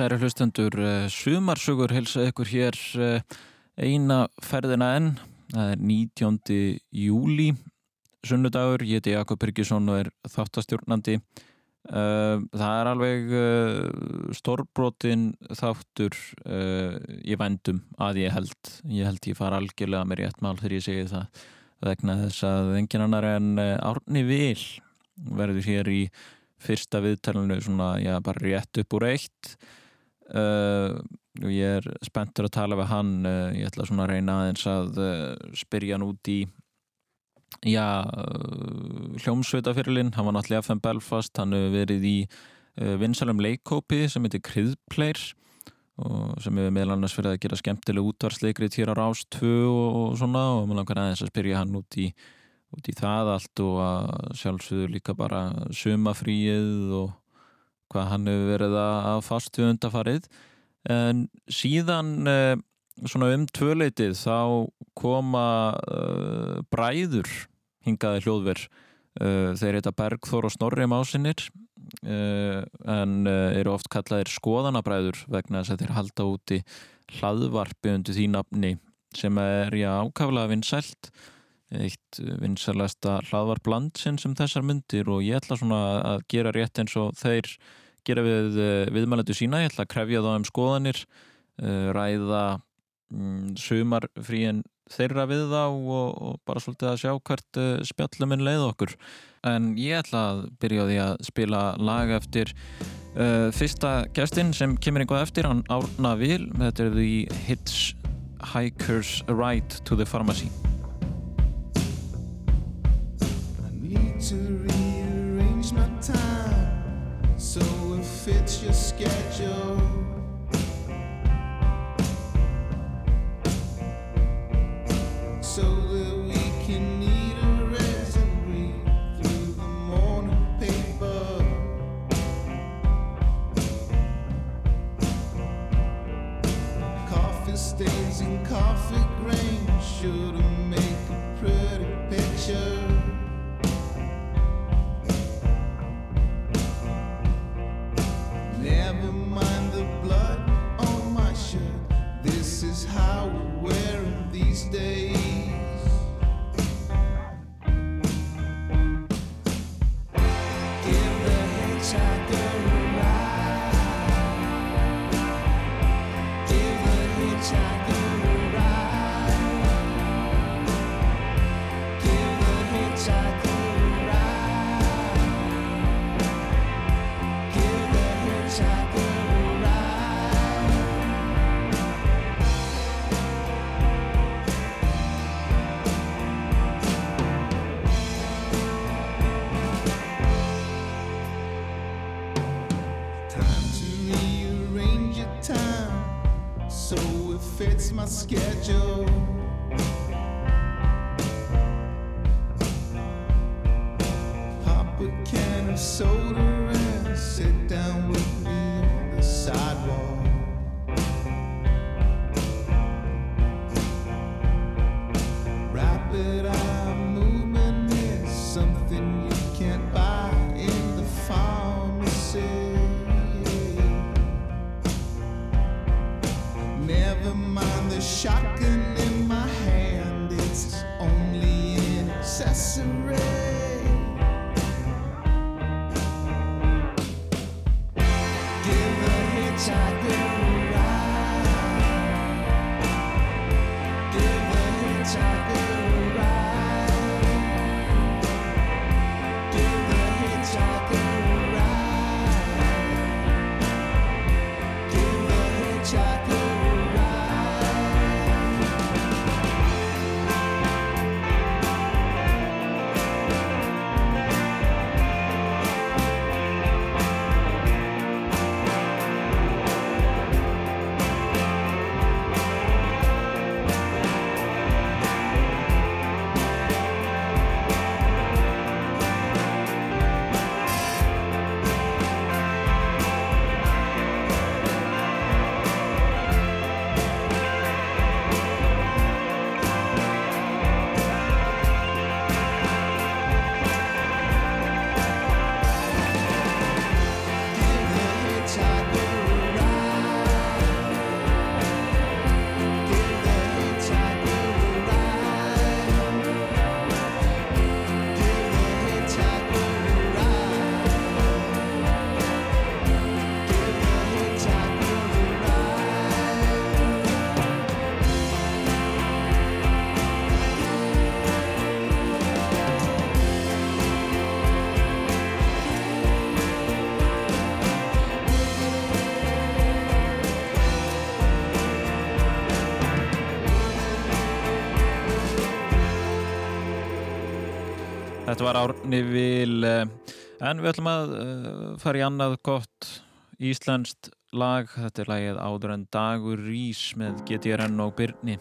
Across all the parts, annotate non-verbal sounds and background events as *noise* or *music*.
Kæri hlustendur, eh, sumarsugur helsa ykkur hér eh, eina ferðina enn. Það er 19. júli, sunnudagur. Ég heiti Jakob Byrkisson og er þáttastjórnandi. Eh, það er alveg stórbrotin þáttur í vendum að ég held. Ég held ég fara algjörlega með rétt mál þegar ég segi það vegna þess að engin annar en Árni Vil verður hér í fyrsta viðtælunu svona, já, bara rétt upp úr eitt uh, og ég er spenntur að tala við hann. Uh, ég ætla svona að reyna aðeins að uh, spyrja hann út í já hljómsveitafyrirlin, hann var náttúrulega FM Belfast, hann hefur verið í vinsalum leikópi sem heitir Kryðpleir og sem hefur meðal annars verið að gera skemmtileg útvarsleikrið hér á Rástvö og, og svona. Og maður langar aðeins að spyrja hann út í út í það allt og að sjálfsögur líka bara sumafríið og hvað hann hefur verið að fastu undafarið en síðan eh, svona um tvöleitið þá koma uh, bræður hingaði hljóðver. Uh, þeir heita Bergþór og Snorri másinir uh, en eru oft kallaðir skoðanabræður vegna þess að þeir halda úti hlaðvarpi undir því nafni sem er já ákaflega vinsælt. Eitt vinsalasta hlaðvarblandsinn sem þessar myndir og ég ætla svona að gera rétt eins og þeir gera við eh, viðmælendu sína, ég ætla að krefja þá um skoðanir eh, ræða mm, sumarfríin þeirra við þá og, og bara svolítið að sjá hvert eh, spjalluminn leið okkur. En ég ætla að byrja á því að spila lag eftir fyrsta gæstinn sem kemur einhvað eftir, hann Árna Vil. Þetta er The Hitchhiker's Ride to the Pharmacy. To rearrange my time so fits your schedule. So fits my schedule. Pop a can of soda Þetta var Árni Vil eh, en við ætlum að uh, fara í annað gott íslenskt lag. Þetta er lagið Áður en dagur rís með GTRN og Byrni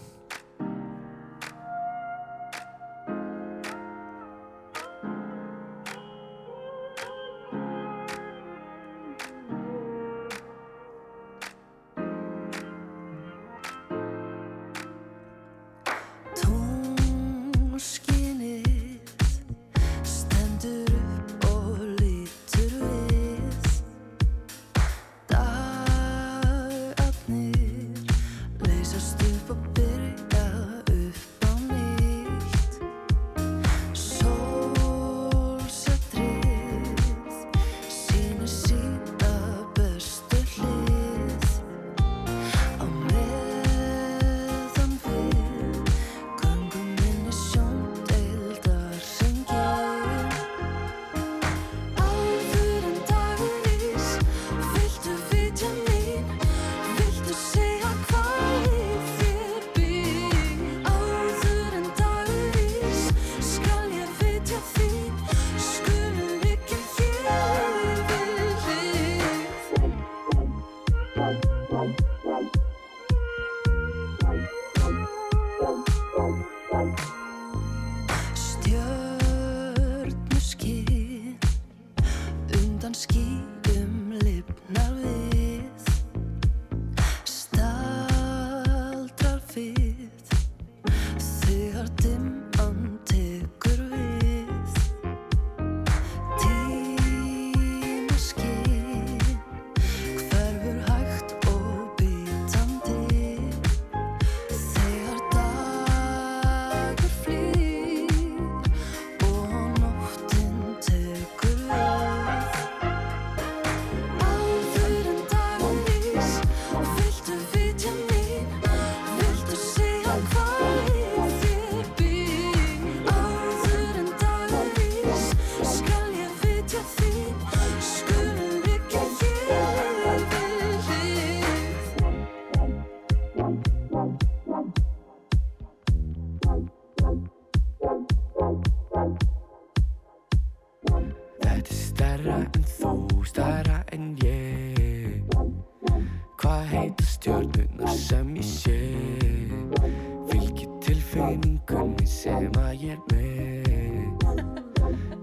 sem að ég er með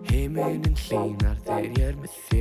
Heiminn hlýnar þegar ég er með þig.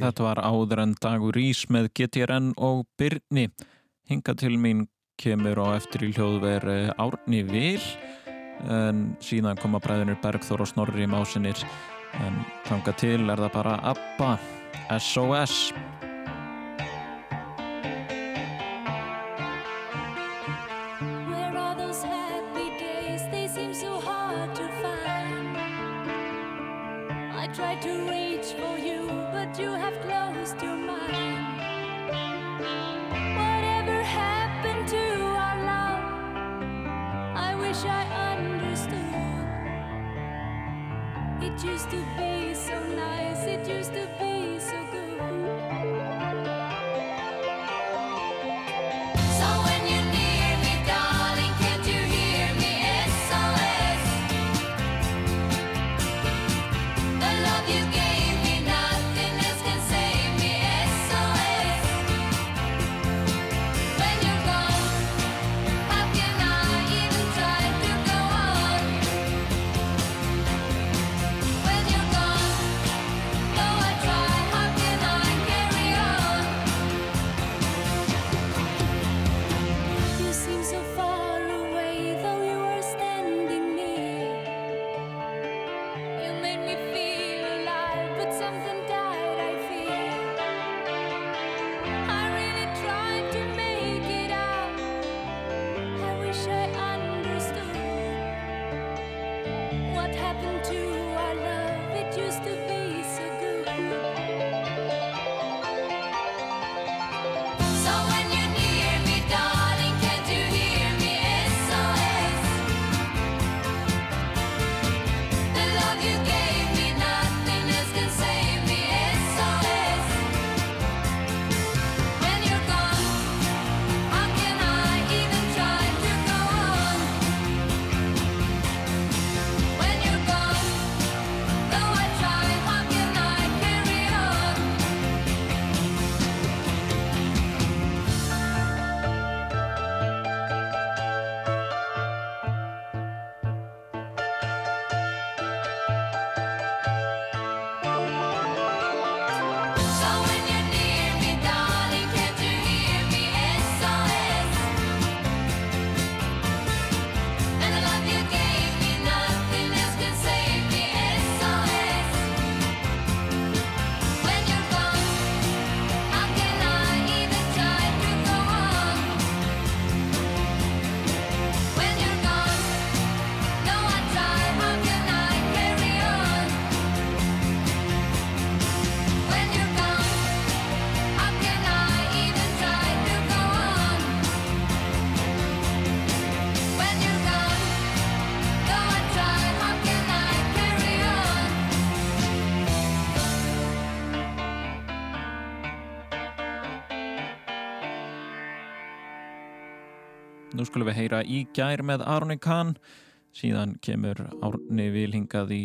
Þetta var áður en dagur ís með GTRN og Byrni. Hinga til mín kemur á eftir í hljóðver Árni Vil en síðan koma bræðinir Bergþór og Snorri í másinir. En þanga til er það bara ABBA SOS It used to be so nice. It used to be. Nú skulum við heyra í gær með Aroni Kahn, síðan kemur Árni Vilhingað í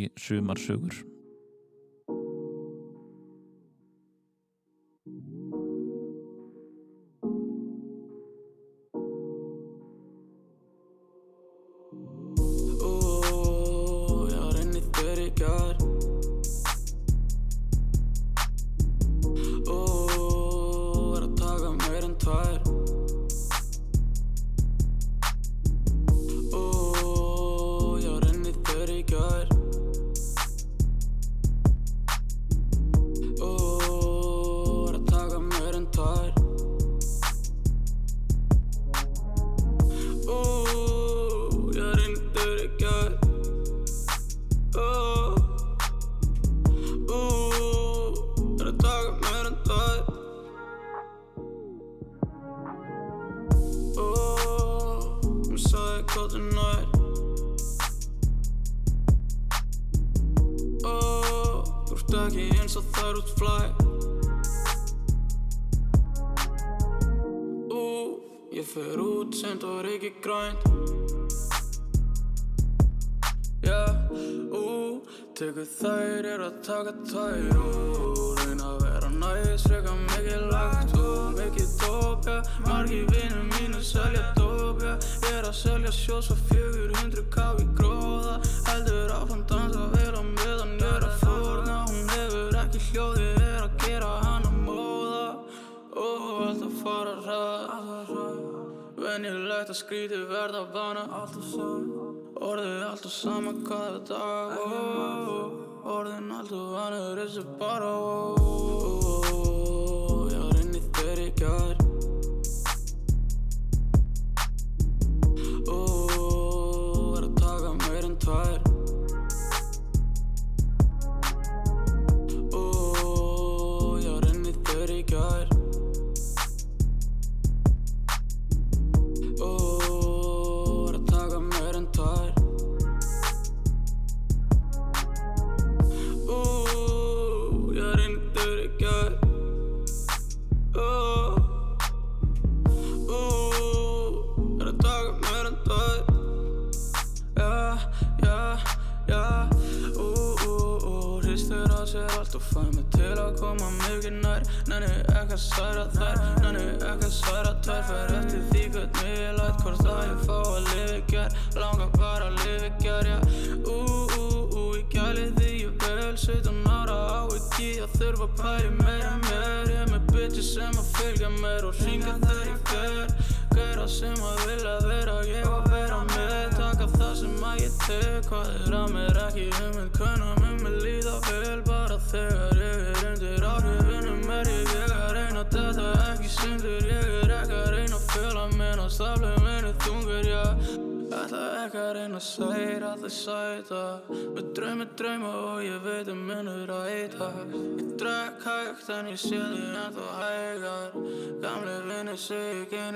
the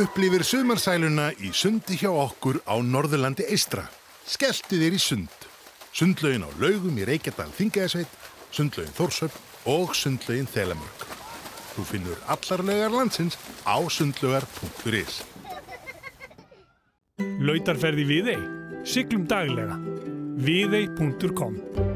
upplifir sumarsæluna í sundi hjá okkur á Norðurlandi Eistra. Skeltu þér í sund. Sundlaugin á laugum í Reykjadal Þingaðsveit, sundlaugin Þórsöp og sundlaugin Þelamörk. Þú finnur allar laugar landsins á sundlaugar.is. Lautarferði við þeim. Siglum daglega. Viðei.com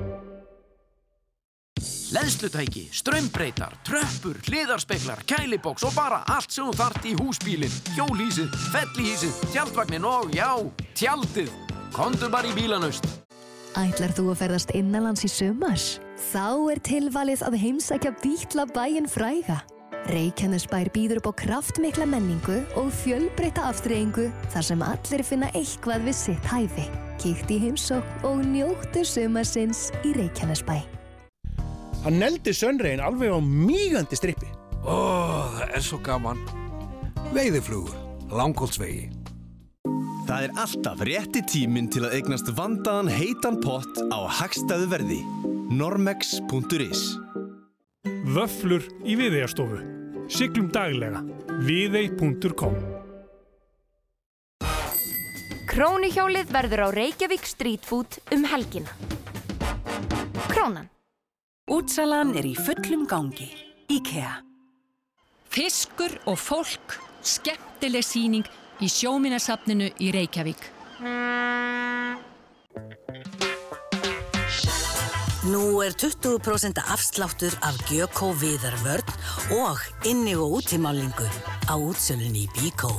Leðslutæki, strömbreytar, tröppur, hliðarspeklar, kælibóks og bara allt sem þú þart í húsbílinn, hjólísið, fellihísið, tjaldvagnin og já, tjaldið. Kondur bara í bílanust. Ætlar þú að ferðast innanlands í sumars? Þá er tilvalið að heimsækja býtla bæinn fræga. Reykjanesbær býður upp á kraftmikla menningu og fjölbreyta aftreyingu þar sem allir finna eitthvað við sitt hæfi. Kíkt í heimsók og njóttu sumarsins í Reykjanesbæ. Hann neldi sönregin alveg á mígandi strippi. Ó, það er svo gaman. Veiðiflugur, langholtsvegi. Það er alltaf rétti tíminn til að eignast vandaðan heitan pott á hagstæðu verði. normex.is Vöflur í viðeigjastofu. Siglum daglega. Viðeig.com Krónuhjólið verður á Reykjavík Street Food um helgina. Krónan. Útsalan er í fullum gangi. IKEA. Fiskur og fólk, skemmtileg síning í sjóminasafninu í Reykjavík. Nú er 20% afsláttur af Gjökó viðarvörn og inni og útímálingu á útsölunni í Bíkó.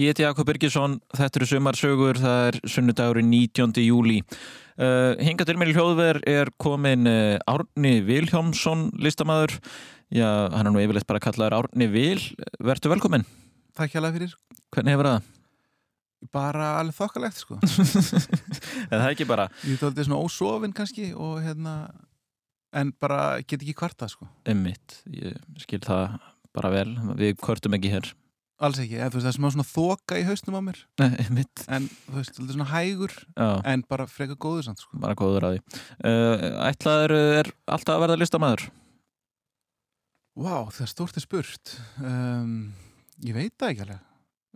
Ég heiti Jakob Birgisson, þetta eru sumarsögur, það er sunnudagurinn 19. júli. Uh, Hinga til mér í hljóðver er komin uh, Árni Vilhjómsson, listamæður. Já, hann er nú yfirleitt bara kallaður Árni Vil. Vertu velkomin. Takk hjá fyrir. Hvernig hefur það? Bara alveg þokkalegt sko. *laughs* Það er ekki bara. Ég alltaf svona ósofinn kannski og hérna, en bara get ekki kvarta sko. Emmitt, ég skil það bara vel. Við kvartum ekki hér. Alls ekki, eða, veist, það er smá svona þoka í haustum á mér. Einmitt. En þú veist, þetta er svona hægur Já. En bara freka góður samt sko. Bara góður að því. Uh, Ætlaður er alltaf að verða listamæður Vá, það er stórt er spurt. Um, Ég veit það ekki alveg.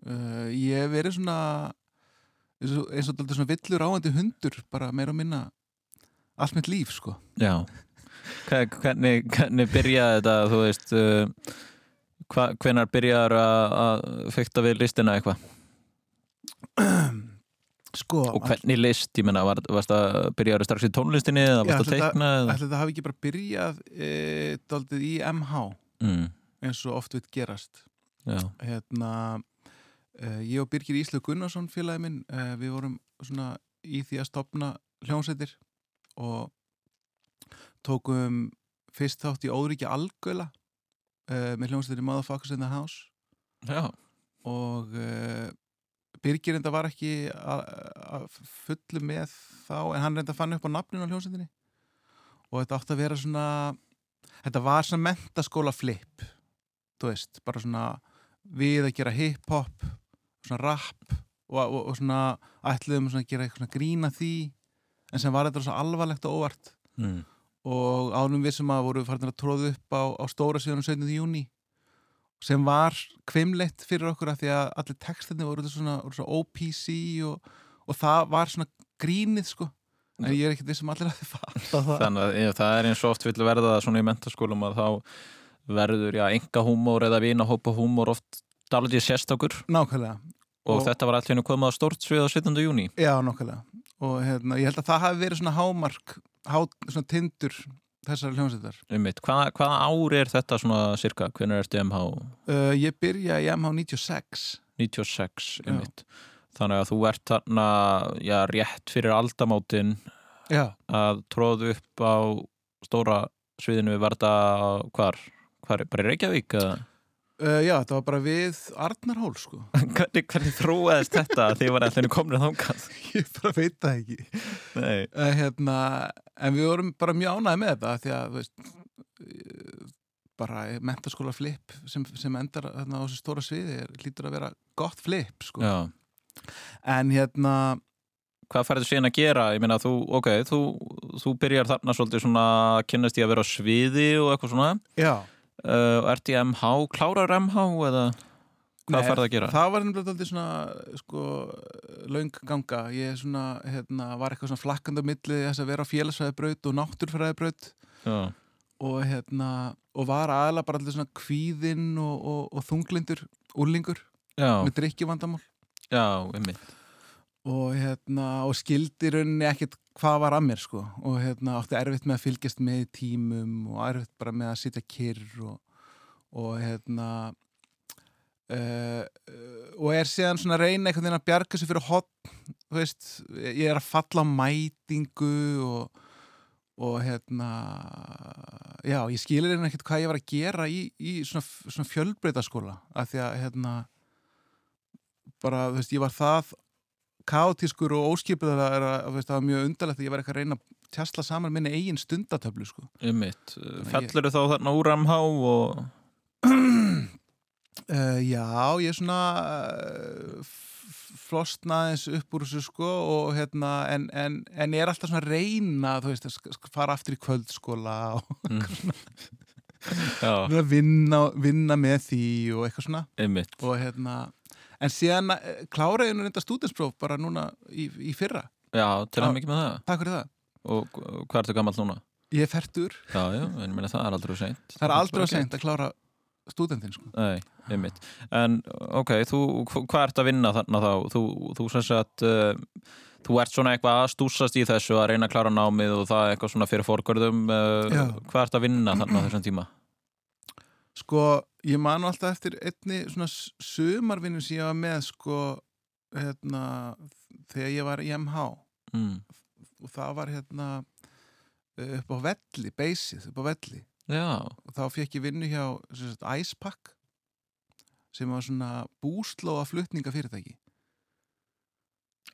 Uh, Ég hef verið svona eins og, eins og dálítið svona villur áandi hundur bara meira og minna allt mitt líf sko. Já. Hvernig, hvernig byrjaði þetta þú veist uh, hva, hvenar byrjaður að fykta við listina eitthvað *clears throat* sko, og hvernig list, ég menna, var, varst að byrjaður strax í tónlistinni eða varst að teikna? Ætli þetta hafi ekki bara byrjað e, daldið í MH mm. eins og oft við gerast Já. hérna e, ég og Birgir Íslu Gunnarsson félagi minn, e, við vorum svona í því að stopna hljómsveitir og tókum fyrst þátt í Óðriki Algöla uh, með hljómsveitir í Motherfuckers in the House Já. og uh, Birgir enda var ekki að fullu með þá en hann reynda fann upp á nafninu á hljómsveitinni og þetta átti að vera svona þetta var svona mentaskóla flip þú veist, bara svona við að gera hip-hop svona rap og, og, og svona ætluðum að gera eitthvað svona grína því en sem var þetta svona alvarlegt og óvart mm. Og ánum við sem að voru farin að tróða upp á, á stóra síðan 17. júni sem var kvimleitt fyrir okkur að því að allir textinni voru svona, svona OPC og, og það var svona grínið sko. En ég er ekkert við sem allir að þið fatta það. Þannig að ég, það er eins og oft vill verða svona í mentaskólum að þá verður, já, enga húmór eða vinahópa húmór oft dalgið sérstakur. Nákvæmlega og, og þetta var allt hérna komið á stort svið á 17. júni Já, nákvæmlega og hérna, ég held að það hafi verið svona hámark há, svona tindur þessari hljómsveitar Hvaða hvað ár er þetta svona cirka? Hvernig ertu MH? Uh, ég byrja í MH 96 96, einmitt Þannig að þú ert þarna, já, rétt fyrir aldamátin já. að tróðu upp á stóra sviðinu við verða hvar? Hvar, bara í Reykjavík? Eða? Uh, já, þetta var bara við Arnarhól sko *laughs* hvernig, hvernig þróaðist þetta að þið var allir komin að þángað? *laughs* Ég bara veit það ekki uh, hérna, En við vorum bara mjög ánæði með þetta því að veist, bara mentaskóla flip sem, sem endar þarna, á þessu stóra sviði er, lítur að vera gott flip sko. en hérna Hvað færðu síðan að gera? Ég meina, þú, ok, þú, þú byrjar þarna svolítið svona kynast í að vera á sviði og eitthvað svona Já Uh, ert í MH, klárar MH eða hvað færði að gera? Það var nefnilega alltaf svona sko, laung ganga. Ég svona, hérna, var eitthvað svona flakkand á milli þess að vera á félagsfæðibraut og náttúrfæðibraut og, hérna, og var aðla bara alltaf svona kvíðinn og, og, og þunglindur úrlingur með drikkjuvandamál Já, einmitt og hérna og skildi rauninni ekkert hvað var að mér sko. Og hérna átti erfitt með að fylgjast með tímum og erfitt bara með að sitja kyrr og, og hérna uh, og er síðan svona reyna einhvern veginn að bjarga sig fyrir hotn þú veist, ég er að falla á mætingu og og hérna já, ég skilir hérna ekkert hvað ég var að gera í, í svona, svona fjölbreytaskóla af því að hérna bara, þú veist, ég var það kátískur og óskipið það er að, veist, það var mjög undarlegt að ég var eitthvað að reyna að tjastla saman minni eigin stundatöflu sko. um mitt, fellur þú þá þarna úr amhá og uh, *clears throat* já, ég er svona uh, flostnaðins upp úr þessu sko og hérna, en, en, en ég er alltaf svona að reyna, þú veist, að fara aftur í kvöldskóla og *laughs* mm. svona vinna, vinna með því og eitthvað svona Einmitt. og hérna en síðan kláraði henni reynda stúdinspróf bara núna í, í fyrra. Já, til að mikið með það. Takk fyrir það. Og hvað ertu gammal núna? Ég er færtur Já, já, en ég meina það er aldrei seint. Það er aldrei seint að klára stúdendin sko. Nei, einmitt. En ok, þú, hvað ert að vinna þarna þá? Þú, þú sem sagt uh, þú ert svona eitthvað að stúsast í þessu að reyna að klára námið og það er eitthvað svona fyrir fórgörðum uh, hvað ert að vinna þarna þessum tíma? Sko, ég man alltaf eftir einni svona sumarvinnu sem ég var með sko, hérna þegar ég var í MH mm. og það var hérna upp á velli, beysið upp á velli Já. og þá fekk ég vinnu hjá Icepack sem var svona búslóa flutningafyrirtæki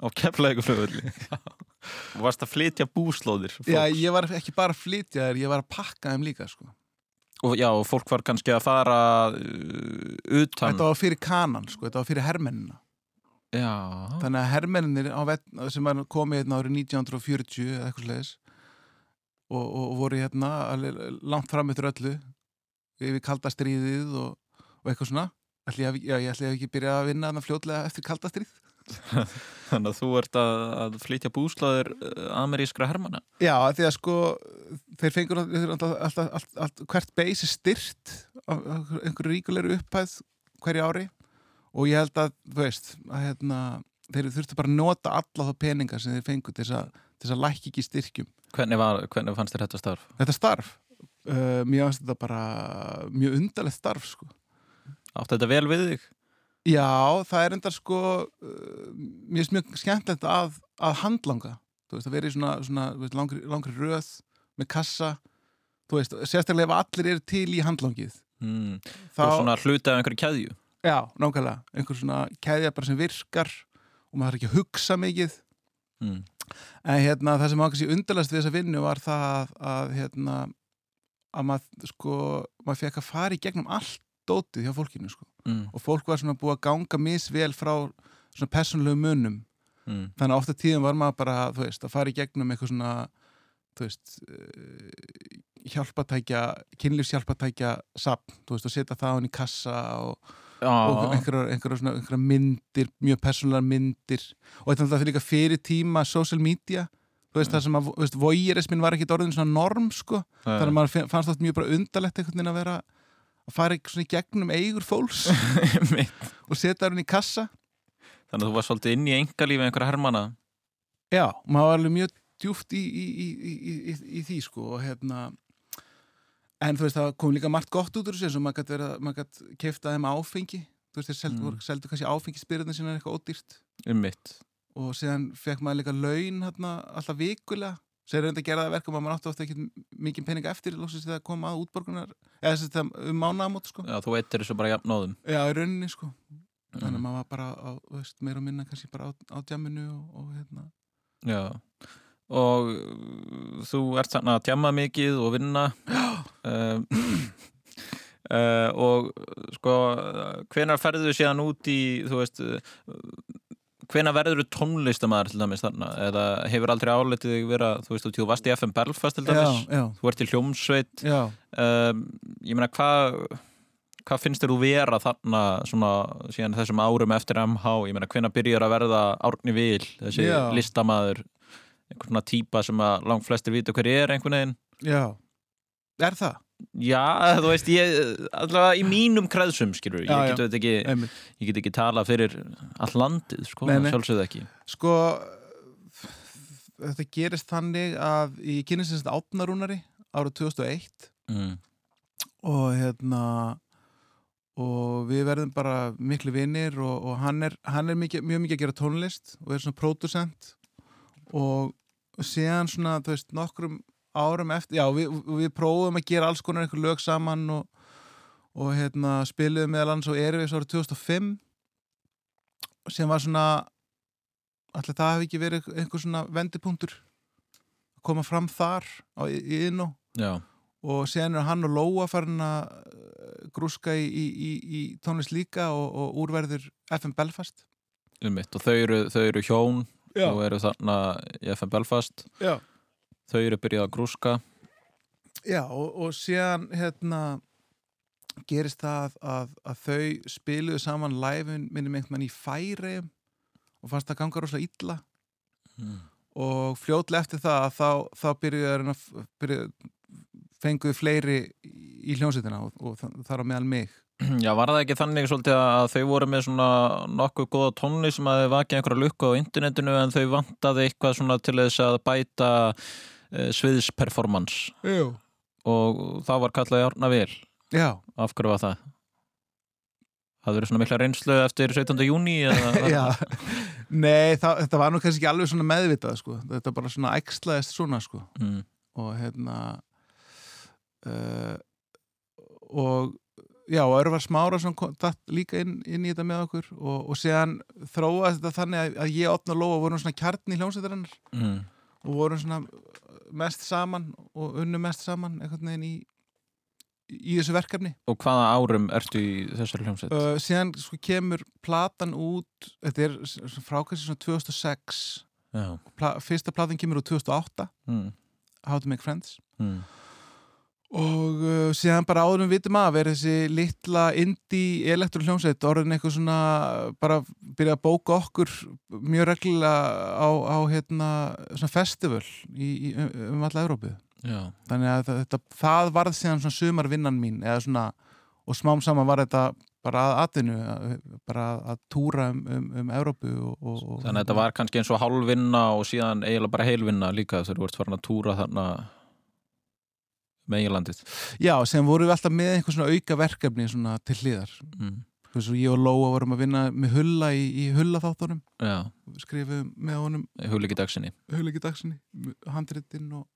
á kemlaðið flugulli *laughs* og varst að flytja búslóðir. Já, ég var ekki bara að flytja þér, ég var að pakka þeim líka sko. Og já, og fólk var kannski að fara uh, utan. Þetta var fyrir kanan, sko, þetta var fyrir hermennina. Já. Þannig að hermenninir sem komið hérna árið 1940 eða eitthvað slegis og, og voru hérna langt fram eftir öllu yfir kaldastríðið og, og eitthvað svona. Ætli ég, já, ég ætli að ekki byrja að vinna fljóðlega eftir kaldastríð *laughs* Þannig að þú ert að, að flytja búslaður amerískra hermana Já, því að sko þeir fengur alltaf, alltaf, alltaf hvert beis er styrt af einhverju ríkulegur upphæð hverju ári og ég held að, veist að hérna, þeir þurftu bara að nota alla þá peningar sem þeir fengur til þess að lækki ekki styrkjum Hvernig, var, hvernig fannst þér þetta starf? Þetta starf? Uh, bara mjög undarlegt starf sko. Átti þetta vel við þig? Já, það er enda sko uh, finnst mjög skemmtilegt að, að handlanga, þú veist, að vera í svona, svona veist, langri, langri röð með kassa, þú veist, sérstaklega ef allir eru til í handlangið mm. Þá er svona hluti af einhverju keðju Já, nákvæmlega, einhver svona keðja bara sem virkar og maður þarf ekki að hugsa mikið mm. en hérna það sem ákveðs í undarlegast við þessa vinnu var það að hérna að maður sko, maður fekk að fara í gegnum allt dótið hjá fólkinu sko mm. og fólk var svona búið að ganga misvel frá svona personlegu munum mm. þannig að ofta tíðum var maður bara, þú veist, að fara í gegnum eitthvað svona, þú veist uh, hjálpatækja kynlífshjálpatækja sapn, þú veist, og setja það á henni í kassa og, og einhverjar, svona, einhverjar myndir, mjög personlegar myndir. Og þetta er alltaf líka fyrir tíma social media þú veist, það sem að, voyeurismin var ekki orðin svona norm, sko, þannig að maður fannst þetta mjög bara undarlegt einhvern veginn að vera að fara svona í gegnum eigur fólks. *laughs* Og setja hann í kassa. Þannig að þú var svolítið inn í engalífi einhverja hermana Já, maður var alveg mjög djúft í, í, í, í því sko og hérna en þú veist það kom líka margt gott út úr þessu eins og maður gæti kefta þeim áfengi. Þú veist þeir seldu, mm. seldu kannski áfengispyrðin sem er eitthvað ódýrt. Um og síðan fekk maður líka laun hérna, alltaf vikulega. Sem er reynda að gera það verkum að maður áttu ofta ekki mikið pening eftir lóksins þegar það kom að útborgunar eða þess að um mánaðamót sko. Já, þú eittir þessu bara jafnóðum Já, í rauninni sko. Mm. þannig að maður var bara á, veist, meira og minna kannski bara á, á djamminu og, og hérna. Já, og uh, þú ert þarna að djamma mikið og vinna. Um, uh, og sko hvenar ferðu síðan út í þú veist hvena verður þú tónlistamæður til dæmis þarna? Eða hefur aldrei áletið þig vera þú veist, þú varst í FM Belfast til dæmis? Já, já. þú ert í hljómsveit. Um, ég meina hvað hvað finnst þér þú vera þarna svona síðan þessum árum eftir MH ég meina hvena byrjar að verða Árni Vil þessi já. listamæður einhvern svona típa sem að langt flestir vita hver er einhvern veginn Já, Er það? Já, þú veist, ég, allavega í mínum kreðsum, skilur, ég Já, get já. ekki, Einmitt. ég get ekki tala fyrir all landið, sko, Nei, nei. sjálfsögðu ekki. Sko, þetta gerist þannig að í kynningsins átnarúnari árið 2001 Mm. og hérna og við verðum bara miklu vinnir og, og hann er, hann er mikið, mjög mikið að gera tónlist og er svona pródusent og síðan svona, þú veist, nokkrum árum eftir, já, við, við prófum að gera alls konar einhver lög saman og, og hérna, spiliðum meðal annars og við árið 2005 sem var svona allir það hefði ekki verið einhver svona vendipunktur að koma fram þar á, innó Já, og síðan er hann og Lóa farin að uh, grúska í, í, í, í tónlist líka og, og úrverður FM Belfast. Um mitt, og þau eru, þau eru hjón Já. og eru þarna í FM Belfast, Já. þau eru byrjað að grúska. Já, og, og síðan hérna gerist það að, að þau spiluðu saman live minnum einhvern mann í færi og fannst það ganga rosalega illa Mm. og fljótlega eftir það að þá, þá byrjuðu byrjuðu, fenguðu fleiri í hljómsveitina og, og þa- þar á meðal mig *clears throat* Já, var það ekki þannig svolítið að þau voru með svona nokkuð góða tónli sem að þau vakið einhverja lukku á internetinu en þau vantaði eitthvað svona til þess að bæta uh, sviðsperformance Jú. og það var kallað Járna Vel. Já. Af hverju var það? Það verið svona mikla reynslu eftir 17. júni *laughs* nei, það, þetta var nú kannski ekki alveg svona meðvitað sko. þetta bara svona æxlaðist svona sko. Mm. og hérna uh, og já, og Örvar Smárason kom datt líka inn, inn í þetta með okkur og, og séðan þróaðist þetta þannig að, að ég opna Lóa vorum svona kjarni í hljómsveitarinnar Mm. og vorum svona mest saman og unnu mest saman einhvern veginn í, í þessu verkefni Og hvaða árum ertu í þessari hljómsveit? uh, síðan sko kemur platan út þetta er frákvæmst svona 2006 Já. Pla, fyrsta platan kemur úr 2008 Mm. How to make friends Mm. Og uh, síðan bara áður við vitum að vera þessi litla indie elektro hljómsveit orðin eitthvað svona bara byrja að bóka okkur mjög reglulega á, á hérna svona festival í, í, um, um alla Európu Já. þannig að þetta, það varð síðan svona sumarvinnan mín svona og smám saman var þetta bara að atvinnu að- bara að, að túra um, um, um Európu og, og, Þannig að þetta var kannski eins og hálfvinna og síðan eiginlega bara heilvinna líka þegar þú ert farin að túra þarna meginlandið. Já, sem vorum við alltaf með einhver svona auka verkefni svona til hliðar Mm. Og ég og Lóa vorum að vinna með hulla í, í hulla þáttunum Já. skrifum með honum Hugleiki dagsinni. hullegi dagsinni, handritinn og,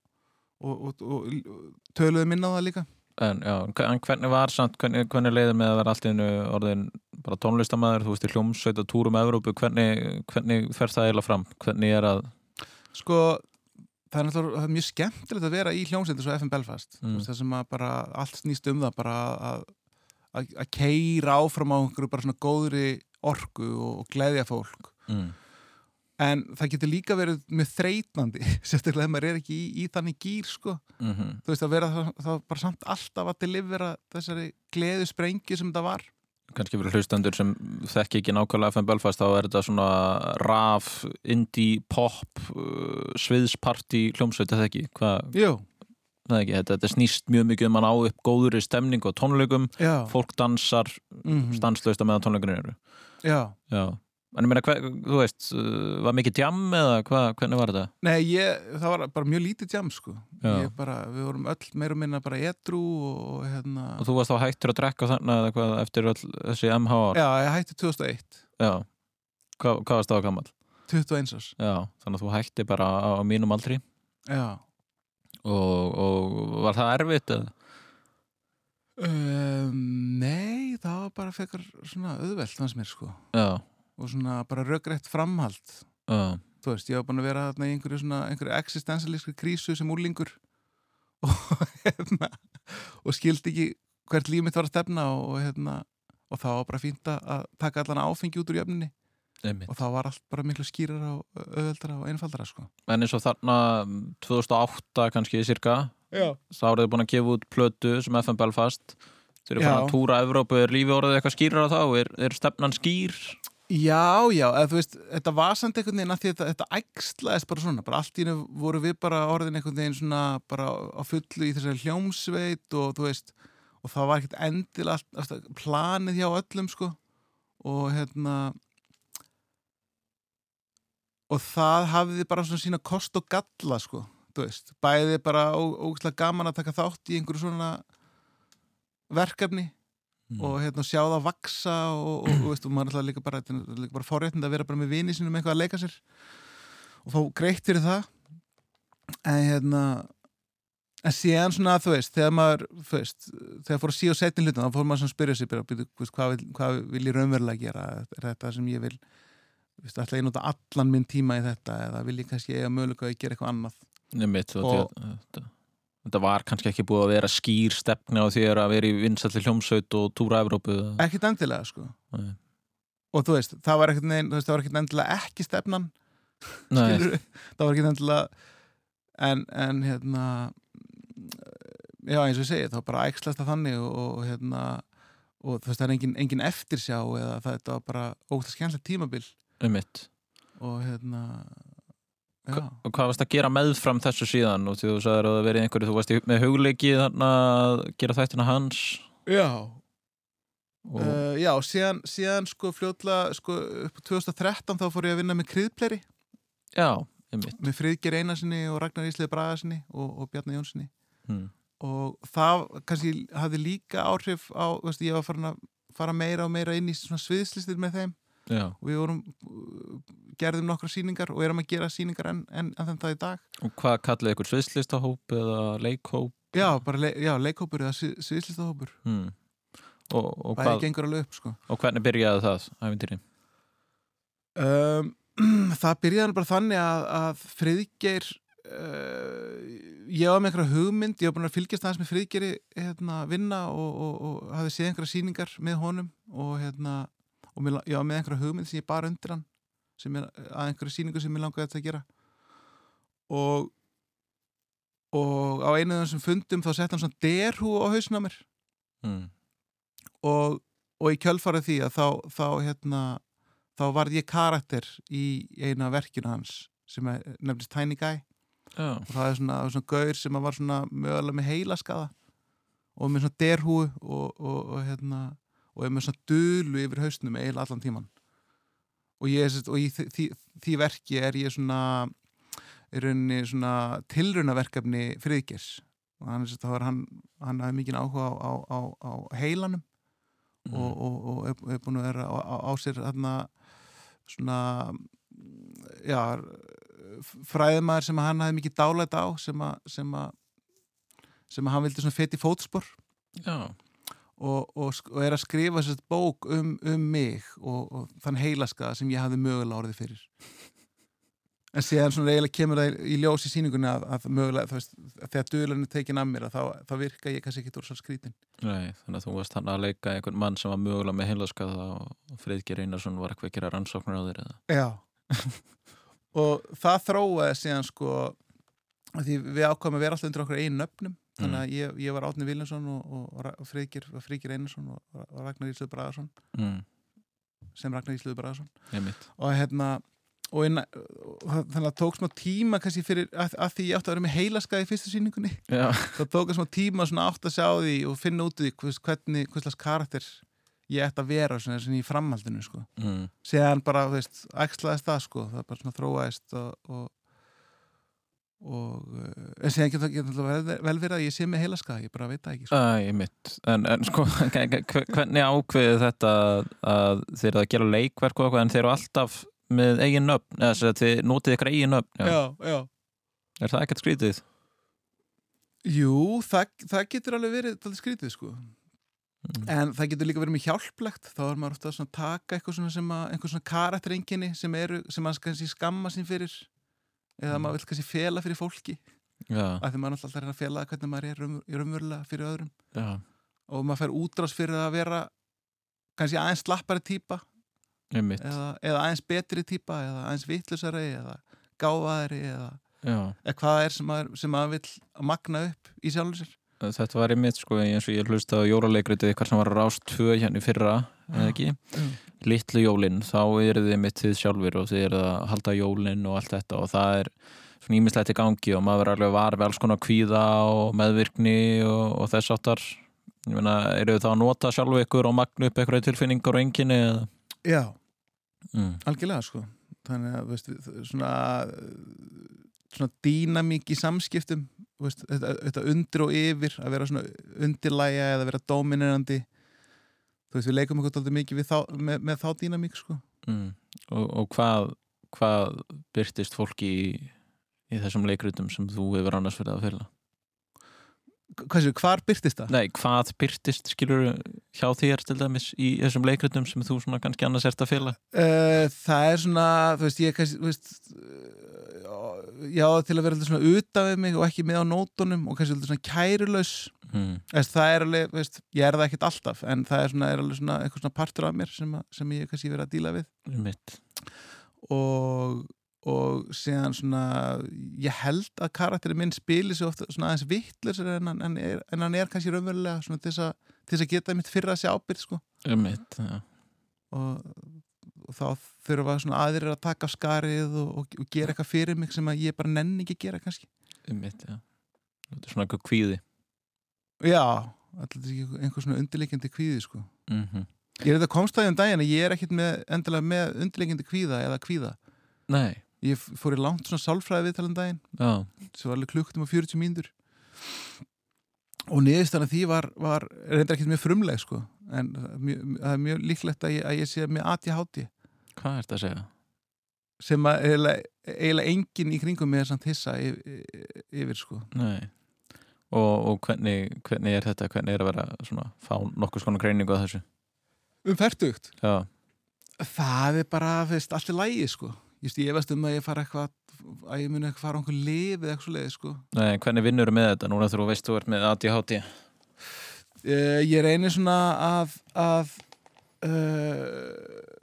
og, og, og, töluðum inn á það líka En, já, en hvernig var samt, hvernig, hvernig leiði með að vera allt einu orðin bara tónlistamæður, þú veist, í hljómsveit og túrum Evrópu, hvernig, hvernig fer það eiginlega fram? Hvernig er að, Sko, það er náttúrulega mjög skemmtilegt að vera í hljómsveitir svo FM Belfast Mm. mm. sem að bara allt snýst um það bara að, að, að keira áfram á einhverju bara svona góðri orku og, og gleðja fólk mm, en það getur líka verið með þreytnandi *laughs* sérstaklega ef maður er ekki í, í þannig gýr sko. mhm, þú veist að vera þá, bara samt alltaf að delivera þessari gleðu sprengju sem það var kannski fyrir hlustendur sem þekki ekki nákvæmlega FM Belfast, þá er þetta svona raf, indie, pop, uh, sviðsparti hljómsveit, eða ekki? Hvað? Jú. Ekki, þetta, þetta snýst mjög mikið um að ná upp góðuri stemning og tónleikum, Já. fólk dansar Mhm. stanslaust að meðan tónleikunir eru. Já. Já. En ég meina, hver, þú veist, uh, var mikið jam eða hvað, hvernig var þetta? Nei, ég, það var bara mjög lítið jam sko. Bara, við vorum öll meira og minna bara edru og, og hérna Og þú varst þá hættur að drekka þarna eða hvað eftir öll þessi MH ár? Já, ég hætti 2001 Já. Hvað, hvað varst það á gammal? 21 árs Já, þannig að þú hætti bara á, á mínum aldri Já. og, og var það erfitt eða? um, Nei, það var bara fekar svona auðvelt fannst mér sko Já. Og svona bara röggrætt framhald Já. Þú veist, ég var búin að vera þarna í einhverju svona einhverju existensalískri krísu sem úrlingur *laughs* og hérna og skildi ekki hvert líf mitt var að stefna og, hérna og það var bara fínt að taka allan áfengi út úr jöfninni Einmitt. og það var allt bara miklu skýrar og auðveldara og einfaldara sko En eins og þarna 2008 kannski cirka Já. þá eru þið búin að gefa út plötu sem FM Belfast Þeir eru farin að túra Evrópu, er lífi orðið eitthvað skýrar á þá? Er, er stefnan skýr? Já, já, eða þú veist, þetta var samt einhvern veginn að því þetta, þetta ægslaðist bara svona, bara allt í hennu voru við bara orðin einhvern veginn svona bara á fullu í þessari hljómsveit og þú veist, og það var ekkert endilega planið hjá öllum sko og hérna og það hafði bara svona sína kost og galla sko, þú veist, bæði bara ógustlega gaman að taka þátt í einhverju svona verkefni mm. og hérna, sjá það að vaksa og, og, og, veist, maður er líka bara, bara forréttind að vera bara með vini sinum eitthvað að leika sér og fá greitt fyrir það. En hérna en síðan svona þú veist þegar maður veist, þegar fór að síða og setja hlutum þá fór maður svona að spyrja veist, hvað, hvað vil ég raunverulega gera? Er þetta sem ég vil veist, ætla ég nota allan minn tíma í þetta eða vil ég kannski eiga mögulega að gera eitthvað annað? Nefnitt, og, og, Þetta var kannski ekki búið að vera skýr stefni á því að vera í vinsalli hljómsveit og túra Evrópu Ekkit endilega sko. Nei. og þú veist, það var ekkit endilega ekki stefnan það var ekkit endilega en, en hérna já eins og ég segi, það var bara ægslast að þannig og, og hérna og þú veist, það er engin, engin eftirsjá eða það var bara ótt að skemmtilega tímabil. Um mitt og hérna og hvað varst að gera meðfram þessu síðan? Og þú sagði að það verið einhverju þú varst með hugleiki þarna að gera þættina hans. Já. Og... uh, já, síðan, síðan sko fljóðla sko upp á 2013 þá fór ég að vinna með kryðpleri já, einmitt. Með Fríðger Einarsinni og Ragnar Íslið Bragarsinni og, og Bjarni Jónssoni hmm. og það kannski hafði líka áhrif á, veist, ég var farin að fara meira og meira inn í svona sviðslistir með þeim Já. og við vorum gerðum nokkra síningar og erum að gera síningar enn en, en þann það í dag Og hvað kallaði ykkur sviðslistahóp eða leikhóp? Já, bara le, já, leikhópur eða sviðslistahópur hmm. og, og, Bæði gengur alveg upp sko. og hvernig byrjaði það, æfintýri? Um, *clears throat* það byrjaði bara þannig að, að friðgeir uh, ég var með einhverja hugmynd ég var búin að fylgjast aðeins með friðgeiri hérna, vinna og, og, og hafði séð einhverja síningar með honum og hérna og mér, ég var með einhverja hugmynd sem ég bar undir hann er, að einhverju síningu sem ég langaði þetta að gera og og á einu af þessum fundum þá sett hann svona derhú á hausna mér mm. og, og í kjölfarið því að þá, þá hérna þá varð ég karakter í eina verkinu hans sem er nefnist Tiny Guy oh. og það er svona, svona gaur sem var svona mögulega með heilaskaða og með svona derhú og, og, og hérna og er með svona dölu yfir hausnum eiginlega allan tíman og, ég, og í því, því, því verki er ég svona er svona tilraunaverkefni friðgers og hann, hann, hann hafði mikið áhuga á, á, á, á heilanum mm. og, og, og er, er búin að vera á sér þarna svona já fræðumæður sem hann hafði mikið dálætt á sem að sem að sem að hann vildi svona feti fótspor. Já og, og, og er að skrifa sérst bók um, um mig og, og þann heilaskaða sem ég hafði mögulega orðið fyrir. En séðan svona eiginlega kemur það í ljós í síningunni að, að mögulega veist, að þegar döðlunni tekin að mér þá, þá virka ég kannski ekki úr svo skrítin Nei, þannig að þú varst hann að leika einhvern mann sem var mögulega með heilaskaða og Freydger Einarsson var eitthvað að gera rannsóknar á þér eða? Já. Og það þróaði síðan sko því við ákvæmum að vera alltaf undir okkur einu nöfnum þannig að ég, ég var Átni Viljansson og, og, Frigir, Frigir Einarsson og, Ragnar Ísluður Bragarsson mm. sem Ragnar Ísluður Bragarsson Einmitt. og hérna og inna, þannig að tók smá tíma kannski fyrir að, að því ég átti að vera með heilaskaði í fyrstu síningunni *laughs* það tók smá tíma svona átt að sjá því og finna út því hvers, hvernig, hvers slags karakter ég ætti að vera svona, svona í framhaldinu sko. mm. séðan bara, þú veist, ægslaðist það sko, það bara svona þróaðist og og eh, en getur það vel verið að ég sé með heilaska, ég bara veit það ekki sko. Æ, mitt, en, en sko *laughs* hvernig ákveði þetta að þeir eru að gera leikverk og eitthvað en þeir eru alltaf með eigin nöfn eða þess að þið notið ykkur eigin nöfn já. Já, já. Er það ekkert skrítið? Jú, það, það getur alveg verið skrítið sko mm. en það getur líka verið mjög hjálplegt þá er maður ofta að taka eitthvað svona sem að einhver svona karakterenginni sem sem kannski skamma sín fyrir eða maður vil kannski fela fyrir fólki. Af því maður alltaf er að fela hvernig maður er umverulega fyrir öðrum. Já. og maður fær útrás fyrir að vera kannski aðeins slappari týpa. Eða, eða aðeins betri týpa eða aðeins vittlusari eða gáðaðri eða, eða hvað er sem maður, sem maður vil magna upp í sjálfur sér. Þetta var einmitt sko eins og ég hlusti á jóraleikriti eitthvað sem var rást tvö hérna í fyrra eða ekki Mm. litlu jólin, þá eru þið mitt þið sjálfur og þið eru að halda jólin og allt þetta og það er svona ímislegt í gangi og maður er alveg var við alls konar kvíða og meðvirkni og, og þess áttar ég meina, eru þið þá að nota sjálfu ykkur og magna upp eitthvað tilfinningar og enginni eða? Já, Mm. algjörlega sko þannig að veist, svona svona dýnamík í samskiptum veist, þetta, þetta undir og yfir að vera svona undirlæja eða vera dominerandi þú veist við leikum eitthvað dálítið mikið þá, með, með þá dýnamík sko Mm. Og, og hvað, hvað byrtist fólki í, í þessum leikrutum sem þú hefur annars verið að fylga? Hvað séu, hvar byrtist það? Nei, hvað byrtist skilur hjá þér til dæmis í þessum leikrutum sem þú svona kannski annars ert að fylga? Uh, það er svona, þú veist, ég kannski, þú veist, já, til að vera alltaf svona utan við mig og ekki með á nótunum og kannski alltaf svona kærulaus. Mm. Það er alveg, veist, ég er það ekkert alltaf, en það er svona, er alveg svona eitthvað svona partur af mér sem, að, sem ég kannski verið að díla við. Mitt. Og, og síðan svona, ég held að karakterinn minn spili sig ofta svona aðeins vittlur en, en, en hann er kannski raunverulega til þess að, að geta mitt fyrra sig ábyrð, sko. Mitt, já. og, og þá þurfa svona aðrir að taka skarið og, og, og gera eitthvað fyrir mig sem að ég bara nenni ekki að gera kannski Mitt, já. Þetta er svona eitthvað kvíði. já, alltaf einhver svona undirleikjandi kvíði sko. Mm ég er þetta komstæði um daginn að ég er ekkit með, endilega með undirleikjandi kvíða eða kvíða Nei, ég fór í langt svona sálfræði viðtalum daginn já. sem var alveg klukkutum á 40 mínútur og niðurstæðan af því var, var reyndar ekkit mjög frumleg sko. en mjög, það er mjög líklegt að ég, að ég sé með ADHD Hvað ert að segja? sem að eiginlega, enginn í kringum með samt hissa yfir, yfir sko. Nei. Og, og hvernig, hvernig er þetta? Hvernig er að vera svona, fá nokkuð skona greiningu á þessu? um færtugt Já. það er bara, veist, allt er lægi sko. Just, ég veist um að ég fara eitthvað að ég muni eitthvað fara á einhver lif eða eitthvað leið sko. Nei, hvernig vinnur þú með þetta núna þú veist þú ert með ADHD? uh, ég reynir svona að að uh,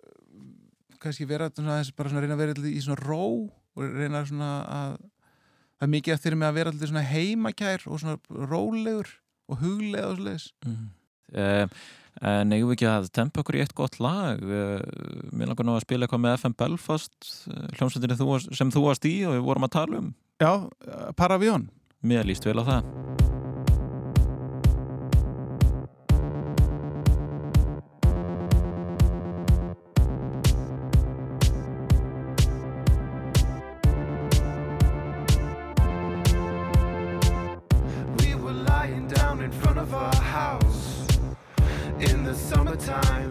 kannski vera svona, bara svona reyna að vera í svona ró og reyna svona að það er mikið eftir mig að vera alltaf svona heimakær og svona rólegur og huglega og svoleiðis. Mm. Uh, en eigum við ekki að tempa okkur í eitt gott lag? Uh, mér langar nú að spila eitthvað með FM Belfast uh, hljómsveitinni sem þú varst í og við vorum að tala um. Já, Paravion. Mér líst vel á það the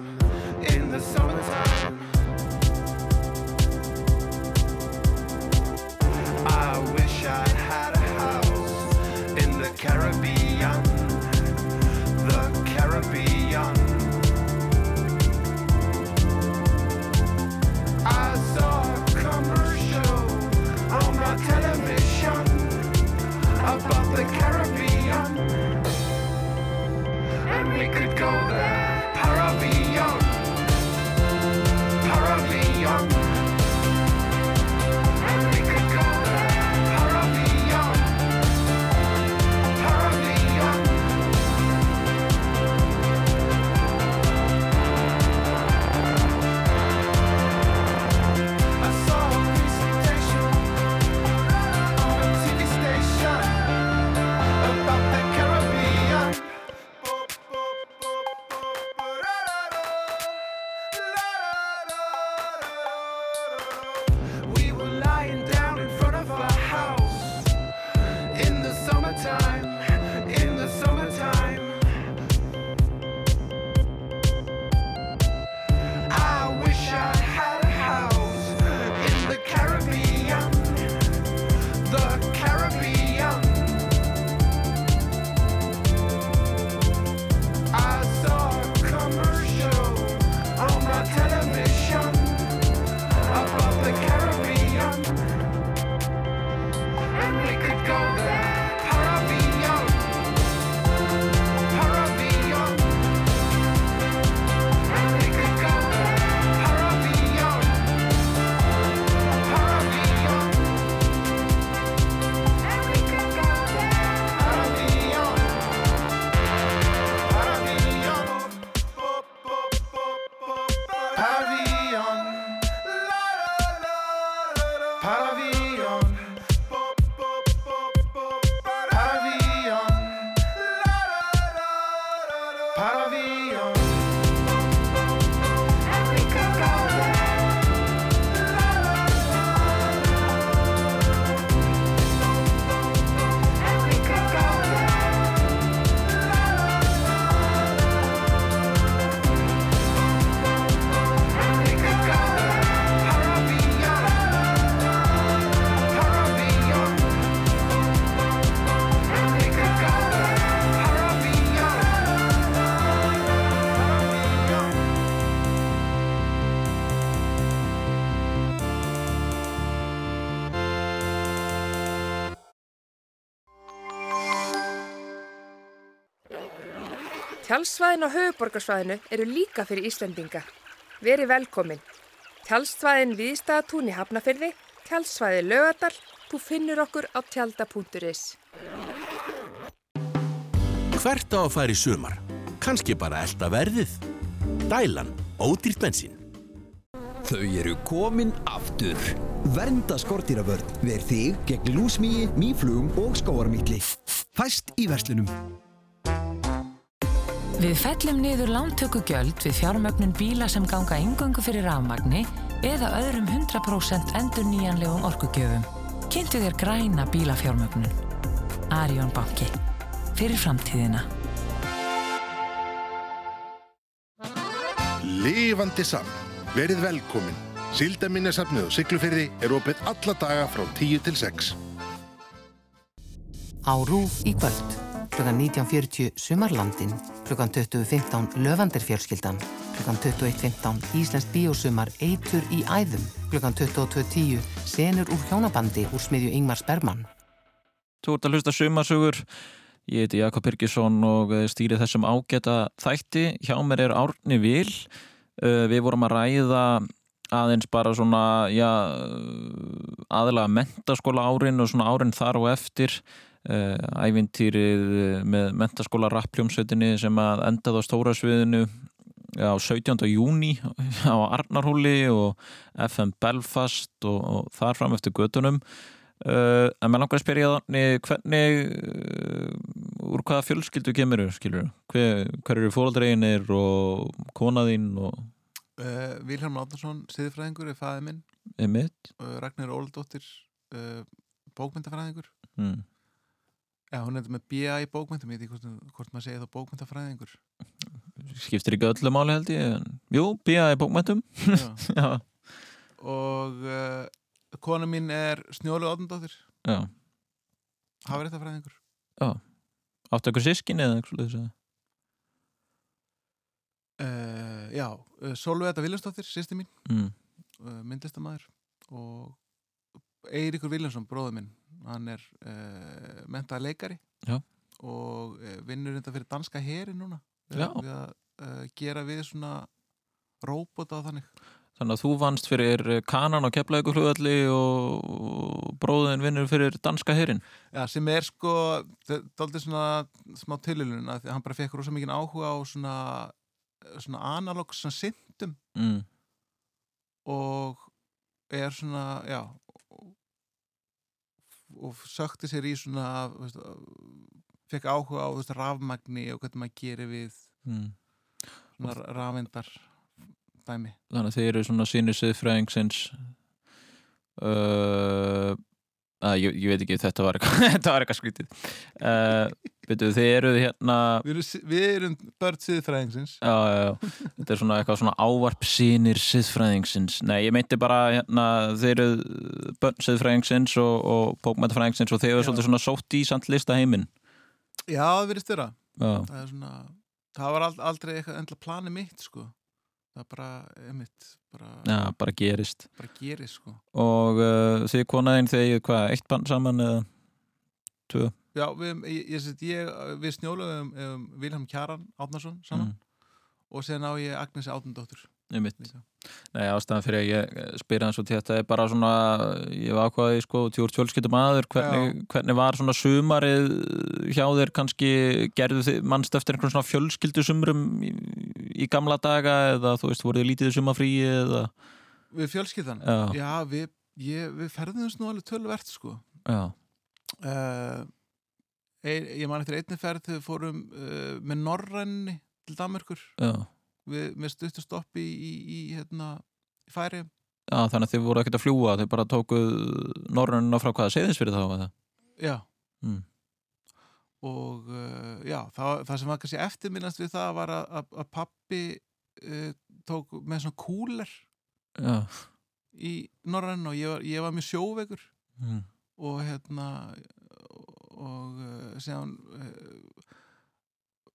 Tjálsvæðin á höfuborgarsvæðinu eru líka fyrir Íslendinga. Veri velkomin. Tjálsvæðin viðstæðatún í Hafnafyrði, tjálsvæði lögadal, þú finnur okkur á tjalda.is. Hvert á að fara í sumar? Kanski bara elda verðið? Dælan, ódýrt bensín. Þau eru komin aftur. Vernda skortýravörn ver þig gegn lúsmíi, mýflugum og skóarmítli. Fæst í verslunum. Við fellum niður lántökugjöld við fjármögnun bíla sem ganga yngöngu fyrir rafmagni eða öðrum 100% endur nýjanlegum orkugjöfum. Kynntu þér græna bílafjármögnun. Arjón banki. Fyrir framtíðina. Lifandi safn. Verið velkomin. Sildaminnesafnið og Siglufyrði er opið alla daga frá 10 til 6. Á Rúf í kvöld. Klukkan 19.40 Sumarlandin. Klukkan 20.15 Löfandir fjölskyldan. Klukkan 21.15 Íslensk bíósumar Eitur í æðum. Klukkan 22.10 Senur úr hjónabandi úr smiðju Ingmar Sperman. Þú ert að hlusta sumasögur. Ég heiti Jakob Birgisson og eh, stýri þessum ágæta þætti. Hjá mér er Árni Vil. Uh, Við vorum að ræða aðeins bara svona, já, aðalega mentaskóla árin og svona árin þar og eftir. Uh, ævintýrið með mentaskóla rappljómsveitinni sem að endaði á stóra sviðinu á 17. júni á Arnarhóli og FM Belfast og, og þar fram eftir göttunum. Uh, en maður langar að spyrja þannig hvernig úr hvaða fjölskyldu kemur skilur, hver, hver eru fóraldreginir og konaðinn og uh, Vilhelm Átnarsson, siðfræðingur er fæði minn Ragnar Óldóttir uh, bókmyndafræðingur mm. Já, hún er með BA í bókmyndum ég veit ekki hvort, maður segir þá bókmyndafræðingur skiptir ekki öllu máli held ég en, jú, bíja í bókmæntum Já. *laughs* já, og uh, kona mín er Snjólu Átnandóttir já, hafréttafræðingur já. Áttu eitthvað sískinni eða eitthvað svoleiðis, eða? uh, Já, uh, Solveita Viljansdóttir sýsti mín. Mm. uh, myndlistamæður og Eiríkur Viljansson, bróður minn hann er uh, mentað leikari Já. og uh, vinnur þetta fyrir danska heri núna. Við að uh, gera við svona róbota þannig. Þannig að þú vannst fyrir kanan á keflauguflugvalli og, og bróðin vinnur fyrir danska herin Já, sem er sko daldið svona smá tililun að hann bara fekk rosa mikið áhuga á svona, svona analog svona syndum mm. og er svona, já og sökti sér í svona veist, fekk áhuga á veist, rafmagni og hvernig maður gerir við Mm. rafendar dæmi þannig að þeir eru svona sínir siðfræðingsins uh, að, ég, ég veit ekki þetta var eitthvað, *laughs* þetta var eitthvað skrítið. Uh, veitu þið eru hérna Við erum, si- við erum börn siðfræðingsins. Já, já, já, þetta er svona eitthvað svona ávarp sínir siðfræðingsins. Nei, ég meinti bara hérna þeir eru börn siðfræðingsins og, og bókmæntafræðingsins og þeir eru svolítið svona sótt í samt lista heiminn Já, það verðist vera. Já. það svona það var ald- aldrei eitthvað endla plani mitt sko það bara, einmitt bara, já, bara gerist. bara gerist sko. Og uh, þið konaðinn þegar hvað, eitt bann saman eða tvö? Já, við, ég, ég, við snjóluðum um, Vilhelm Kjaran Átnarsson saman og sen á ég Agnesi Átnandóttur Einmitt. Nei, ástæðan fyrir að ég spyr hans út í þetta er bara svona, ég var ákvaði sko, tjór tjólskiptum aður, hvernig, hvernig var svona sumarið hjá þér kannski, gerðu þið mannst eftir einhvern svona fjölskyldusumrum í, í gamla daga eða þú veist, voruð þið lítið sumafríi eða Við fjölskyldan? Já. við, ég, við ferðumst nú alveg tölvert sko Já. uh, ein, Ég man eftir einni ferð þegar við fórum uh, með Norræni til Danmörkur Já. Við, með stuttu stoppi í, í, hérna, í færi Já, þannig að þið voru ekkert að fljúa, þið bara tókuð norrönuna frá hvaða segðins fyrir þá? Já Mm. og uh, já, það, það sem var kannski eftirminnast við það var að, að, pappi uh, tók með svona kúler Já. í Norræn og ég var, ég var mjög sjóvegur Mm. og hérna og uh, síðan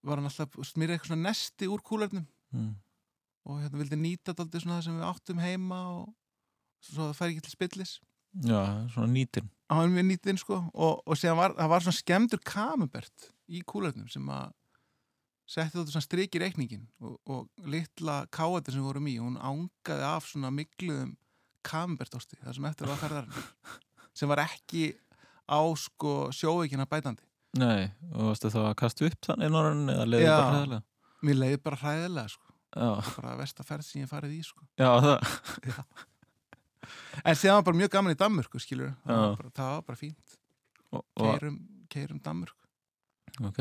var hann alltaf smýrið eitthvað svona nesti úr kúlernum Mm. og hérna vildi nýta þetta svona það sem við áttum heima og svo það fær ekki til spillis. Já, svona nýtin. Hann var mjög nýtinn sko. Og, og var, það var svona skemmtur kamubert í kúlernum sem að setti þetta svona strik í reikningin og, og litla káati sem vorum í hún ángaði af svona mikluðum kambertosti, það sem eftir var ferðarinn *laughs* sem var ekki á sko sjóveikina bætandi. Nei, og varstu þá að kastu upp þannig norðan eða leiði bara hræðilega? mér leiði bara hræðilega sko Bara versta ferð sem ég farið í sko. Já, það *laughs* Já. en síðan var bara mjög gaman í Danmörku skilur það, var bara, það var bara fínt. Og- og- keirum, keirum Danmörku. Ok,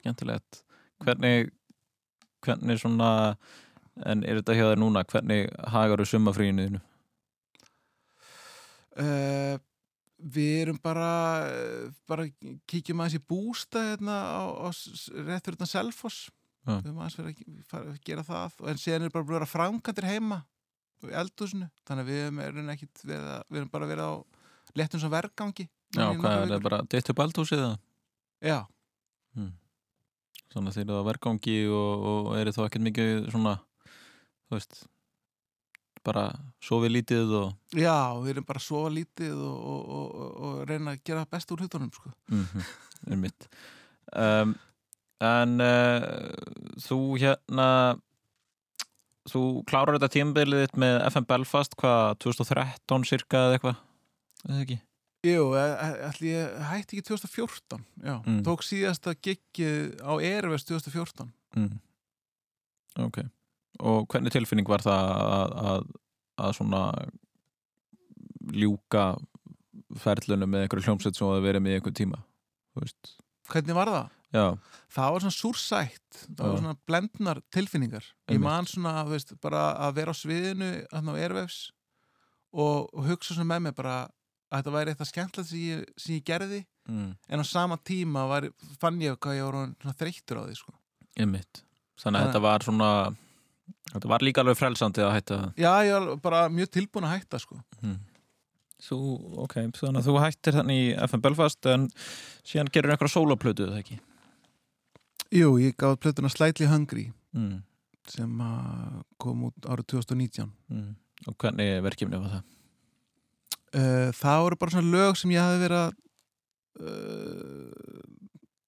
skemmtilegt. Hvernig hvernig svona en er þetta hjá þér núna, hvernig hagar þú summafríinu þínu? uh, við erum bara eh, bara kíkjum aðeins í bústa hérna á, á s- rétt fyrir þetta Selfoss Já. við erum aðeins verið að gera það en síðan er bara að vera framkantir heima í eldhúsinu, þannig að við erum, ekkit við, að, við erum bara verið á léttum sem vergangi Já, hvað er það bara ditt upp eldhúsið það? Já. Hmm. Svona þeir eru á vergangi og, og eru þá ekkert mikið svona þú veist bara sofið lítið og Já, við erum bara að sofa lítið og, og, og, reyna að gera best úr hlutunum sko. mm er mitt um, en uh, þú hérna þú klárar þetta tímabilið þitt með FM Belfast hvað 2013 cirka eða eitthvað eða ekki? Jú, ætli ég hætti ekki 2014 Já, Mm. tók síðasta giggið á Airways 2014 Mm. Ok og hvernig tilfinning var það að, að, að svona ljúka ferlunum með einhverju hljómsveit sem hafði verið með einhver tíma þú veist Hvernig var það? Já, Það var svona súrsætt það var Já. svona blendnar tilfinningar ég Einmitt. man svona, þú veist, bara að vera á sviðinu á Airwaves og, og hugsa svona með mig bara að þetta væri eitthvað skemmtilegt sem ég, sem ég gerði Mm. en á sama tíma var, fann ég hvað ég var þreyttur á því sko. þannig að Þannig- þetta var svona þetta var líka alveg frelsandi að hætta Já, ég var bara mjög tilbúin að hætta sko. Mm. Þú, ok, þannig að þú hættir þannig í FM Belfast en síðan gerur einhverja sólaplötu eða ekki? Jú, ég gáði plötuna Slightly Hungry Mm. sem að kom út árið 2019 Mm. Og hvernig verkefni var það? uh, Það voru bara svona lög sem ég hafi verið að uh,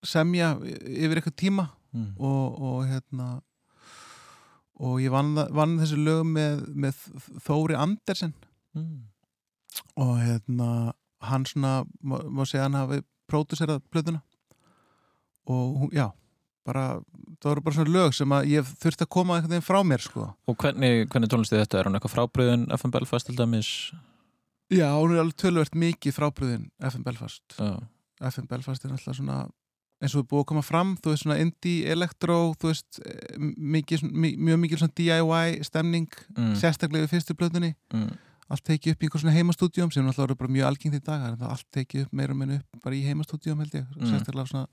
semja yfir eitthvað tíma Mm. og, og hérna og ég vann, vann þessu lög með, með Þóri Andersen Mm. og hérna hann svona, má, má segja hann hafi pródúserað plötuna og já bara, það voru bara svona lög sem að ég þurfti að koma einhvern veginn frá mér sko Og hvernig, hvernig tónlistið þetta? Er hún eitthvað frábriðin FM Belfast til dæmis? Já, hún er alveg tölvert mikið frábriðin FM Belfast Já. FM Belfast er alltaf svona eins og við búið að koma fram, þú veist svona indie, electro, þú veist mikið, mi- mjög mikið svona DIY stemning, Mm. sérstaklega við fyrstu plötunni Mm. allt tekið upp í einhver svona heimastúdíum sem náttúrulega eru bara mjög algengt í dag, allt tekið upp meira og meira upp bara í heimastúdíum held ég Mm. sérstaklega svona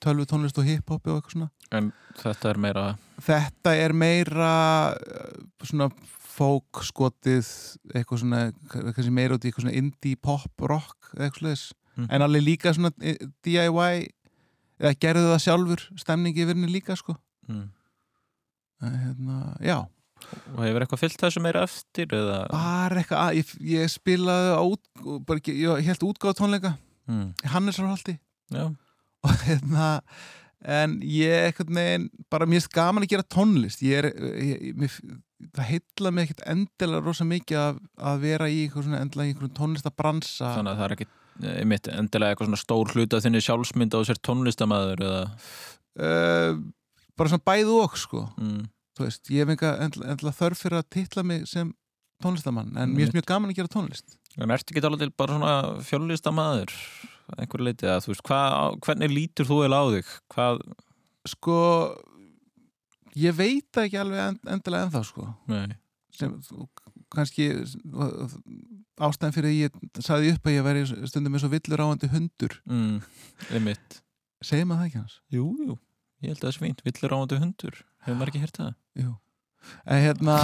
tölvu tónlist og hip-hopi og eitthvað svona En þetta er meira Þetta er meira uh, svona folk skotið eitthvað svona, kannski meira út í eitthvað svona indie pop rock eitthvað slags Mhm. en alveg líka svona eh, DIY eða gerðu það sjálfur stemningi yfir henni líka sko mm. En, hérna, já Og hefur eitthvað fyllt þessu meira eftir? Eða? bara eitthvað, að, ég, ég spilaði á bara, ég held útgáð tónleika Mm. í Hannesarholti Já. Og hérna en ég eitthvað neginn bara mér finnst gaman að gera tónlist. Ég er, ég, mér, það heitla mig ekkert endilega rosa mikið að, að vera í eitthvað svona endilega í einhverjum tónlistabransa. Þannig að það er ekki einmitt endilega eitthvað svona stór hluta þinni sjálfsmynd á sér tónlistamæður eða? Uh, bara svona bæð og sko. Mm. þú veist, ég hef endilega, þörf fyrir að titla mig sem tónlistamann en mér finnst mjög gaman að gera tónlist. En ertu ekki alveg til bara svona fjöllistamæður einhver leiti að þú veist hvað, hvernig lítur þú eða á þig? Hvað sko ég veit ekki alveg end, endilega ennþá sko. Sem kannski ástæðan fyrir að ég saði upp að ég væri stundum eins og villur áandi hundur. Mm, segir maður það ekki hans? Jú, jú, ég held að það er svínt villur áandi hundur, hefur maður ekki hert það? Jú en hérna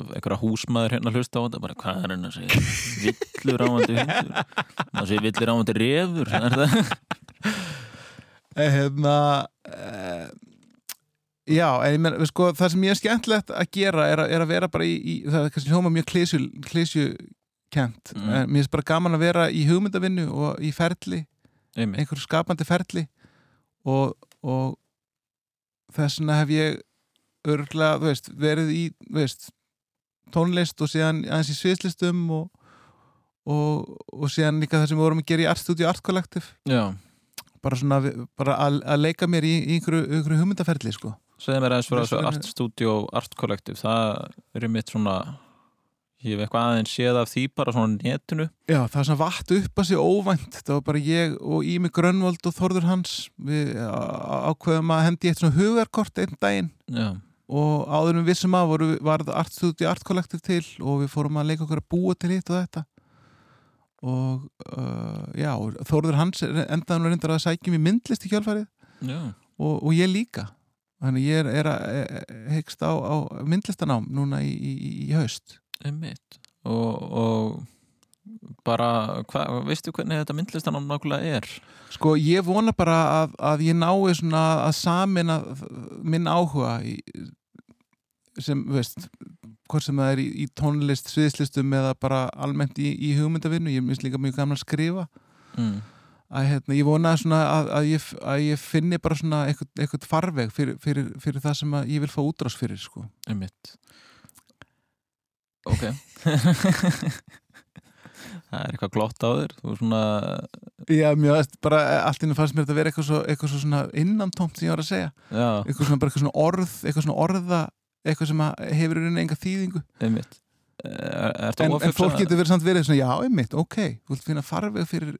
einhverja húsmaður hérna hlusta á þetta? Bara hvað er hann að segja? Villur áandi hundur. Það segir villur er það? en hérna uh, já, en ég menn sko, það sem ég er skemmtilegt að gera er að, er að vera bara í, í það er kannski hljóma mjög klísju, klísju kent, Mm. en mér finnst bara gaman að vera í hugmyndavinnu og í ferli einhverju skapandi ferli. Og, og þess vegna hef ég örgulega, þú veist, verið í veist, tónlist og síðan aðeins í sviðslistum og, og, og síðan líka það sem við vorum að gera í Art Studio Art Collective Já. bara svona, bara að, að leika mér í, í einhverju, einhverju hugmyndaferli sko. Segðu mér aðeins fyrir þessu Art Studio Art Collective það er mitt svona ég hef eitthvað aðeins séð af því bara svona netinu Já, það var svona vatt upp að sig óvænt það var bara ég og Ími Grönvald og Þorður Hans við ákveðum að hendi eitt svona hugarkort einn daginn Já. Og áður en við vissum að voru, var það Art Studio Art Collective til og við fórum að leika okkur að búa til hitt og þetta og uh, já, og Þorður Hans endaði nú reyndar að sækjum í myndlist í kjálfarið Já. og, og ég líka þannig ég er, er að hyggst á, á myndlistanám núna í, í, í haust Einmitt. og, og bara, hva, veistu hvernig þetta myndlistanám nákvæmlega er? Sko ég vona bara að, að ég nái svona að samina minn áhuga í, sem, veist hvort sem það er í, í tónlist, sviðslistum eða bara almennt í, í hugmyndavinnu ég minnst líka mjög gaman að skrifa Mm. að hérna, ég vona svona að, að, ég, að ég finni bara svona eitthvað, eitthvað farveg fyrir, fyrir, fyrir það sem að ég vil fá útrás fyrir sko. Einmitt. Ok. *laughs* það er eitthvað glott á þér þú er svona Já, mjög, bara allt inni fannst mér þetta vera eitthvað svo, eitthvað svo svona innantómt sem ég var að segja Já. eitthvað svona, bara eitthvað svona orð eitthvað svona orða, eitthvað sem hefur rauninni enga þýðingu. Einmitt. Er, er en, en fólk getur verið samt verið svona, já, einmitt, ok þú vilt finna farveg fyrir,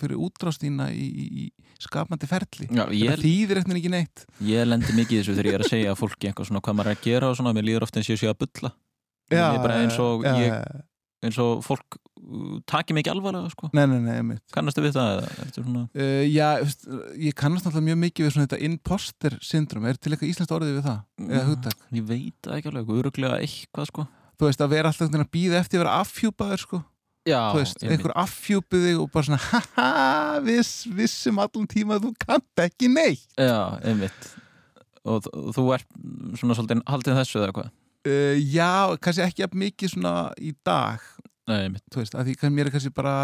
fyrir útrástína í, í, í skapandi ferli. Já, ég- þetta þýðir eitthvað ekki neitt. Ég lendi mikið þessu þegar ég er að segja fólki eitthvað svona hvað maður er að gera og svona mér líður ofta eins og ég sé að bara eins og ég. Eins og fólk uh, taki mig ekki alvarlega sko. Nei, nei, nei, einmitt Kannastu við það? Svona... Uh, já, ég kannast náttúrulega mjög mikið við svona þetta imposter syndrom, er til eitthvað íslenskt orðið við það? Eða hugtak? Ég veit ekki alveg, öruglega eitthvað sko Þú veist, að vera alltaf að býða eftir að vera affjúpaður sko Já, Þú veist, einhver affjúpið þig og bara svona haha, viss, vissum allan tíma að þú kannt ekki neitt Já, einmitt og þú ert svona svolítið haldið þessu eða hvað? Uh, Já, kannski ekki að mikið svona í dag. Nei, Þú veist, að því kann mér er kannski bara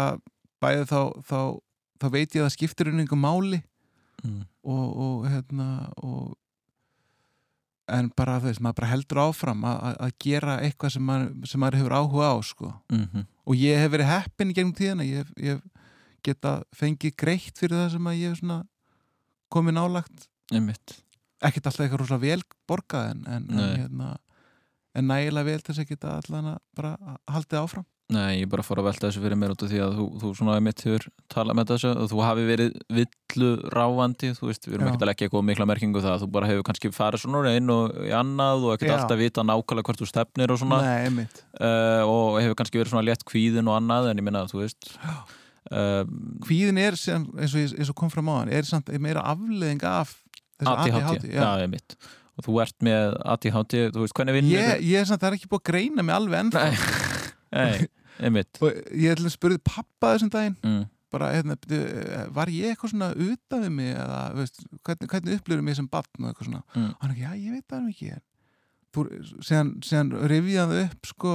bæðið þá, þá, þá veit ég að það skiptir um einhver máli. Mm. og, og hérna og en bara, þú veist, maður bara heldur áfram að, gera eitthvað sem maður, sem maður hefur áhuga á, sko. Mhm. og ég hef verið heppin í gegnum tíðina. Ég, hef- ég geta fengið greitt fyrir það sem að ég hef svona komið nálagt ekkert alltaf eitthvað rosalega vel borgað en, en, hérna, en nægilega vel til þess að geta allan að bara haldið áfram. Nei, ég bara fór að velta þessu fyrir mér út af því að þú, þú svona einmitt hefur talað með þessu og þú hafi verið villu ráfandi þú veist, við erum Já. ekkert að leggja eitthvað mikla merkingu það að þú bara hefur kannski farið svona inn og í annað og ekkert Já. alltaf vita nákvæmlega hvort þú stefnir og svona. Nei, uh, og hefur kannski verið svona létt kvíðin og annað en ég minna að þú veist uh, Kvíðin er sem, eins, og, eins og kom fram á hann er samt meira afleðing af þessu ADHD, já, einmitt og þú ert með ADHD, þú veist hvernig vinnur ég, ég er samt, það er ekki búið að greina mig alveg ennþá. Nei, einmitt. Og ég ætla að spurði pappa þessum daginn. Mm. bara, hérna, byrju, var ég eitthvað svona utan við mig eða, veist, hvernig, hvernig upplifur mig sem barn og eitthvað svona? Mm. og hann ekki, já, ég veit það ekki. Þú, síðan, síðan rifjaði upp sko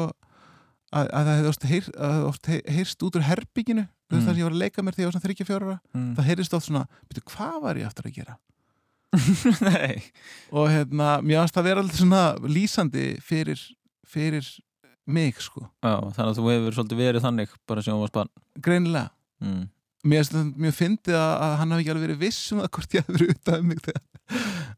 að, að það hefði oft, heyr, að oft heyr, heyrst út úr herbygginu mm. Þar sem ég var að leika mér þegar ég var svona 34 ára. Mm. það heyrist oft svona, byrju, hvað var ég aftur að gera *laughs* og hérna, mér varst að vera alltaf svona lýsandi fyrir, fyrir mig sko Já, þannig að þú hefur svolítið verið þannig bara sem þú varst barn greinilega mm. mér finnst þetta mjög fyndið að, að hann hafi ekki alveg verið viss um það hvort ég verið utan um mig þegar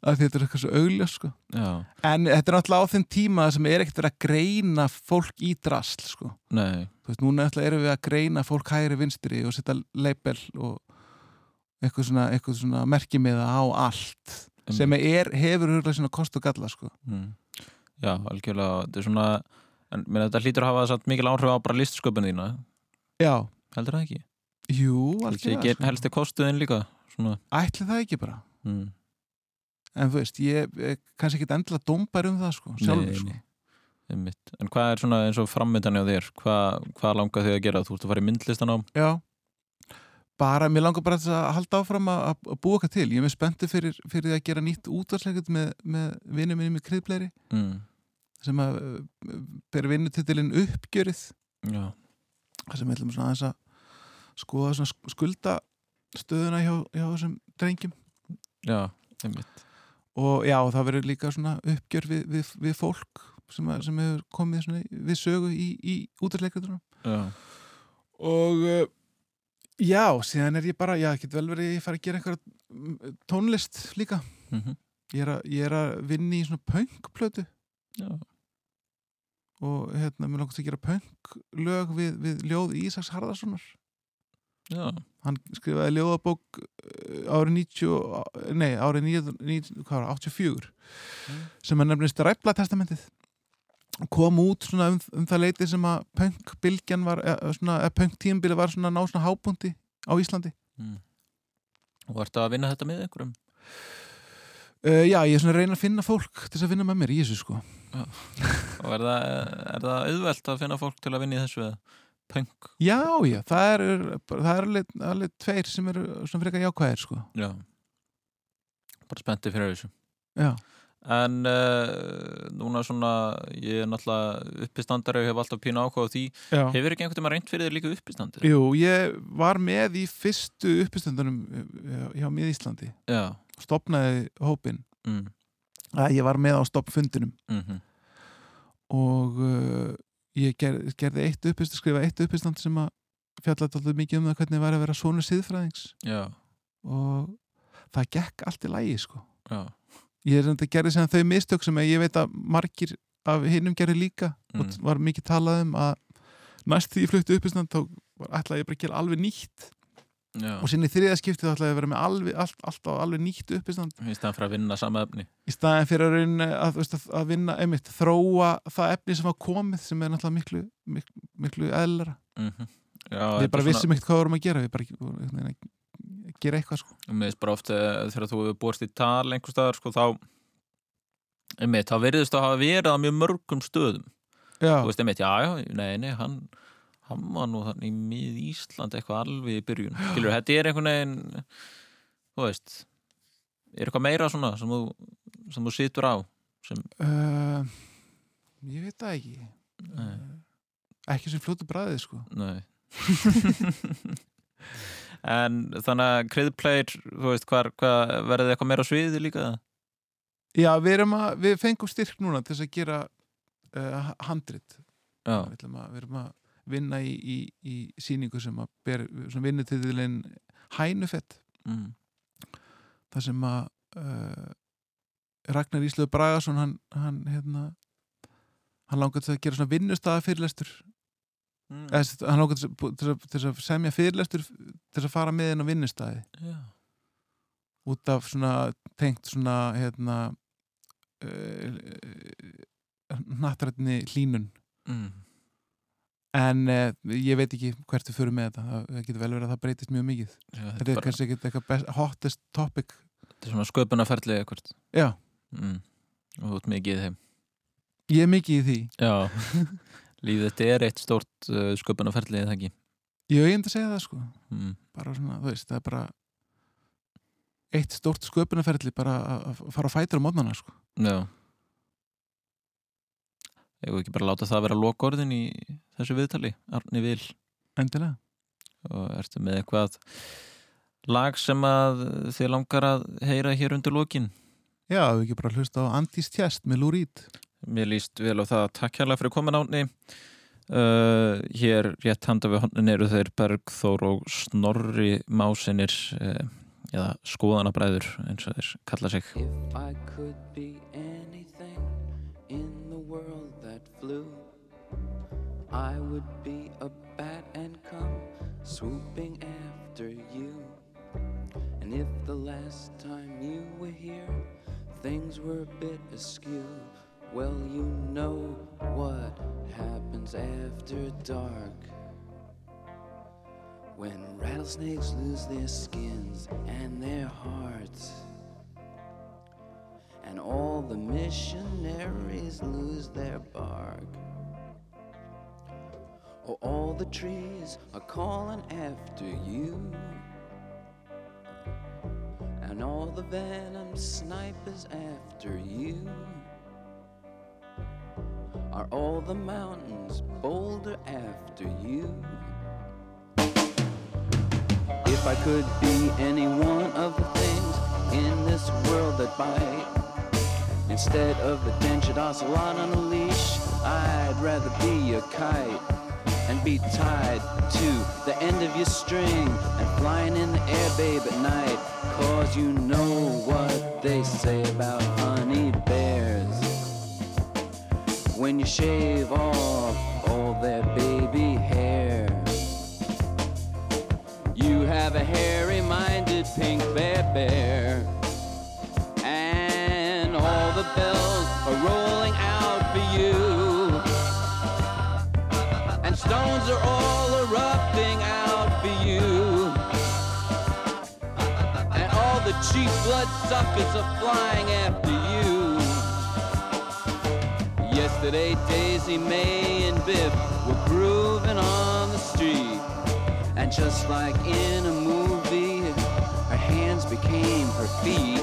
að þetta er eitthvað svo augljós sko. Já, en þetta er náttúrulega á þeim tíma sem er ekkert að greina fólk í drasl sko. nei þú veist, núna erum við að greina fólk hægri vinstri og setja label og eitthvað svona, eitthvað svona merkimiða á allt sem er, hefur hurlega svona kost og galla sko. mm. Já, algjörlega þetta er svona, en minna, þetta hlýtur að hafa mikil áhrif á bara listsköpun þína Já Heldur það ekki? Jú, algjörlega ekki helsti kostuðin líka svona. Ætli það ekki bara mm. En þú veist, ég er kannski ekki endilega dómbar um það sko, sjálfur Nei, sko. nei. En hvað er svona eins og frammyndan á þér? Hvað, hvað langar þig að gera? Þú ert að fara í myndlistan á? Já, bara, mér langar bara að halda áfram að, að- búa eitthvað til. Ég er með spenntu fyrir, fyrir að gera nýtt útvarsleikut með, með vinnum minni með kriðbleiri Mm. sem að uh, ber vinnutitilinn uppgjörið Já. sem við ætlum svona aðeins að skoða svona sk- skuldastöðuna hjá, hjá þessum drengjum Já, einmitt. og já, það verður líka svona uppgjör við, við, við fólk sem, að, sem hefur komið svona við sögu í, í útvarleikritunum Já. og uh, já, síðan er ég bara já, get vel verið ég fara að gera einhverja tónlist líka Mhm. ég, er að, ég er að vinna í svona punkplötu Já. og hérna, mér langast að gera punklög við, við ljóð Ísaks Harðarssonar Já. hann skrifaði ljóðabók uh, árið 90, og- nei, árið 90, 90, hvað var, það, 84 sem er nefnist Ræfla testamentið kom út svona um, um það leiti sem að punkbylgjan var eða, punktímbili var svona ná svona hábúndi á Íslandi Mm. Og ertu að vinna þetta með einhverjum? uh, já, ég er svona að reyna að finna fólk til þess að vinna með mér í þessu sko Já. Og er það, er það auðvelt að finna fólk til að vinna í þessu eða? punk? já, já, það er, það er alveg, alveg tveir sem eru svona frekar jákvæðir sko Já. Bara spenntið fyrir þessu. já, En uh, núna svona, ég er náttúrulega uppistandari og hef alltaf pínu áhuga á því. Já. Hefur ekki einhvern veginn reynd fyrir þér líka uppistandi? jú, ég var með í fyrstu uppistendunum hjá Mið Íslandi Já. stopnaði hópin Mm. ég var með á stoppfundinum Mhm. og uh, ég ger, gerði eitt uppistand skrifa eitt uppistand sem að fjallaði alltaf mikið um það hvernig var að vera svona síðfræðings Já. og það gekk allt í lægi sko Já. Ég er þetta gerði sem þau mistök sem ég veit að margir af hinnum gerði líka og Mm. var mikið talað um að næst því ég fluttu uppistand þá ætlaði ég bara að gera alveg nýtt Já. og sinni í þriða skiptið þá ætlaði ég að vera með alveg, allt, alltaf alveg nýtt uppistand Í staðan fyrir að vinna sama efni. í staðin fyrir að, reyna, að, að, vinna einmitt, þróa það efni sem var komið sem er náttúrulega miklu, miklu, miklu eðlara Mhm. Já, við bara vissum ekkert hvað við vorum að gera við bara gera eitthvað sko. Mér finnst bara oft eh, þegar þú hefur búist í tal einhver staðar sko þá einmitt, þá verðist það að hafa verið á mjög mörgum stöðum Já. þú veist einmitt, já, já, nei, nei hann, hann var nú þannig mið Ísland eitthvað alveg í byrjun skilur, þetta er einhvern veginn þú veist er eitthvað meira svona sem þú, sem þú situr á sem, uh, ég veit það ekki Nei. ekki sem fljótu bræðið sko. nei *laughs* *laughs* en þannig að kreðpleir, þú veist, hvað verðið eitthvað meira á sviði líka já, við, að, við fengum styrk núna til þess að gera uh, handrit. Við, við erum að vinna í, í, í síningu sem að ber, sem vinnur til þiðlein hænufett. Mm. þar sem að uh, Ragnar Íslöðu Bragason hann, hann hérna hann langar til að gera svona vinnustæða fyrirlestur Mm. Sagt, hann langar til, til, að- til að semja fyrirlestur til þess að fara með inn á vinnustæði Já. út af svona tengt svona hérna uh, nattrætni hlínun Mm. en uh, ég veit ekki hvert við fyrir með þetta það, getur vel verið að það breytist mjög mikið Já, þetta þetta er bara- kannski eitthvað best, hottest topic Þetta er svona sköpunarferðli eitthvað Já. mm. Og þú ert mikið í þeim ég er mikið í því Já *laughs* Lífið þetta er eitt stórt uh, sköpunarferðli eða ekki? Ég hef einnig að segja það sko. Mm. bara svona, þú veist, það er bara eitt stórt sköpunarferðli bara að að fara á fætur á mótnana sko. Já. Ég vil ekki bara láta það vera lokorðin í þessu viðtali Arni Vil Endilega. Og ertu með eitthvað lag sem að þið langar að heyra hér undir lokin? Já, við ekki bara hlusta á Andís Tjest með Lúrít Mér líst vel á það. Takk hérlega fyrir komin átni uh, Hér rétt handa við honnin eru þeir Bergþór og Snorri Másinir uh, eða skoðanabræður eins og þeir kalla sig. If I could be anything in the world that flew, I would be a bat and come swooping after you. And if the last time you were here, things were a bit askew, well, you know what happens after dark. When rattlesnakes lose their skins and their hearts, and all the missionaries lose their bark. Oh, all the trees are calling after you, and all the venom snipers after you. Are all the mountains bolder after you? If I could be any one of the things in this world that bite, Instead of a dented ocelot on a leash, I'd rather be a kite and be tied to the end of your string and flying in the air, babe, at night. Cause you know what they say about honey bears. When you shave off all their baby hair, you have a hairy minded pink bear bear. And all the bells are rolling out for you. And stones are all erupting out for you. And all the cheap blood suckers are flying after you. Yesterday, Daisy May and Biff were grooving on the street. And just like in a movie, her hands became her feet.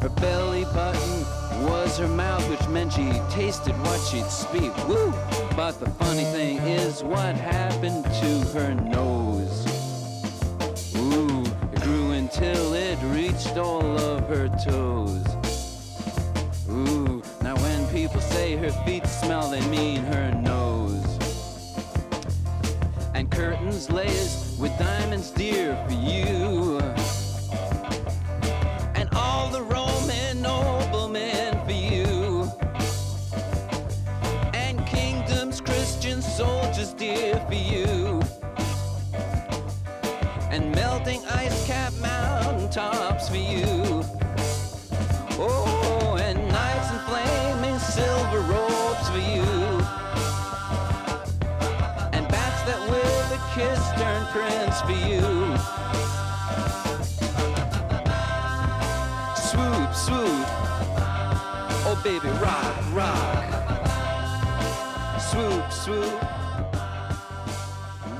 Her belly button was her mouth, which meant she tasted what she'd speak. Woo! But the funny thing is, what happened to her nose? Ooh, it grew until it reached all of her toes. People say her feet smell, they mean her nose. And curtains laced with diamonds dear for you. Baby, rock, rock. Swoop, swoop.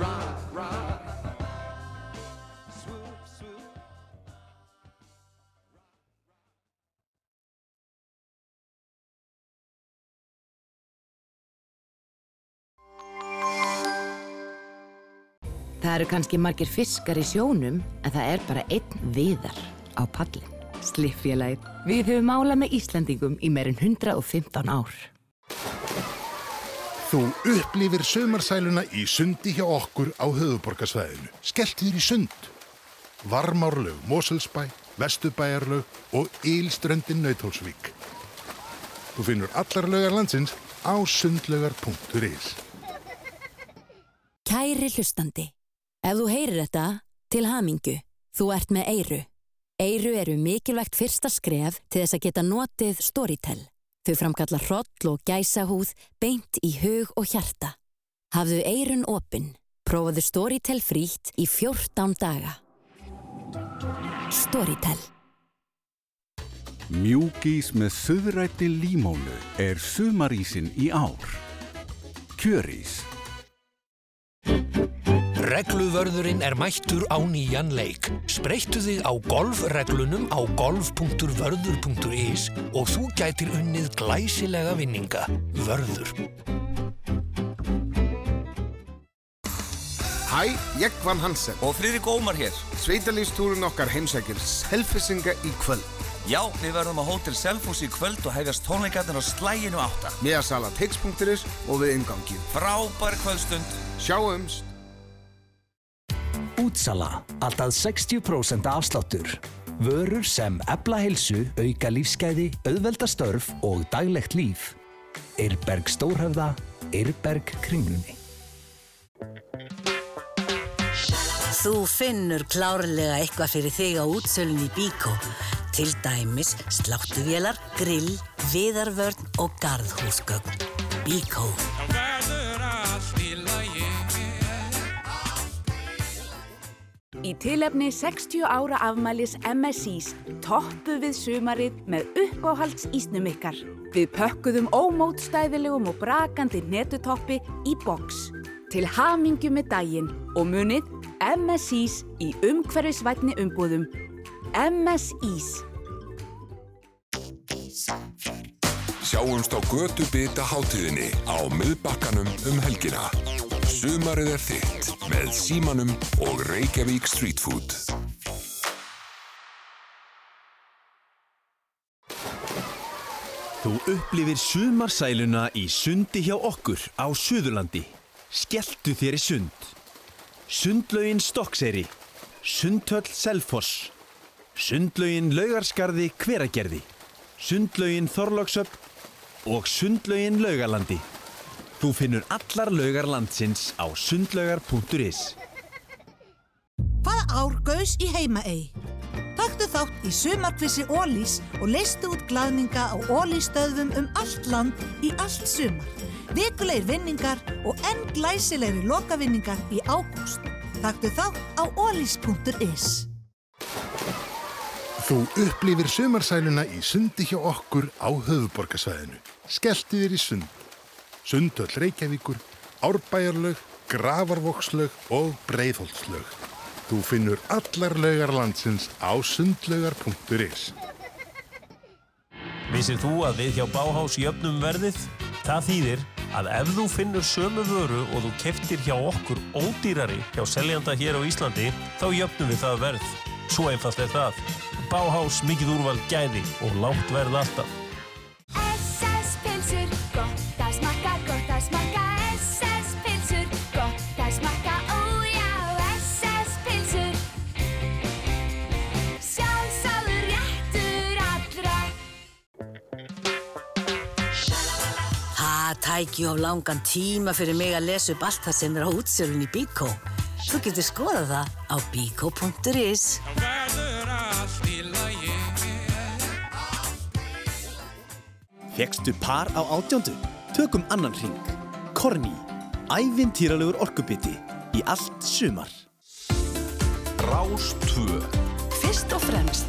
Rock, rock. Swoop, swoop. Það eru kannski margir fiskar í sjónum en það er bara einn viðar á pallin. Sliffélagið. Við höfum málað með Íslandingum í meirinn 115 ár. Þú upplifir sömarsæluna í sundi hjá okkur á höfuborgarsvæðinu. Skellt þér í sund. Varmárlaug Moselsbæ, Vestubæjarlaug og Ílströndin Nautólsvík. Þú finnur allar laugar landsins á sundlaugar.is. Kæri hlustandi, ef þú heyrir þetta, til hamingu, þú ert með Eyru. Eyru eru mikilvægt fyrsta skref til þess að geta notið Storytel. Þau framkalla hroll og gæsahúð beint í hug og hjarta. Hafðu Eyrun opinn, prófaðu Storytel frítt í 14 daga. Storytel. Mjúkís með söðrætti límónu er sumarísin í ár. Kjörís. Regluvörðurinn er mættur á nýjan leik. Spreyttu þig á golfreglunum á golf.vörður.is og þú gætir unnið glæsilega vinninga. Vörður. Hæ, ég Van Hansen og Friðrik Ómar hér. Sveitalífstúrun okkar heimsækir Selfissinga í kvöld. Já, við verðum á Hótel Selfoss í kvöld og hefjast tónleikarnir á slæginu átta. Miðasala tix.is og við ingangið. Frábær kvöldstund. Sjáumst. Útsala. Alltaf 60% afsláttur. Vörur sem ebla heilsu, auka lífsgæði, auðvelda störf og daglegt líf. Eirberg Stórhöfða, Eirberg Kringlunni. Þú finnur klárlega eitthvað fyrir þig á útsölun í Bíkó. Til dæmis sláttuvélar, grill, viðarvörn og garðhúsgögn. Bíkó. Í tilefni 60 ára afmælis MSIs toppu við sumarið með uppáhalds ísnum ykkar. Við pökkuðum ómótstæðilegum og brakandi netutoppi í boks. Til hamingju með daginn og munið MSIs í umhverfisvætni umbúðum. MSIs. Sjáumst á götu bita hátíðinni á miðbakkanum um helgina. Sumarið er þitt með símanum og Reykjavík Street Food. Þú upplifir sumarsæluna í sundi hjá okkur á Suðurlandi. Skelltu þér í sund. Sundlaugin Stokkseri. Sundhöll Selfoss. Sundlaugin Laugarskarði Hveragerði. Sundlaugin Þorlóksöpp og Sundlaugin Laugalandi. Þú finnur allar laugar landsins á sundlaugar.is. Hvaða ár gaus í heimaey? Taktu þátt í sumarkvissi Ólís og leistu út glaðninga á Ólístöðum um allt land í allt sumar. Vikulegir vinningar og enn glæsilegri lokavinningar í ágúst. Taktu þátt á ólís.is. Þú upplifir sumarsæluna í sundi hjá okkur á höfuborgarsvæðinu. Skelltu þér í sund. Sundhöll Reykjavíkur, Árbæjarlaug, Gravarvokslaug og Breiðholtslaug. Þú finnur allar laugar landsins á sundlaugar.is. Vissir þú að við hjá Báhás jöfnum verðið? Það þýðir að ef þú finnur sömu vöru og þú keftir hjá okkur ódýrari hjá seljanda hér á Íslandi, þá jöfnum við það verð. Svo einfalt er það. Báhás mikið úrval gæði og lágt verð alltaf. Tæki of langan tíma fyrir mig að lesa upp allt það sem er á útsölun í Bíkó. Þú getur skoðað það á bíkó.is. Fekstu par á átjándu? Tökum annan ring. Korni. Ævintýralegur orkubiti í allt sumar. Rás 2 Fyrst og fremst.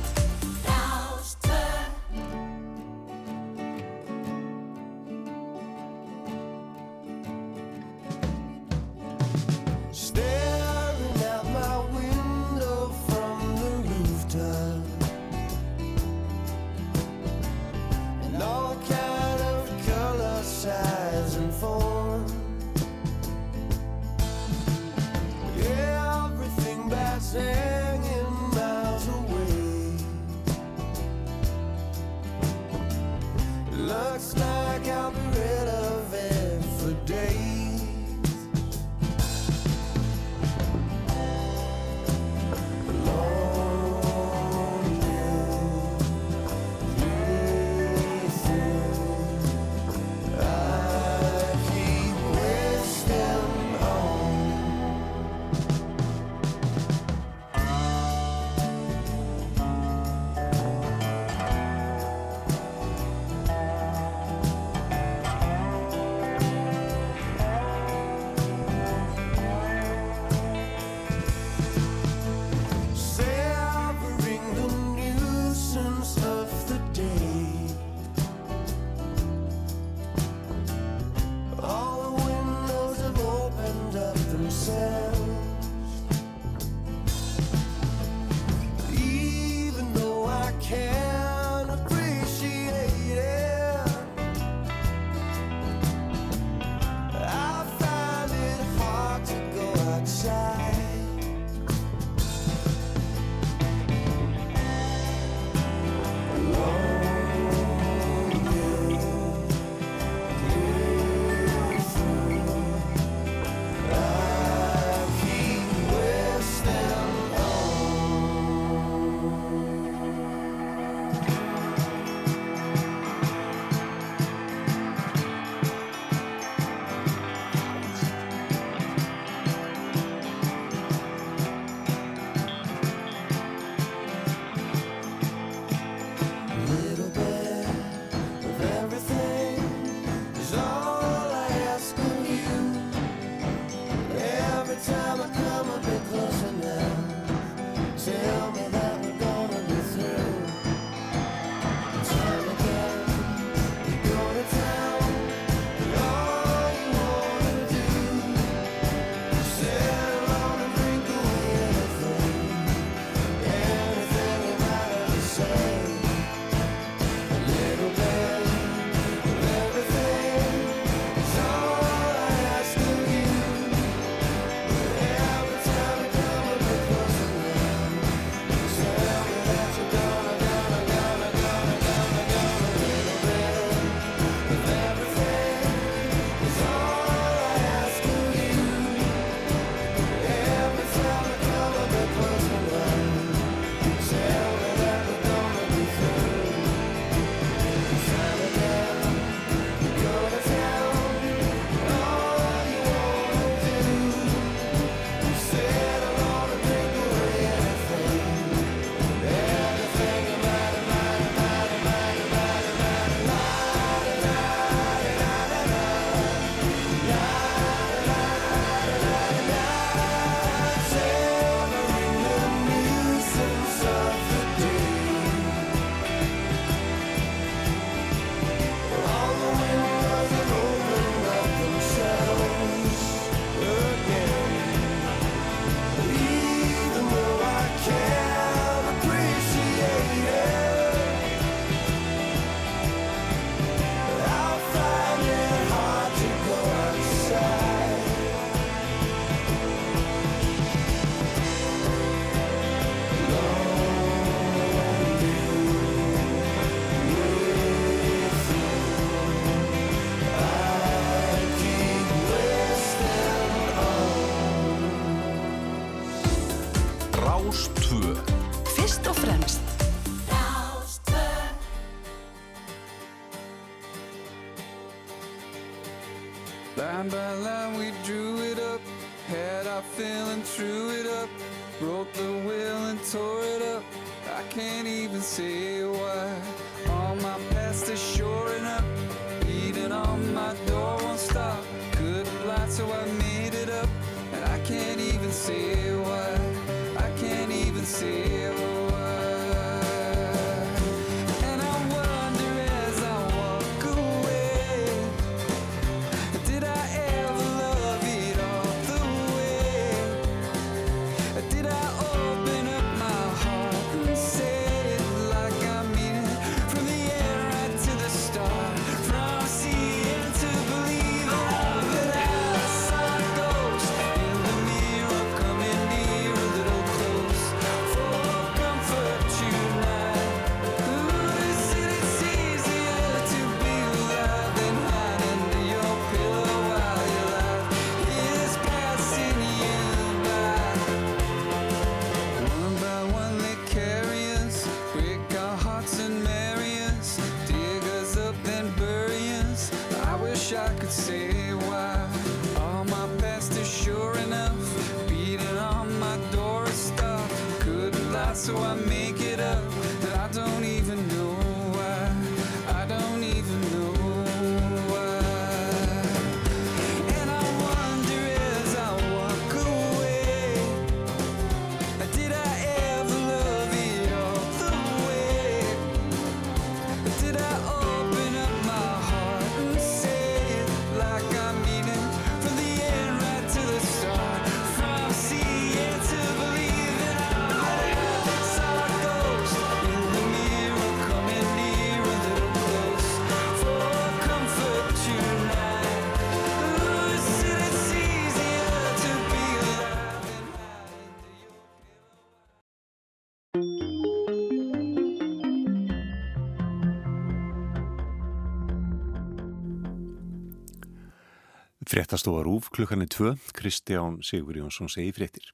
Fréttastofa Rúf klukkan er tvö, Kristján Sigur Jónsson segi fréttir.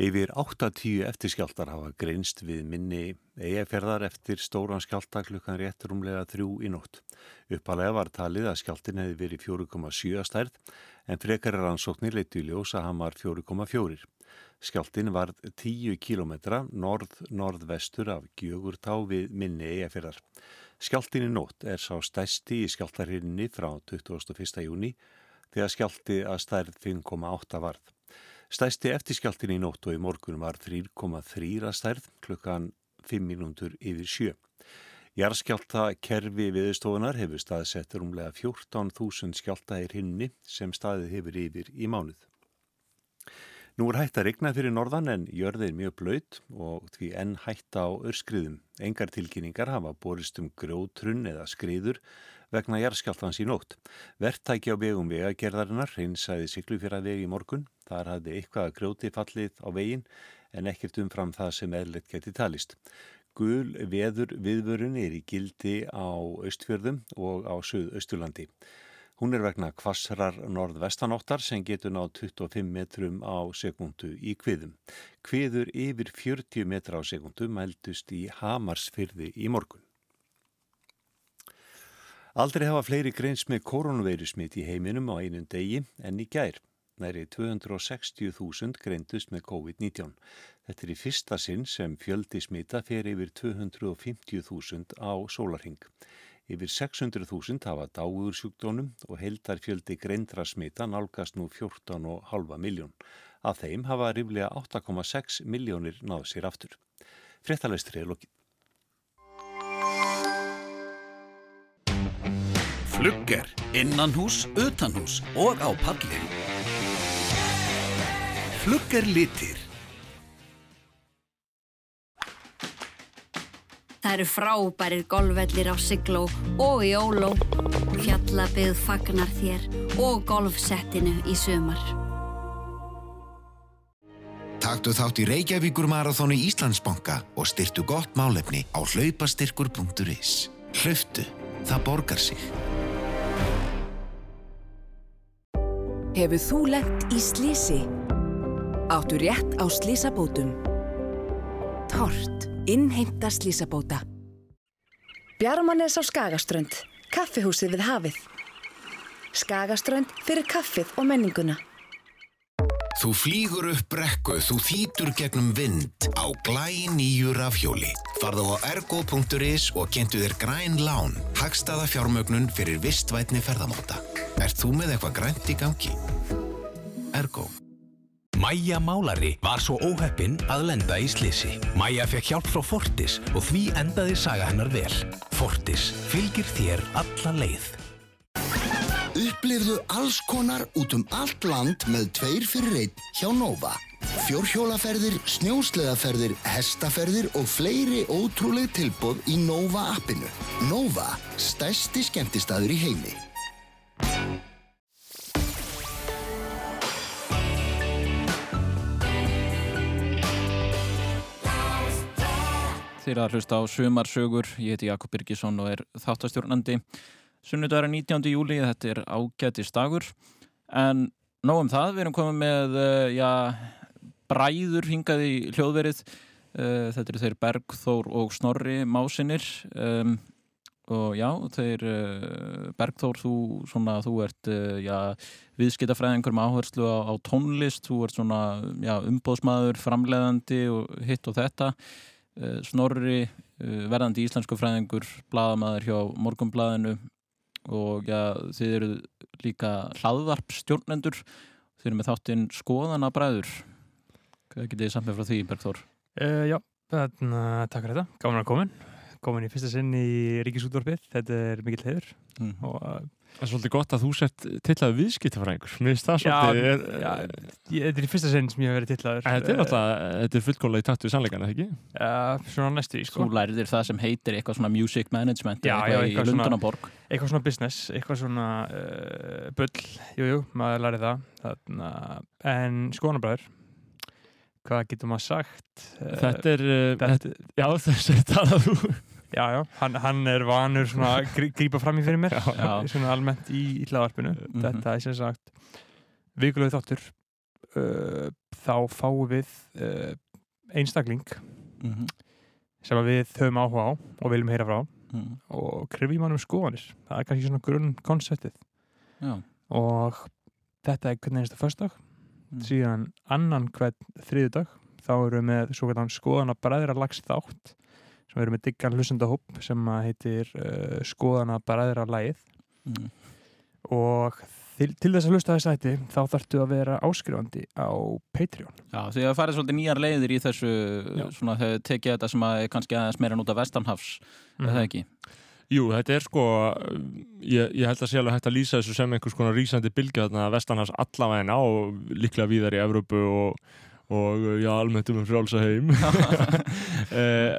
Yfir 8-10 eftirskjáltar hafa greinst við minni eigaferðar eftir stóran skjálta klukkan rétt rúmlega þrjú í nótt. Uppalega var talið að skjáltin hefði verið 4,7 stærð en frekari rannsóknir leitu í ljós að hann var 4,4. Skjáltin var 10 km norð-norðvestur af Gjögurtá við minni eigaferðar. Skjáltin í nótt er sá stæsti í skjáltarhinni frá 21. júni þegar skjálti að stærð 5,8 varð. Stæsti eftirskjáltin í nótt og í morgun var 3,3 að stærð klukkan 5 minútur yfir sjö. Jarðskjálta kerfi viðstofunar hefur staðsett rúmlega 14.000 skjálta í hinni sem staðið hefur yfir í mánuð. Nú er hægt að regna fyrir norðan en jörðið er mjög blöyt og því enn hægt á örskriðum. Engar tilkynningar hafa borist um grjótrunn eða skriður vegna jarðskjáltans í nótt. Verttæki á vegum vegagerðarinnar reynsæði siglufjara vegi í morgun. Þar hafði eitthvað grjóti fallið á vegin en ekkert umfram það sem eðlert geti talist. Gul veður viðvörun er í gildi á austfjörðum og á söð-austurlandi. Hún er vegna kvassrar norðvestanáttar sem getur náð 25 metrum á sekundu í kviðum. Kviður yfir 40 metra á sekundu mældust í Hamarsfyrði í morgun. Aldrei hafa fleiri greins með koronavirusmitt í heiminum á einun degi en í gær. Næri 260.000 greindust með COVID-19. Þetta er í fyrsta sinn sem fjöldi smita fer yfir 250.000 á sólarhing. Yfir 600.000 hafa dágur sjúkdónum og heldar fjöldi greindra smita nálgast nú 14,5 miljón. Af þeim hafa ríflega 8,6 miljónir náð sér aftur. Fréttalestri er lokið. Flugger, innanhús, utanhús og á palli. Flugger litir. Það eru frábærir golfvellir á Sigló og í Óló. Fjallabið fagnar þér og golfsettinu í sumar. Taktu þátt í Reykjavíkur Marathónu Íslandsbanka og styrtu gott málefni á hlaupastyrkur.is. Hlauftu, það borgar sig. Hefur þú lent í slísi? Áttu rétt á slísabótum? Tort, innheimta slísabóta. Bjarmanes á Skagaströnd, kaffihúsið við hafið. Skagaströnd fyrir kaffið og menninguna. Þú flýgur upp brekku, þú þýtur gegnum vind á glæ nýju rafhjóli. Farðu á ergo.is og kentu þér græn lán. Hagstaða fjármögnun fyrir vistvætni ferðamáta. Ert þú með eitthvað grænt í gangi? Ergo. Maja Málari var svo óheppinn að lenda í slisi. Maja fekk hjálp frá Fortis og því endaði saga hennar vel. Fortis fylgir þér alla leið. Upplifðu alls konar út um allt land með tveir fyrir einn hjá Nova. Fjórhjólaferðir, snjósleðaferðir, hestaferðir og fleiri ótrúleg tilbúð í Nova appinu. Nova, stærsti skemmtistaður í heimi. Þeir að hlusta á Sumarsögur, ég heiti Jakob Birgisson og er þáttastjórnandi. Sunnudagur er 19. júli, þetta er ágætis dagur, en nóg um það, við erum komið með, uh, já, bræður hingað í hljóðverið. Uh, þetta eru þeir Bergþór og Snorri Másinir og já, þeir uh, Bergþór, þú, svona, þú ert já, viðskiptafræðingur með áherslu á, á tónlist, þú ert umbóðsmaður, framleiðandi og hitt og þetta Snorri, uh, verðandi íslensku fræðingur bladamæður hjá Morgunbladinu og já, þið eru líka hlaðvarp stjórnendur þið eru með þáttinn skoðana bræður hvað getið þið samt með frá því, Bergþór? Uh, já, þarna, takk fyrir þetta, gaman að komin. Komin í fyrsta sinn í Ríkisútvarpið. Þetta er mikill hefur mm. og Það er svolítið gott að þú sett tillaði viðskiptafræðingur. Mér finnst það svolítið er, já, ég, þetta er í fyrsta sinn sem ég hef verið tillaður Þetta er alltaf, þetta er fullkóla í takt við sannleikana, ekki? Já, svona næstu í, sko. Þú lærir það sem heitir eitthvað svona music management Já, eða já, eitthvað í eitthvað svona- Lundunarborg Eitthvað svona business, eitthvað svona uh, bull, jú, jú, maður læri það. Þarna, en skoðanabræður hvað getur maður sagt? Eh, Þetta er, uh, þetta, já *laughs* þessi talað þú Já, já, hann, hann er vanur svona að grí- grípa fram í fyrir mér Já, svona almennt í ítlaðarpinu Mhm. þetta er sem sagt vikulegu þáttur uh, þá fáum við uh, einstakling Mhm. sem að við höfum áhuga á og viljum heyra frá Mhm. og krifjum hann um skoðanir það er kannski svona grunn konseptið Já. og þetta er hvernig einsta föstdag Mm. síðan annan hvern þriðudag þá erum við með svo hvernig skoðana bræðra lags þátt sem við erum með diggan hlustendahóp sem að heitir uh, skoðana bræðra lagið Mm. og til, til þess að hlusta þess ætti þá þarftu að vera áskrifandi á Patreon Já, því að farið svolítið nýjar leiðir í þessu svona þegar tekið þetta sem að er kannski aðeins meira út af Vestanhafs er það Mhm. ekki? Jú, þetta er sko ég, ég held að sé alveg hægt að lýsa þessu sem einhvers konar rísandi bylgja þarna vestanhans allavegna og líklega víðar í Evrópu og, og já, almennt um frjálsa heim *laughs* Eh,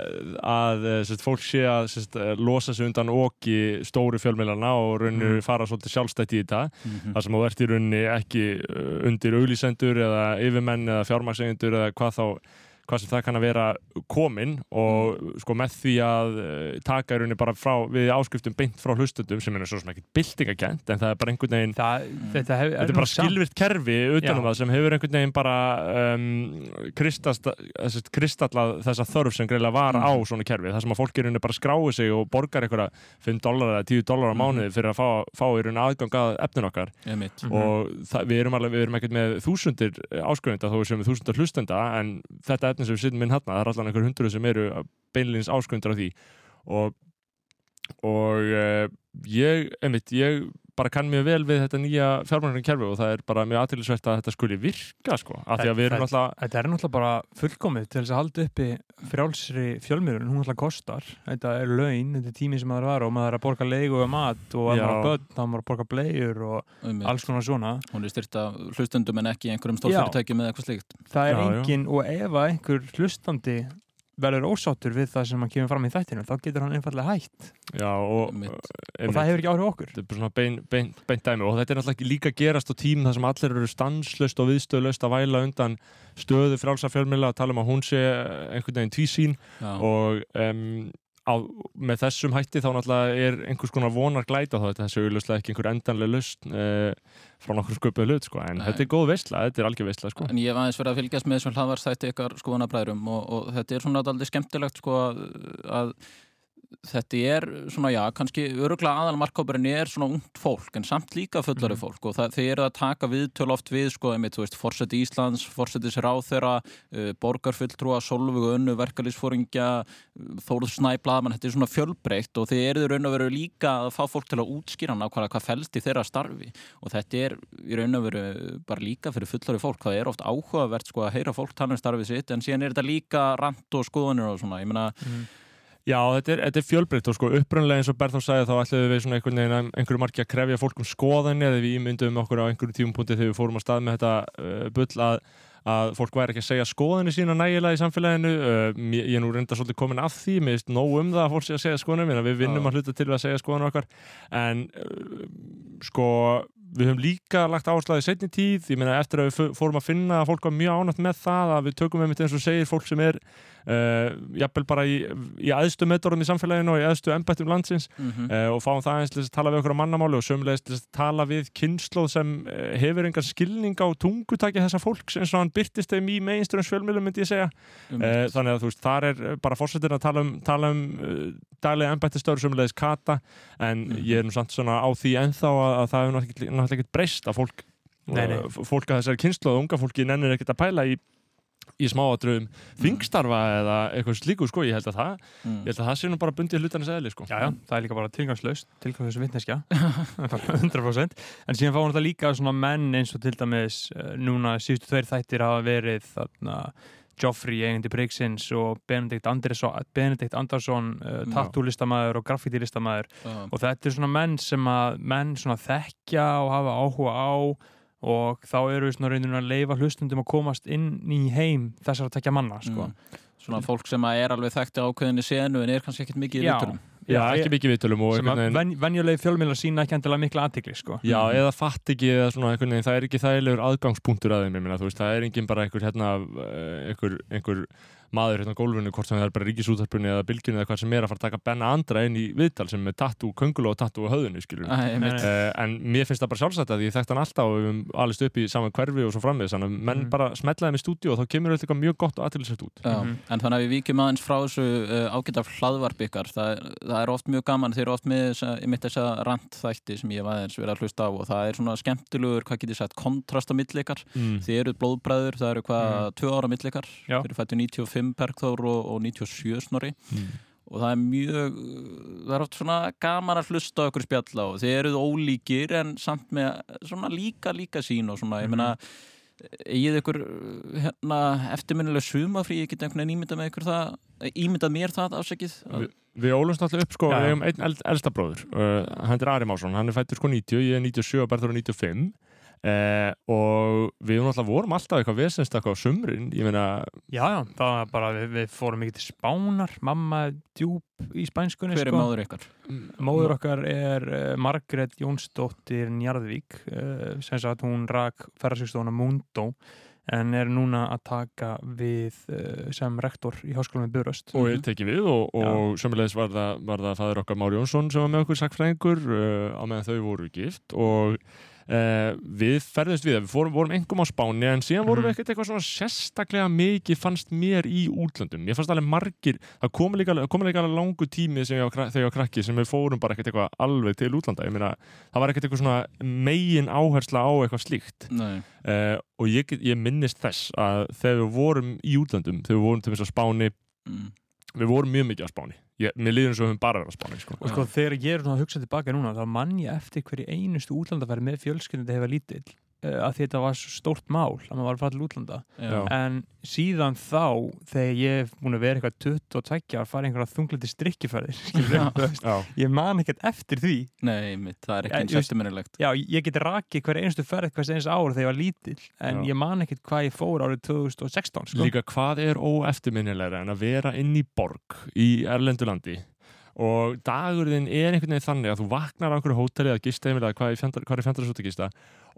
að eh, sérst, fólk sé að eh, losa sig undan oki stóru fjölmiðlana og rauninu Mhm. fara svolítið sjálfstætt í þetta Mhm. þar sem þú ert í rauninni ekki eh, undir auglýsendur eða yfirmenn eða fjármagseigendur eða hvað þá hvað sem það kann að vera komin og sko með því að uh, taka í rauninni bara frá, við áskriftum beint frá hlustundum sem er svo sem ekkert byltingagent en það er bara einhvern veginn það, þetta, hef, þetta er bara skilvirt kerfi utanum Já. það sem hefur einhvern veginn bara um, kristast, þess, kristallað þessa þörf sem greiðlega var á Mhm. svona kerfi það sem að fólk í rauninni bara skrái sig og borgar einhverja 5 dólar eða 10 dólar á Mhm. mánuði fyrir að fá, fá í rauninni aðgang að efnin okkar Einmitt. og það, við erum erum ekkert með þúsundir áskrifenda þó sem við þúsundar hlustenda en þetta efni sem við sittum inn hérna það er allan einhver hundruð sem eru beinlýns áskrifendar á því. Og og uh, ég, einmitt, ég bara kann mjög vel við þetta nýja fjármagnar kerfi og það er bara mjög aðtilsvert að þetta skuli virka sko, af því að við erum Þetta- alltaf Þetta er náttúrulega bara fullkomið til þess að halda uppi frjálsri fjölmiðlun, hún náttúrulega kostar. Þetta er laun, þetta er tími sem maður var og maður er að borga leigu og mat og maður er börn þá er maður að borga bleiur og Einmitt. alls konar svona. Hún er styrta hlustundum en ekki einhverjum stórfyrirtækjum eða eitthvað slíkt er verður ósáttur við það sem að kemur fram í þættinu, þá getur hann einfallega hætt. Já, og, Og það hefur ekki áhrif á okkur. Þetta er bara svona bein, bein, bein dæmi. Og þetta er náttúrulega ekki líka gerast á tím þar sem allir eru stanslöst og viðstöðlöst að væla undan stöðu frálsa fjölmjöla að tala um að hún sé einhvern veginn tvísýn. Já. og um, á, með þessum hætti þá náttúrulega er einhvers konar vonar glæta þá þetta þessi auðvitað ekki einhver endanlega lust uh, frá nokkur sköpuð hlut sko. en Nei. þetta er góð veistla, þetta er algjör veistla sko. En ég hef aðeins verið að fylgjast með þessum hlaðvarsþætti ykkar skoðanabræðurum og, og þetta er svona aldrei skemmtilegt sko að, að þetta er svona, já, kannski öruglega aðal markkópurinn er svona ungt fólk en samt líka fullari Mhm. fólk. Og það, þeir eru að taka viðtöl oft við, sko, einmitt, þú veist, Forseti Íslands, Forsetis ráþeira, uh, borgarfulltrúa, Solvögu, Önnu, Verkalýsfóringja, Þórð Snæblaðmann, þetta er svona fjölbreytt og þeir eru raun og veru líka að fá fólk til að útskýra nákvæmlega hvað fælst í þeirra starfi. Og þetta er í raun og veru bara líka fyrir fullari fólk, það er oft áhugavert sko að heyra fólk Já, þetta er, þetta er fjölbreytt og sko upprunlega eins og Berþór sagði þá ætluðum við svona einhvern veginn einhverju marki að krefja fólk um skoðanir eða við ímyndum okkur á einhverju tímpunkti þegar við fórum á stað með þetta uh, bull að, að fólk væri ekki að segja skoðanir sína nægilega í samfélaginu. Uh, ég er nú reynda svolítið komin af því mér finnst nóg um það að fólk sé að segja skoðanir minna, við vinnum að hluta til að segja skoðanir okkar. En uh, sko við höfum líka lagt áherslu í setni tíð. Ég meina eftir að við fó- fórum að finna að fólk var mjög ánægt með það að við tökum einmitt eins og segir fólk sem er uh, jafnvel bara í, í aðstu meðdórum í samfélaginu og í aðstu embættum landsins Mhm. uh, og fáum það eins til að tala við okkur á mannamáli og sömulegis til að tala við kynnslóð sem uh, hefur engan skilning á tungutaki þessa fólks eins og hann byrtist þeim í meginströms fjölmjölum myndi ég segja Um, uh, þannig að þú veist, þar er bara fórsetin að tala um, tala um daglega embættistöður sömulegis kata en ég er nú samt svona á því ennþá að, að það hefur náttúrulega ekkert breyst að fólk Nei, nei. fólk að þessari kynnslóð, unga fólki nennir ekkert að pæla í í smáatröðum þingstarfa eða eitthvað slíku sko, ég held að það Mm. ég held að það sé nú bara bundið hlutarnis eðli sko. Já, já, það er líka bara tilgangslaust, tilgangslaust vitneskja, *laughs* 100%. En síðan fáum við það líka svona menn eins og til dæmis uh, núna síðustu tveir þættir hafa verið þarna Joffrey, eigandi Bryggsins og Benedikt, Andersson, uh, Já. tattúlistamæður og graffítilistamæður Já. og þetta er svona menn sem að menn svona þekkja og hafa áhuga á og þá eru við svona reynir að leifa hlustundum að komast inn í heim þessar að tekja manna, sko. Mm. Svona fólk sem er alveg þekkt á ákveðinni senu en er kannski ekkert mikið í Já. viðtölum. Já, ekki mikið viðtölum og sem einhvern að veginn- ven, venjulegi fjölmiðlar sína ekki endilega mikla aðtikli sko. Já, eða fatt ekki eða svona einhvern veginn, það er ekki þægilegur aðgangspunktur að þeim, þú veist, það er engin bara einhver hérna, eh, einhver, einhver maður hérna á gólfinu, hvort sem það er bara ríkisútarpunni eða bylgjunni eða hvað sem er að fara að taka Benna Andra inn í viðtal sem er tattoo, könguló og tattoo á Æ, einmitt. uh, en mér finnst það bara sjálfsagt að ég þekkt hann alltaf og við höfum alist upp í saman hverfi og svo framvið, þannig að menn Mhm. bara smetlaði með stúdíu og þá kemur þetta eitthvað mjög gott og aðtilsett út. Já, en þannig að við víkjum aðeins frá þessu uh, ágæta hlaðvarp ykkar. Það, það er oft mjög gaman, þeir eru oft með þessa, mitt þessa randþætti sem ég hef aðeins verið að hlusta á og það er svona skemmtilegur, hvað getið sagt, kontrast á milli ykkar, Mm. þið eru blóðbræður það eru hvað, Mm. tvö ára milli ykkar Já. þeir eru fættu 95 Bergþór og, og 97 Snorri Mm. og það er mjög það er oft svona gaman að hlusta okkur spjalla og þið eruð ólíkir en samt með svona líka líka sín og svona, ég meina eigið ykkur hérna, eftirminnileg sumafrí, ég get einhvern veginn ímyndað með ykkur það, ímyndað mér það afsakið Vi, Við ólumst alltaf upp sko, við hefum einn eld, elsta bróður uh, hann er Ari Másson, hann er fættur sko 90 ég er 97 og Berður er 95 uh, og við vorum alltaf eitthvað vesenst eitthvað á sumrin ég meina, Já, já, það var bara, við, við fórum mikið til Spánar, mamma er djúb í spænskunni Hver er sko. móður ykkar? Móður okkar er uh, Margrét Jónsdóttir Njarðvík uh, sem sagt hún rak ferðarsvíkstofuna Mundo en er núna að taka við uh, sem rektor í háskólanum í Böröst og ég teki við og, og sömulegis var það, var það fæður okkar Már Jónsson sem var með okkur sakfræðingur uh, á meðan þau voru gift og uh, við ferðist við, við fórum, vorum engum á Spáni en síðan vorum við ekkert eitthvað svona sérstaklega mikið fannst mér í útlöndum. Ég fannst alveg margir, það kom líka, kom líka langu tími sem ég kra- þegar ég á krakki sem við fórum bara ekkert eitthvað alveg til útlanda. Ég meina, það var ekkert eitthvað svona megin áhersla á eitthvað slíkt. Uh, og ég, ég minnist þess að þegar við vorum í útlöndum þegar við vorum til þess að Spáni Mm. Við vorum mjög mikið á Spáni. Ég, mér líður eins og við höfum bara verið á Spáni sko. og sko þegar ég er svona að hugsa tilbaka núna þá mann ég eftir hverju einustu útlandaferð með fjölskyldin ég var lítill að þetta var stórt mál að maður var að fara til útlanda Já. en síðan þá þegar ég hef búin að vera eitthvað 22 að fara einhverja þungliti strikkifærðir Já. ég man ekkert eftir því Nei, mitt, það er ekki Ja, eins eftirminnilegt Já, ég get rakið hverja einustu ferð hvers eins ár þegar ég var lítill en Já. ég man ekkert hvað ég fór árið 2016 sko. líka hvað er óeftirminnilegra en að vera inn í borg í Erlendulandi og dagurðin er einhvern veginn þannig að þú vaknar á einhverju hóteli eða gisteimil eða hvað er fjandar, hvað er fjandarsóttakista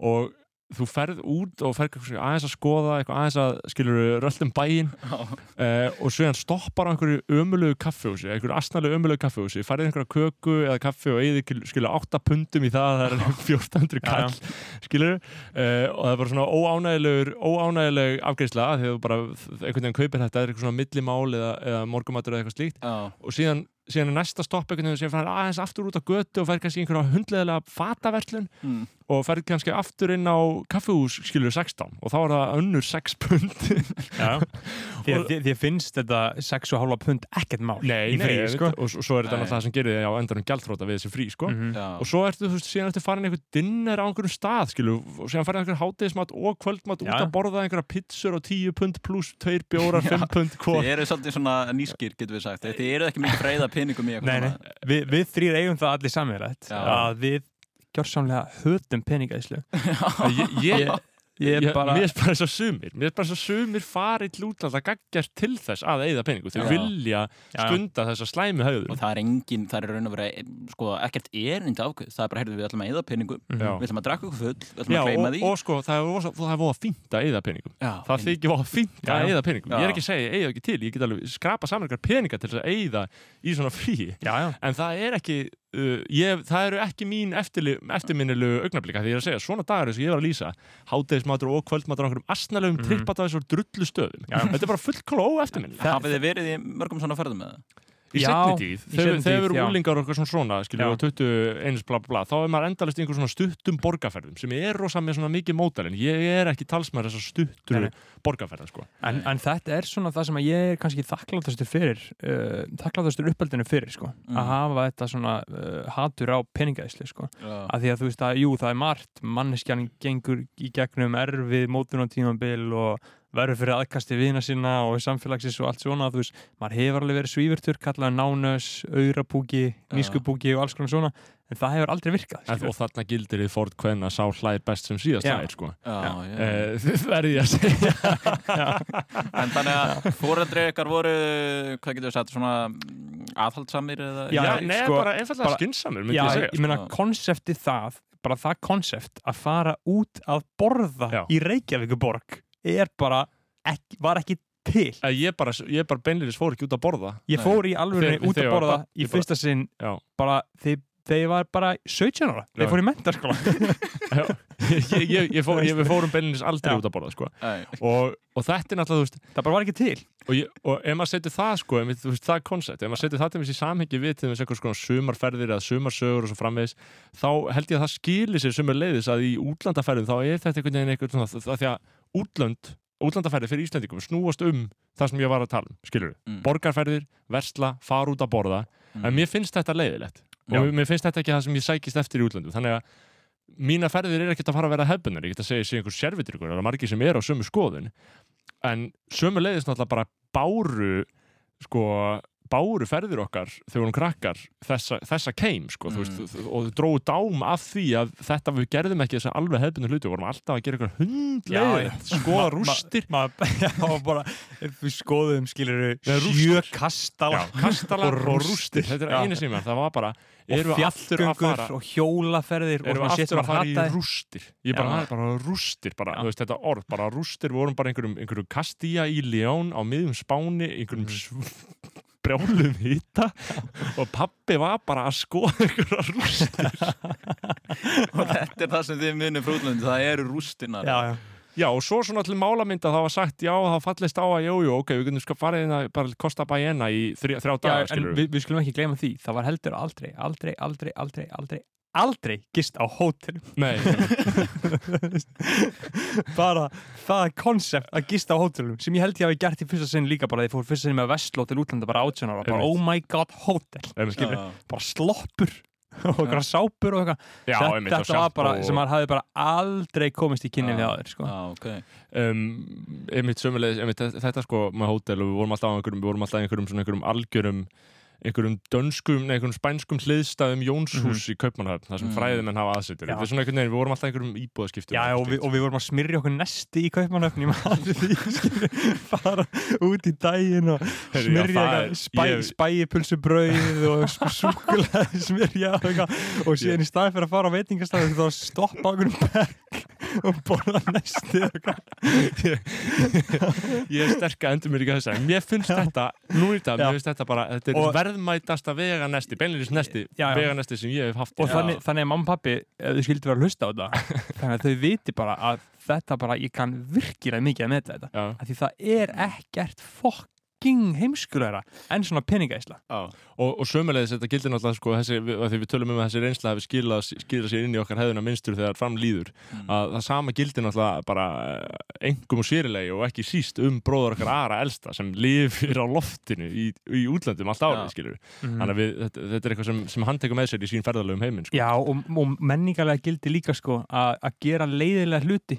og þú ferð út og ferð aðeins að skoða eitthvað aðeins að skilur röllum bæinn. Uh, og svo stoppar á einhverju ömulegu kaffehúsi, einhverju asnalegu ömulegu kaffehúsi farið einhverja köku eða kaffi og eigið skilur 8 pundum í það það er 1400 *laughs* kall skilur uh, og það er bara svona óánægilegur óánægileg afgreysla þegar þú bara einhvern veginn kaupir þetta, það er eitthvað svona millimál eða, eða morgumatur eða eitthvað slíkt. Já. og síðan síðan er næsta stopp einhvern veginn sem fær aðeins aftur út á götu og fær kannski einhverja hundleðilega fataverslun Mm. og fær kannski aftur inn á kaffehús skilur 16 og þá er það önnur 6 pund. *laughs* Því því- því finnst þetta 6,5 pund ekkert mál Nei, í nei, frí, ég sko. og, og svo er þetta Nei. náttúrulega það sem gerir þig á endanum gjaldþróta við þessi frí, sko Mhm. Já. og svo ertu, þú veist, síðan ertu farin einhver dinner á einhverjum stað, skilu, og síðan farin einhver hátegismat og kvöldmat út að borða einhverja pizzur og 10 pund pluss 2 bjórar, 5 pund Peningum í nei, svona- við, við þrýr eigum það allir samverðrætt Já. að við gjörsamlega höfðum peningaðislu *laughs* ég, ég, ég er bara Mér er bara svo sumir. Mér er bara svo sumir farið til útlanda gaggjast til þess að eigða peningu. Já. vilja Já, já. stunda þessa slæmi höfðum og það er engin, það er raun og vera sko, ekkert erindi ákveð, það er bara heyrðu við ætlum að eða peningum, Já. við ætlum að drakka okkur full við ætlum Já, að gleyma því. og sko, það er, voða- það er voða fínt að eigða peningum Já, Það þykir voða fínt Já, að já. eigða peningum Ég Já. er ekki að segja, eigða ekki til. Ég get alveg skrapa saman uh, ég, Það eru ekki mín eftirminnilegu augnablika Því ég er að segja, svona dagar og ég var að lýsa Hádegismatur og kvöldmatur á einhverjum astnalegum mm. -hmm. trippat á þessu drullu stöðum Já. Þetta er bara fullkóla óeftirminnilegt Hafið þið verið í mörgum svona ferðum með það? Í Já, setni tíð, þegar við erum úlingar og eitthvað svona svona, skiljum Já. við á 20 eins bla bla bla, þá er maður endalist í einhver svona stuttum borgarferðum sem er rosa með svona mikið mótalinn. Ég er ekki talsmaður þessar stuttur Nei, nei. borgarferða, sko. en, en þetta er svona það sem að ég er kannski þakkláttastur fyrir uh, þakkláttastur uppeldinu fyrir sko Mhm. að hafa þetta svona uh, hatur á peningaðislu sko Já. að því að þú veist að jú það er margt manneskjan gengur í gegnum erfið mótunartímabil og verður fyrir aðkasti vina sína og samfélagsins og allt svona þú veist, maður hefur alveg verið svífurtur kallaði nánös, aurapúki nískupúki og alls konar svona en það hefur aldrei virkað En, og þarna gildir þið fórt hvenna sá hlær best sem síðast Já. hlær, sko. Já, já. Eh, *laughs* Þið verði ég að segja. En þannig að fóreldri ykkar voru, hvað getur við sagt, svona aðhaldsamir eða? Já, nei, bara einfaldlega skynsamir, myndi já, ég segja, ég meina sko. konseptið það bara það konsept að fara út að borða í Reykjavíkuborg er bara ekki, var ekki til Ég bara, ég bara beinliris fór ekki út að borða. ég fór í alveg út að borða í fyrsta sinn Já. bara þegar þegar ég var bara 17 ára ég fór í mentaskóla *laughs* ég, ég, ég, fór, ég, við fórum beinlinis aldrei Já. út að borða, sko. Og, og þetta er náttúrulega, veist, það bara var ekki til. Og, ég, og ef maður setur það, sko, ef, veist, það er koncept, ef maður setur það til þess í samhengi við til þess eitthvað svona sumarferðir eða sumarsögur og svo framvegis, þá held ég að það skilir sér sumar leiðis að í útlandaferðum þá er þetta einhvern veginn eitthvað svona, það því að útland, útlandaferðir fyrir Íslandingum snúast um það sem ég var að tala um, skilur Mm. borgarferðir, versla, fara út að borða. Mm. en mér finnst þetta leiðilegt. Og mér finnst þetta ekki það sem ég sækist eftir í útlandum þannig að mína ferðir er ekkert að fara að vera hefbunar ég get að segja sér einhver servitryggur það er margir sem er á sömu skoðun. En sömu leiðist náttúrulega bara báru sko báru ferðir okkar þegar vorum krakkar þessa, þessa keim sko, þú veist, Mm. og þau dróðu dám af því að þetta við gerðum ekki þess að alveg hefðbundu hluti við vorum alltaf að gera eitthvað hundleið skoða rústir ma, ma, *laughs* já, bara, við skoðum rústir. sjö kastala. Já, kastalar og rústir, þetta er einu sem það var bara og fjallgöngur og hjólaferðir og erum við aftur að fara í rústir? Ég bara, bara rústir bara, veist, þetta orð, bara rústir við vorum bara einhverjum, einhverjum Castilla í León á miðjum Spáni, einhverjum mm. Brjálum hita og pappi var bara að skoða einhverja rústir *laughs* og þetta er það sem þið munið frá útlöndi, það eru rústinar. já, já. Já, og svo svona til málamynda það var sagt, já, það fallist á að, jú, jú, ok, við getum sko farið inn að bara kosta bæjena í þrjá, þrjá Já, daga, en við, við skulum ekki gleyma því það var heldur aldrei, aldrei, aldrei, aldrei, aldrei aldrei gist á hótelum. Nei. *laughs* Bara það er konsept að gista á hótelum sem ég held ég hafi gert í fyrsta sinn líka bara því ég fór fyrsta sinn með Vestló til útlanda bara 18 ára bara oh my god hótel. Bara sloppur *laughs* og eitthvað sápur og eitthvað. Já, Þetta- þetta var bara og- sem maður hafi bara aldrei komist í kynni við aður sko. Já, ok. um, einmitt sömulegis, þetta sko með hótel og við vorum alltaf á einhverjum, við vorum alltaf á einhverjum svona einhverjum algjörum einhverjum dönskum, nei, einhverjum spænskum hliðstæðum Jónshús í Kaupmannhöfn þar sem Mhm. fræðimenn hafa aðsettur Já. þetta er svona einhvern veginn, við vorum alltaf í einhverjum íbúðaskiptum Já, og við, og við vorum að smyrja okkur nesti í kaupmannöfni maður því *laughs* fara út í daginn og já, smyrja er- spæ, ég- spæjipulsubrauð og súkulega *laughs* smyrja og, eitthvað. og síðan í staði fyrir að fara á veitingastæði þá stoppa okkur um berg og borða nesti og eitthvað. ég er sterk að endur mér ekki að þess að mér finnst þetta, nú í dag, mér finnst þetta bara þetta er verðmætasta veganesti, beinleirins nesti veganesti sem ég hef haft. Og þannig, þannig að mamma og pappi þau skildi vera að hlusta á þetta *laughs* þannig að þau viti bara að þetta bara ég kann virkilega mikið að meta þetta. Að því það er ekkert fokk fucking heimskulegra en svona peningæsla og, og sömulegis þetta gildir náttúrulega sko, þessi, við, því við tölum um að þessi reynsla hefur skilað, sér inn í okkar hefðuna minnstur þegar fram líður að það sama gildir náttúrulega bara engum og sérilegi og ekki síst um bróður okkar aðra elsta sem lifir á loftinu í, í útlandum allt árið skilur Mhm. þannig að við, þetta, þetta er eitthvað sem, sem hann tekur með sér í sín ferðalögum heiminn sko. Já, og, og menningarlega gildi líka sko að að gera leiðilega hluti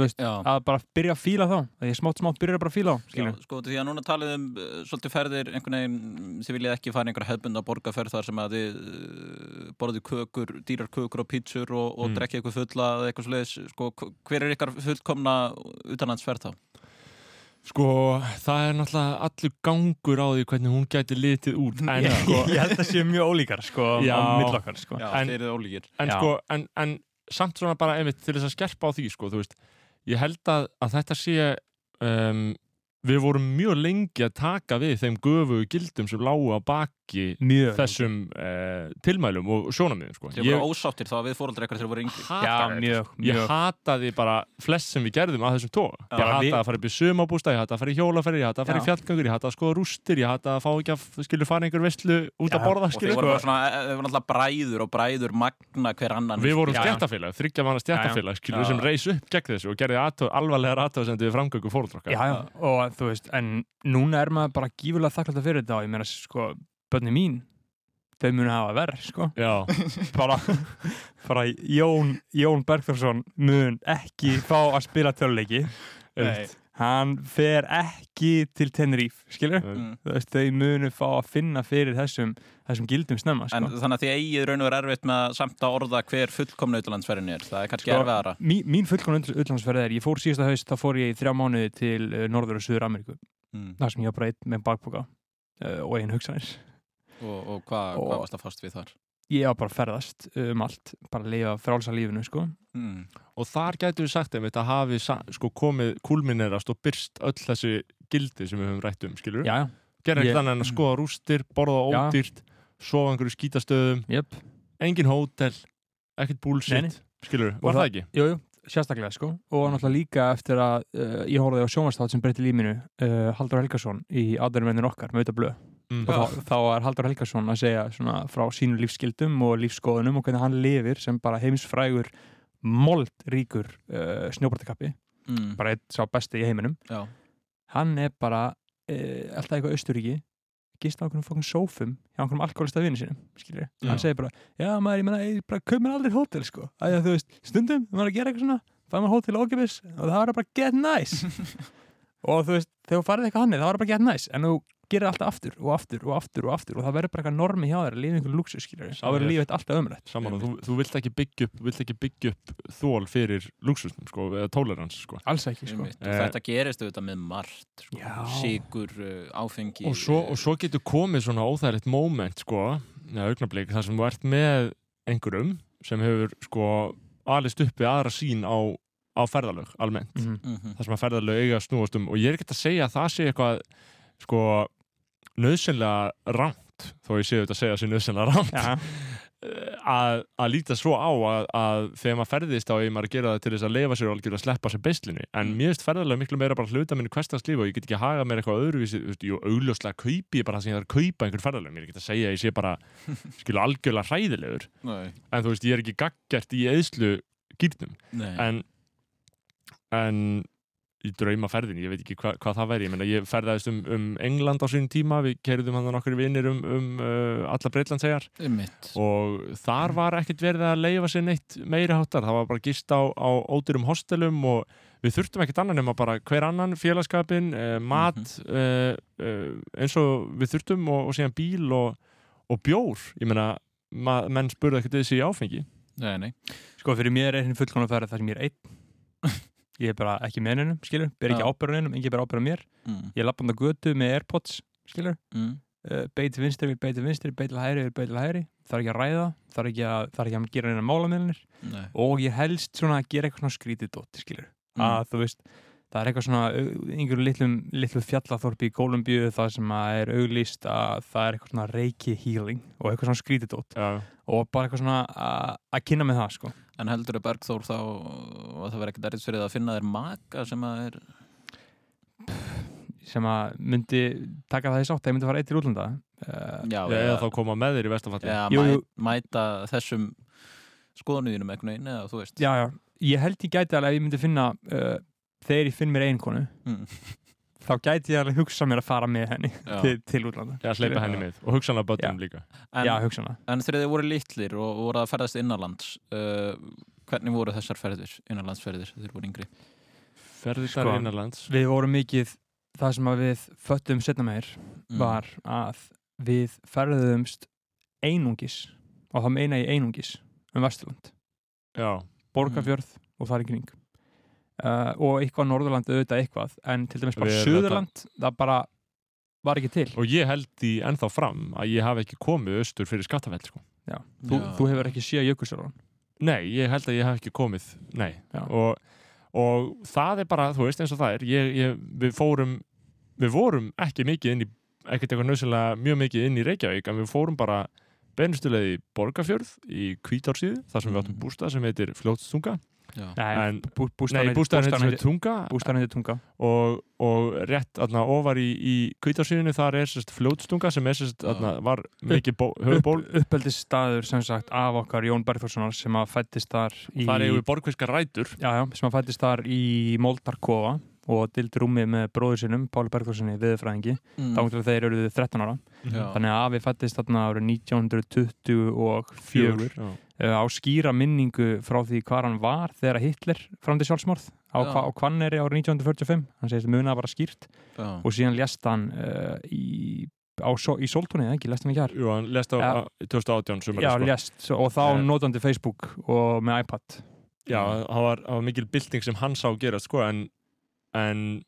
veist, að bara byrja að fíla þá að ég smátt smátt byrja bara að fíla þá Já, skilur. sko, því að núna talið um uh, svolítið ferðir einhvern veginn, þið viljið ekki fara í einhverja hefbunda borgarferð þar sem að þið uh, borðið kökur, dýrar kökur og pítsur og, og Mm. drekkið eitthvað fulla eða eitthvað svoleiðis, sko, hver er ykkar fullkomna utanlandsferð þá? Sko, það er náttúrulega allur gangur á því hvernig hún gæti litið út en Ég- sko, *laughs* ég held að séu mjög ólíkar, sko, á milli okkar, sko. Já, en, þeir eru ólíkir. en, Já. sko, en, en samt svona bara einmitt til þess að skerpa á því sko, þú veist, ég held að, að þetta sé um, við vorum mjög lengi að taka við þeim göfu gildum sem lágu á baki mjög þessum uh, tilmælum og sjónamiðum sko. Þeir voru ósáttir þá við fóreldrar eitthvað þegar voru yngri. hataði þetta, sko. ég hataði bara flest sem við gerðum að þessum tóa Já, ég hataði við- að fara upp í sumabústa, ég hataði að fara í hjólaferði ég hataði að fara í Já. fjallgöngur, ég hataði að skoða rústir ég hataði að fá ekki að skilju fara einhver vestlu út að borða og þeir skilju voru bara svona, eh, þeir voru alltaf bræður og bræður magna hver annan Við vorum Já, já. stjættafélag, þryggja manna stjættafélag Já. sem reis upp gegn þessu og gerði alvarlegar aðtöðsendu við framgöngu já, já, og þú veist, en núna er maður bara gífurlega þakklægt fyrir þetta og ég meina, sko, börni mín þau munu hafa verð, sko. *laughs* Bara, bara Jón, Jón Bergþórsson mun ekki fá að spila töluleiki Nei. Hann fer ekki til Tenerife, skilur Mm. þú veist, þau munu fá að finna fyrir þessum, þessum gildum snemma, sko En þannig að því eigið raun og er erfitt með að samt að orða hver fullkomna utanlandsferðin er. Það er kannski Sko, erfiðara. mín, mín fullkomna utlandsferð er, ég fór síðasta haust, þá fór ég í þrjá mánuði til uh, Norður og Suður Ameríku Mm. þar sem ég var bara einn með bakboka uh, og einn hugsanir Og, og hvað hva varst að fast við þar? Ég var bara að ferðast um allt bara að lifa frálsa lífinu, sko Mm. og þar gætu við sagt einmitt að hafi sko, komið kulminerast og byrst öll þessi gildi sem við höfum rætt um skilur Já, gera ekkert annað en að skoða rústir, borða ódýrt sofa á einhverju skítastöðum yep. engin hótel, ekkert nei. skilur, var það ekki? Jú, jú, sérstaklega sko og náttúrulega líka eftir að uh, ég horfði á sjónvarstátt sem breyti líminu uh, Haldur Helgason í Aðurmennir okkar með auðvitað blöð Mm. og þá, þá er Haldur Helgason að segja svona frá sínum lífsskildum og lífskoðunum og hvernig hann lifir sem bara heimsfrægur moldríkur uh, snjóbortakappi Mm. bara eitt sá besti í heiminum Já. hann er bara uh, alltaf eitthvað Östuríki gist á einhvern fokkin sófum hjá einhvern alkoholista vinni sinum skilur Já. hann segir bara, já maður, ég menna, ég bara köp mér aldrei hótel sko, að þú veist, stundum maður er að gera eitthvað svona, fæði maður hótel ókipis og það var bara get nice *laughs* og þú veist, þegar þú farið eitthvað hann þá var það bara get nice, en þú gerir alltaf aftur og aftur og aftur og aftur og það verður bara eitthvað normi hjá þér að lifa einhvern luxus, skilur þá verður lífið alltaf ömrætt Saman, þú, þú vilt ekki byggja upp, vilt ekki byggja upp þól fyrir luxusnum, sko, eða tolerans, sko. Alls ekki, sko. Og þetta gerist auðvitað með margt, sko. Sigur, uh, áfengi. og svo, og svo getur komið svona óþægilegt moment sko, þar sem þú ert með einhverjum sem hefur sko alist uppi aðra sín á, á ferðalög almennt, Mhm. Mhm. þar sem að ferðalög eiga að snúast um og ég er ekki að segja að það sé eitthvað sko nöðsynlega rámt þó ég sé þetta að segja að sé nöðsynlega rámt Ja. *laughs* að, að líta svo á að, að þegar maður ferðist á ég maður að gera það til þess að leifa sér og algjör að sleppa sér beislinu en Mm. mér finnst ferðarlega miklu meira bara hluta minni hverstagslíf og ég get ekki að haga mér eitthvað öðruvísi jú, augljóslega kaupi ég bara það sem ég þarf að kaupa einhvern ferðarlega, mér ekki að segja að ég sé bara *laughs* skilu algjörlega hræðilegur Nei. en þú veist, ég er ekki gaggjart í eðslu gýrnum en en í draumaferðinni, ég veit ekki hva, hvað það væri ég, meina, ég ferðaðist um, um England á sín tíma við kerðum hann nokkur vinnir um, um uh, alla Breitlandsegar og þar var ekkert verið að leifa sér neitt meiri háttar, það var bara gist á, á ódýrum hostelum og við þurftum ekkert annan nema bara hver annan félagskapin uh, mat uh, uh, eins og við þurftum og, og síðan bíl og, og bjór. Ég meina, ma- menn spurði ekkert þessi áfengi. Nei, nei. Sko, fyrir mér er hinn fullkona ferð þar sem ég er einn ég er bara ekki með hennum, skilur ber ekki ábyrðan hennum, engin ber ábyrðan mér Mm. ég lappa hann á götu með Airpods skilur Mm. uh, beiti vinstri, við beiti vinstri, beiti til hægri við beiti til hægri, þarf ekki að ræða þarf ekki að, þarf ekki að gera neina málamilnir Nei. og ég helst svona að gera eitthvað svona skrítið dótt, skilur Mm. að þú veist, það er eitthvað svona einhverju litlum, litlum fjallaþorpi í Kólumbíu það sem að er auglýst að það er eitthvað svona reiki healing og eitthvað svona skrítið dótt Já. og bara eitthvað svona að- að kynna með það sko. En heldur þau Bergþór þá að það verður ekkert erfitt fyrir það að finna þér maka sem að er sem að myndi taka það í sátt þegar myndi fara eitt til útlanda. Uh, Já, eða þá koma með þér í vestafalli Já, Jú, mæ, jú. mæta þessum skoðanuðinum einhvern veginn eða þú veist. Já, já, ég held ég gæti alveg ef ég myndi finna uh, þegar ég finn mér einkonu Mm. þá gæti ég alveg hugsa mér að fara með henni til, til útlanda Já, hleypa henni með og hugsa hana bötum líka En, Já, hugsanlega. En þegar þið voru litlir og voru að ferðast innanlands uh, hvernig voru þessar ferðir, innanlandsferðir þegar þið voru yngri? Ferðir Sko, Við vorum mikið það sem að við föttum setna meir Mm. var að við ferðuðumst einungis og þá meina ég einungis um Vesturland Já. Borgarfjörð og þar í kring uh, og eitthvað Norðurland auðvitað eitthvað en til dæmis bara Við- Suðurland það bara var ekki til og ég held því ennþá fram að ég hafi ekki komið austur fyrir skattafell sko. Já. Þú, þú hefur ekki séð Jökulsárlón Nei, ég held að ég hef ekki komið Nei, og, og það er bara, þú veist eins og það er ég, ég, við fórum við vorum ekki mikið inn í ekkert eitthvað nöðsynlega mjög mikið inn í Reykjavík en við fórum bara beinustulega í Borgarfjörð í Kvítársíðu þar sem við áttum bústað sem heitir Fljótstunga. Nei, bú- Nei, bústaðurinn- bústaðurinn heitir Tunga bústaðurinn heitir Tunga. og, og rétt aðna, ofar í, í Kvítársíðunni þar er sérst Fljótstunga sem er sérst aðna, var mikið bó, höfuból upp, uppeldis staður sem sagt af okkar Jón Bergþórssonar sem að fættist þar í, Þar við borgfiskar rætur. Já, já, sem að fættist þar í Moldarkofa og dildi rúmi með bróður sinum Páli Bergþórssoni viðfræðingi Mm. þá til þeir eru 13 ára. Já. þannig að afi fættist þarna árið 1924 Fjögur, já. uh, á skýra minningu frá því hvað hann var þegar Hitler framdi sjálfsmorð á, hva, á Hvanneri árið 1945 hann segist munið bara skýrt Já. og síðan lést hann uh, í, á, so- í Soltúni, eða ekki, lest hann ekki hér Jú, hann lest á Já. á- 2018 sumarið, Já, sko. svo- og þá Eh. notandi Facebook og með iPad Já, það var, var mikil bylting sem hann sá gerast sko, en, en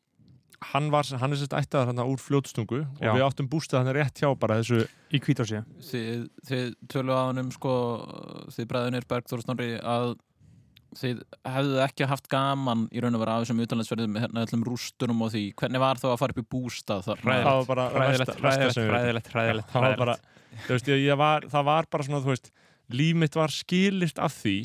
hann, var, hann er sérst ættaðar hann úr fljótstungu og Já. við áttum bústað hann rétt hjá bara þessu í kvítársíða Þið, þið tölu á hann um sko, þið bræðunir Bergþór Snorri að þið hefðu ekki haft gaman í raun og vera af þessum utanlandsferðum með hérna öllum rústunum og því hvernig var þá að fara upp í bústað þar? það var bara vitum. hræðilegt, hræðilegt, það var bara, þú veist, ég, var, það var bara svona, þú veist, líf mitt var skilyrt af því,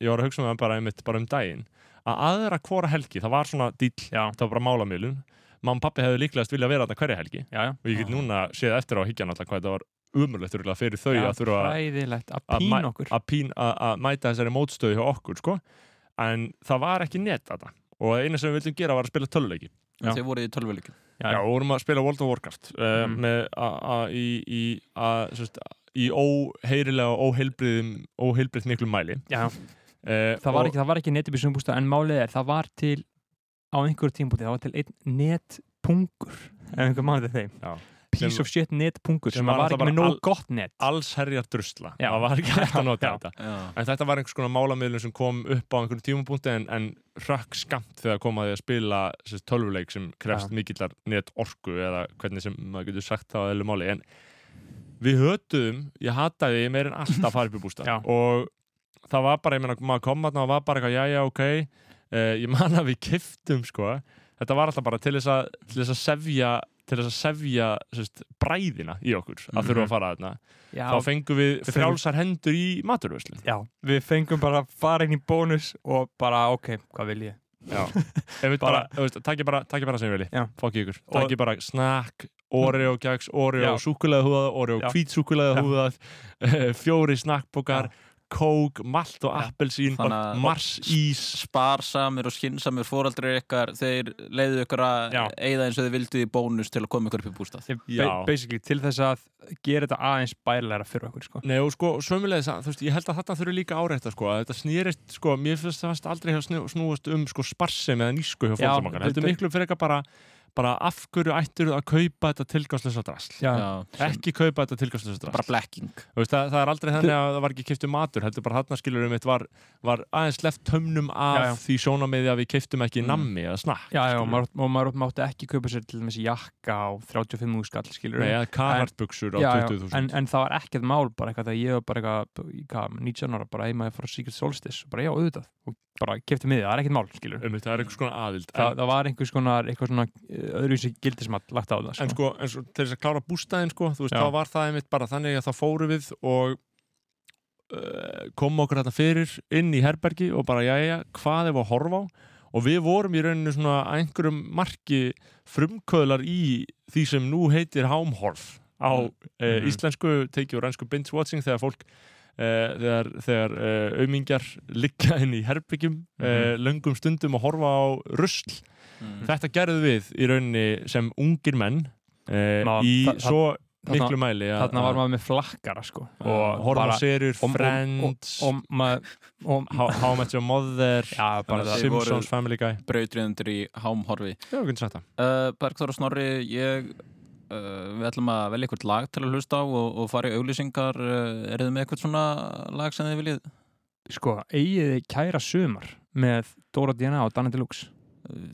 ég var að hugsa um það bara, einmitt, bara um daginn, að aðra hvora helgi, það var svona dýll, það var bara málamilun, mamma og pappi hefðu líklegast viljað vera þarna hverja helgi já, já. og ég get núna séð eftir á higgjan alltaf hvað þetta var umurlegt fyrir þau Já, að þurfa að að að, að, að mæta þessari mótstöðu hjá okkur sko. en það var ekki net þetta og eina sem við vildum gera var að spila töluleiki En þið voruð í tölvuleikin? Já, já, við vorum að spila World of Warcraft uh, Mm. með a, a, í, í, í óheirilega og óheilbrið miklum mæli Já. uh, það var ekki, það var ekki bústað en málið er, það var til á einhverju tímpúti, það var til einn netpungur ef einhver mannið þeim. Já. piece Sem- of shit netpungur sem, var var, var ekki með nóg gott net. allsherjar drusla Já. það var ekki hægt að nota þetta. En þetta var einhvers konar málamiðlun sem kom upp á einhverjum tímapunkti en, en hrökk skamt þegar kom að því að spila tölvuleik sem krefst mikillar net orku eða hvernig sem maður getur sagt það á eðlu máli. En við hötuðum, ég hataði meir en alltaf að fara upp í bústað. *laughs* Og það var bara, ég meina, maður kom að það var bara eitthvað, já, já, ok uh, ég man að við kiftum, sko þetta var alltaf bara til þess að, til þess að sefja til þess að sefja sérst, bræðina í okkur að þurfa að fara þarna Já. þá fengum við frjálsar hendur í maturvöslu Já, við fengum bara að fara inn í bónus og bara, ok, hvað vil ég? Já, *laughs* ef við bara, takk ég bara, takk ég bara sem ég vilji, fokk ég ykkur takk ég bara snakk, Oreo gæks, Oreo Já. súkulega húðað, Oreo Já. hvít súkulega Já. *laughs* húðað fjóri snakkbókar kók, malt og appelsín Þannig að mars ís sparsamir og skinsamir fóraldrir ykkar þeir leiðu ykkur að eigða eins og þið vildu í bónus til að koma ykkur upp í bústað. Ba basically, til þess að gera þetta aðeins bælæra fyrir okkur, sko. Nei og sko, sömulegis að, þú veist, ég held að þetta þurfi líka áreita sko, að þetta snýrist, sko, mér finnst það aldrei hjá snú, snúast um, sko, sparsem eða nýsku hjá heldur þetta- miklu fyrir eitthvað bara bara af hverju ættir að kaupa þetta tilgangslösa drasl Já. Ekki kaupa þetta tilgangslösa drasl bara blekking Þú veist, það, það er aldrei þannig að það var ekki kiptu matur heldur bara hann skilur um eitt var, var aðeins left tömnum af Já, já. því sjónamiði að við kiptum ekki Mm. nammi eða snakk Já, já, og maður, og maður mátti ekki kaupa sér til dæmis jakka á 35 skall, skilur Nei, eða Carhartt-buxur á Já, já, 20.000. en, en það var ekkert mál bara eitthvað þegar ég var bara eitthvað, í hvað, 19 ára bara heima frá Secret Solstice og bara já, auðvitað og bara kefti miðið, það er ekkert mál, skilur um, það er einhvers konar aðild það, en, það var einhvers konar, eitthvað svona eh, öðruvísi gildismat lagt á það en sko, en sko, til þess að klára bústæðin sko, þú veist, Já. þá var það einmitt bara þannig að þá fóru við og uh, kom okkur þetta fyrir inn í herbergi og bara, jæja, hvað er að horfa á og við vorum í rauninu svona að einhverjum marki frumkvöðlar í því sem nú heitir hámhorf á Mm. eh, Mhm. íslensku teiki og rænsku binge watching þegar fólk eh, þegar, þegar eh, aumingjar liggja inn í herbyggjum eh, Mhm. löngum stundum og horfa á rusl Mhm. þetta gerðu við í rauninni sem ungir menn eh, Ná, í svo miklu mæli að- Þarna var að- maður með flakkara sko og horfa og- Friends og, How, Met Your Mother Já. Simpsons, Family Guy Brautriðundur í hámhorfi Já, við getum sagt það uh, Bergþór og Snorri, ég uh, við ætlum að velja eitthvað lag til að hlusta á og, og fara í auglýsingar. Uh, er þið með eitthvað svona lag sem þið viljið? Sko, eigið kæra sumar með Dóra DNA og Danny Deluxe?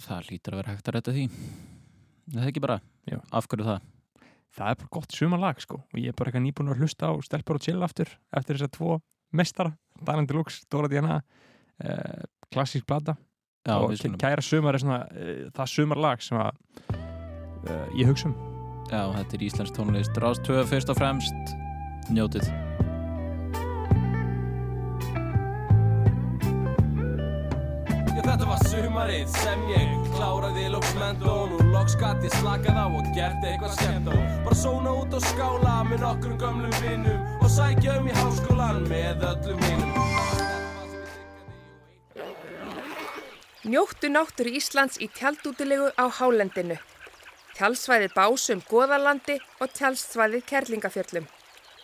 Það hlýtur að vera hægt að rætta því. Það er ekki bara, Já. af hverju það? Það er bara gott sumarlag sko. Og ég er bara eitthvað nýbúin að hlusta á Stelpur og Chill aftur eftir þessar tvo mestara Danny Deluxe, Dóra DNA uh, klassísk Já, og kæra sumar er svona uh, það sumarlag sem að uh, ég hugsa um Já, þetta er Íslensk tónlist. Rástöð fyrst og fremst. Njótið. Þetta var sumarið sem ég kláraði lóksmendón og loks gatt ég slakað á og gert eitthvað skemmt á. Bara sóna út og skála með nokkrum gömlum vinnum og sækja um í háskólan með öllum hinnum Njóttu náttúru Íslands í tjaldútilegu á Hálendinu. Tjaldsvæðið Básum Goðalandi og tjaldsvæðið Kerlingafjöllum.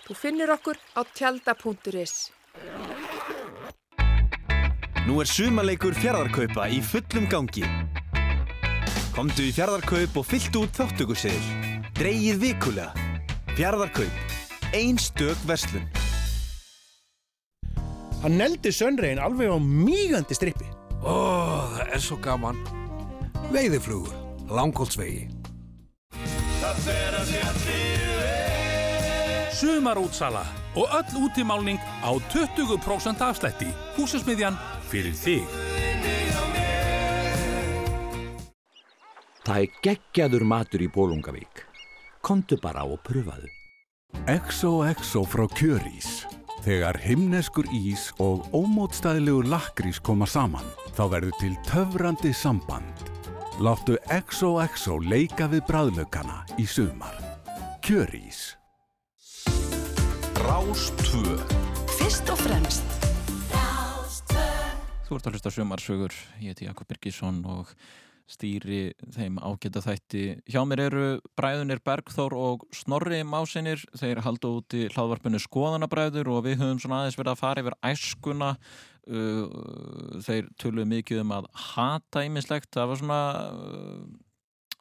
Þú finnur okkur á tjalda.is. Nú er sumarleikur fjardarkaupa í fullum gangi. Komdu í fjardarkaup og fylltu út þáttökuseðil. Dreigið vikulega. Fjardarkaup. Ein stök verslun. Hann neldi sönregin alveg á mígandi strippi. Ó, það er svo gaman. Veiðiflugur, langholtsvegi. Sumarútsala og öll útimálning á 20% afslætti. Húsasmiðjan fyrir þig. Það er geggjaður matur í Bólungavík. Kontu bara og pröfaðu. XOXO frá Kjörís. Þegar himneskur ís og ómótstæðilegur lakrís koma saman, þá verður til töfrandi samband. Láttu XOXO leika við bræðlaukana í sumar. Kjörís. Rástvö Fyrst og fremst Þú ert að hlusta sumarsögur, ég heiti Jakob Birgisson og stýri þeim ágæta þætti. Hjá mér eru bræðunir Bergþór og Snorri Másinir, þeir halda út í hlaðvarpinu skoðanabræður og við höfum svona aðeins verið að fara yfir æskuna, uh, þeir töluðu mikið um að hata ýmislegt, það var svona, uh,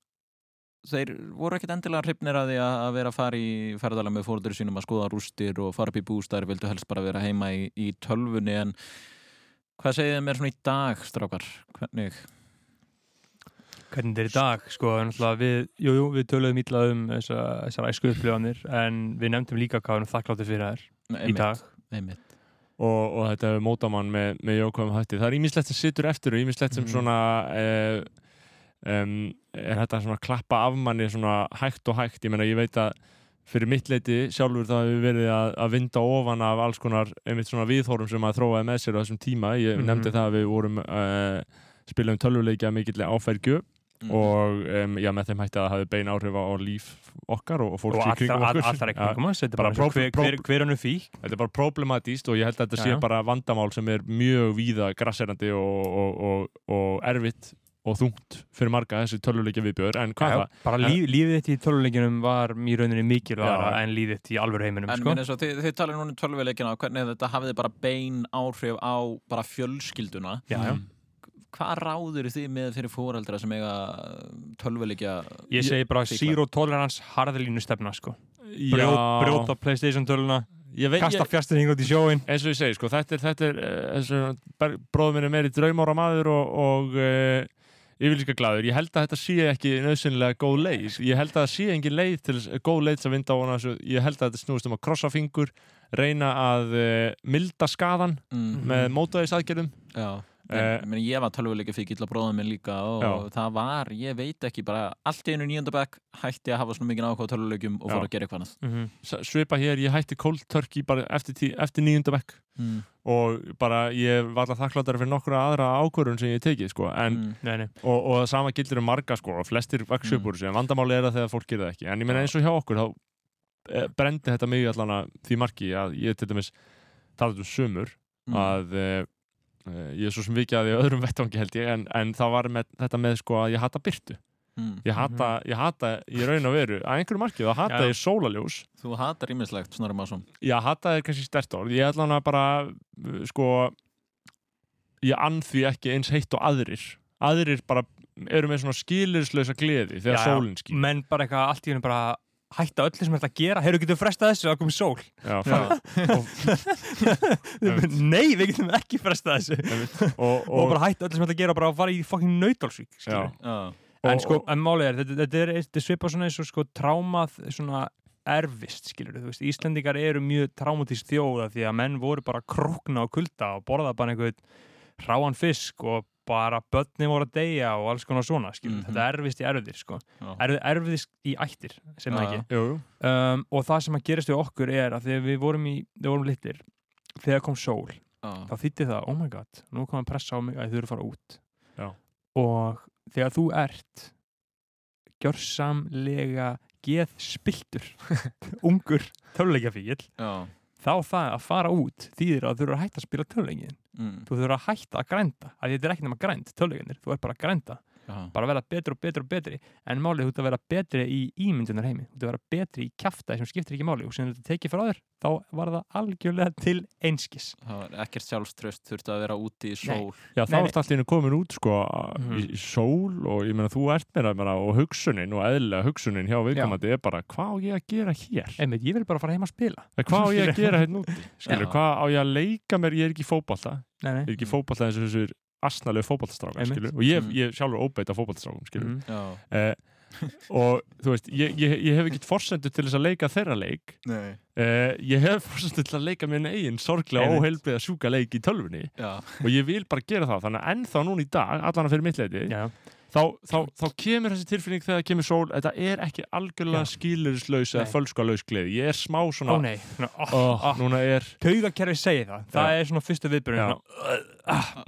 þeir voru ekkit endilega hrifnir að því að að vera að fara í ferðalega með fóröldur sínum að skoða rústir og fara upp í bústæður, vildu helst bara vera heima í, í tölvunni en Hvað segið þið mér svona í dag, strákar? Hvernig? Hvernig þetta er í dag, sko, við, jú, jú, við töluðum ítla um þessar, æsku upplifanir en við nefndum líka hvað við erum þakkláttir fyrir þær í dag. Einmitt. Og, og þetta er mótamann með, með jókvæðum hætti það er ímislegt sem situr eftir og ímislegt sem Mhm. svona eh, um, er þetta svona klappa af manni svona hægt og hægt, ég meina ég veit að fyrir mitt leiti sjálfur það hefur verið að, að vinda ofan af alls konar einmitt svona viðhórum sem að þróaði með sér á þessum tíma, ég Mhm. nefndi það að við vorum uh, spilum tölvuleikja mikill áfergju Mhm. og um, já, með þeim hætti að það hafi bein áhrif á, líf okkar og, og fólk Og í kringum okkur all- allra kringum oss, þetta er bara og pró- hver- hver- hver önnur fík. Þetta er bara problematíst og ég held að þetta Já, sé já. bara vandamál sem er mjög víða grasserandi og, og, og, og erfitt og þungt fyrir marga þessi töluleikja viðbjör en hvað það? bara En- líf, lífið þitt í töluleikinum var í rauninni mikilvægara en lífið þitt í alvöru heiminum En sko. minn eins og þið, þið talir núna um tölvuleikina og hvernig þetta hafiði bara bein áhrif á bara fjölskylduna Já, já. Hvað ráður þið með fyrir fóreldra sem eiga tölvuleikja Ég segi bara zero tolerance harðalínu stefna sko. Já. Brjót, brjóta Playstation töluna veit- kasta fjasturinn út í sjóin eins og ég segi, sko, þetta er, þetta er uh, bróður minn er meiri draumára maður og, og uh, yfirlíska glaður, ég held að þetta sé ekki nöðsynlega góð leið, ég held að það sé engin leið til góð leið til að vinda á hana ég held að þetta snúist um að krossa fingur reyna að uh, milda skadan Mhm. með mótaðisaðgerðum Já. Eh, En, meni, ég var tölvuleika fyrir illa bróðum minn líka og Já. það var, ég veit ekki bara allt í einu nýjöndabæk hætti að hafa svona mikið áhuga á tölvuleikum og fór að gera eitthvað annað Mhm. S- svipa hér, ég hætti cold turkey bara eftir, tí, eftir nýjunda bekk Mm. og bara ég var alltaf þakkláttar fyrir nokkura aðra ákvörðun sem ég tekið sko. en, Mm. Nei, nei. Og, og það sama gildir um marga sko, og flestir vaks upp úr þessu, en vandamáli er það þegar fólk gerir það ekki en ég meina eins og hjá okkur þá eh, brendi þetta mig allan að því marki að ég til dæmis eh, eh, ég er svo sem vikið að því öðrum vettvangi held ég en, en það var með, þetta með sko að ég hata byrtu Mm. ég hata, ég hata í raun og veru að einhverju marki þá hata Já. ég sólaljós Þú hatar ímislegt, Snorri Másson. Já, hata er kannski stert orð. Ég ætla hann að bara uh, sko ég ann því ekki eins heitt og aðrir. Aðrir bara eru með svona skilirslösa gleði þegar sólinn skýr menn bara eitthvað allt í hennu bara hætta öllu sem er að gera, heyrðu getur frestað þessu? Að koma sól. Já, nei, við getum ekki frestað þessu. Og, og, bara hætta öllu sem er að gera og bara fara í fucking nautálsvík Já. en Og- sko, en málið er þetta, þetta er, þetta er svipað svona eins og sko trámað svona erfist, skilur þú veist, Íslendingar eru mjög traumatist þjóða því að menn voru bara krokna og kulda og borða bara einhvern hráan fisk og bara börni voru að deyja og alls konar svona, skilur, Mhm. þetta erfist í erfðir sko. Erf, erfist í ættir sem það ekki. Um, og það sem að gerist við okkur er að þegar við vorum í, við vorum litlir þegar kom sól Já. þá þýtti það, oh my god, nú kom að pressa á mig að þið eru að fara út Já. og þegar þú ert gjörsamlega geð spiltur *laughs* ungur töluleikjafíl Já. þá það að fara út þýðir að þú eru að hætta að spila töluleikin Mm. þú þurfa að hætta að grænda að þetta er ekki nema grænd töluleikinir, þú er bara að grænda Já. bara að vera betri og betri og betri en málið þú ert að vera betri í ímyndunar heimi þú ert að vera betri í kjaftaði sem skiptir ekki máli og sem þú tekið frá þér, þá var það algjörlega til einskis Það var ekkert sjálfströst, þurfti að vera úti í sól Já, þá Nei, ert allir komin út sko Mhm. í, í sól og ég meina þú ert meira, meira og hugsunin og eðlilega hugsunin hjá viðkomandi er bara hvað á ég að gera hér? Einmitt, ég vil bara fara heim að spila hvað á ég að gera hérna úti? *laughs* Hvað á ég að leika mér? Ég er ekki í fótbolta Nei, nei. Ég er ekki fótbolta eins og þessur asnalegu skilur og ég, Mm. ég sjálfur óbeita fótboltastrákum, skilur Mhm. Já. eh, og þú veist, ég, ég, ég hef ekkert forsendur til þess að leika þeirra leik Nei. eh, ég hef forsendur til að leika minn eigin sorglega Einmitt. óheilbriða sjúka leik í tölvunni Já. og ég vil bara gera það þannig að ennþá núna í dag, allan að fyrir mitt leiti Já. Þá, þá, þá kemur þessi tilfinning þegar það kemur sól, þetta er ekki algjörlega skilurislaus eða Nei. fölskalaus gleði ég er smá svona Ó nei, svona, oh, Ó, oh, núna er Taugakerfi segir það, það Já. er svona fyrstu viðbjörn Já.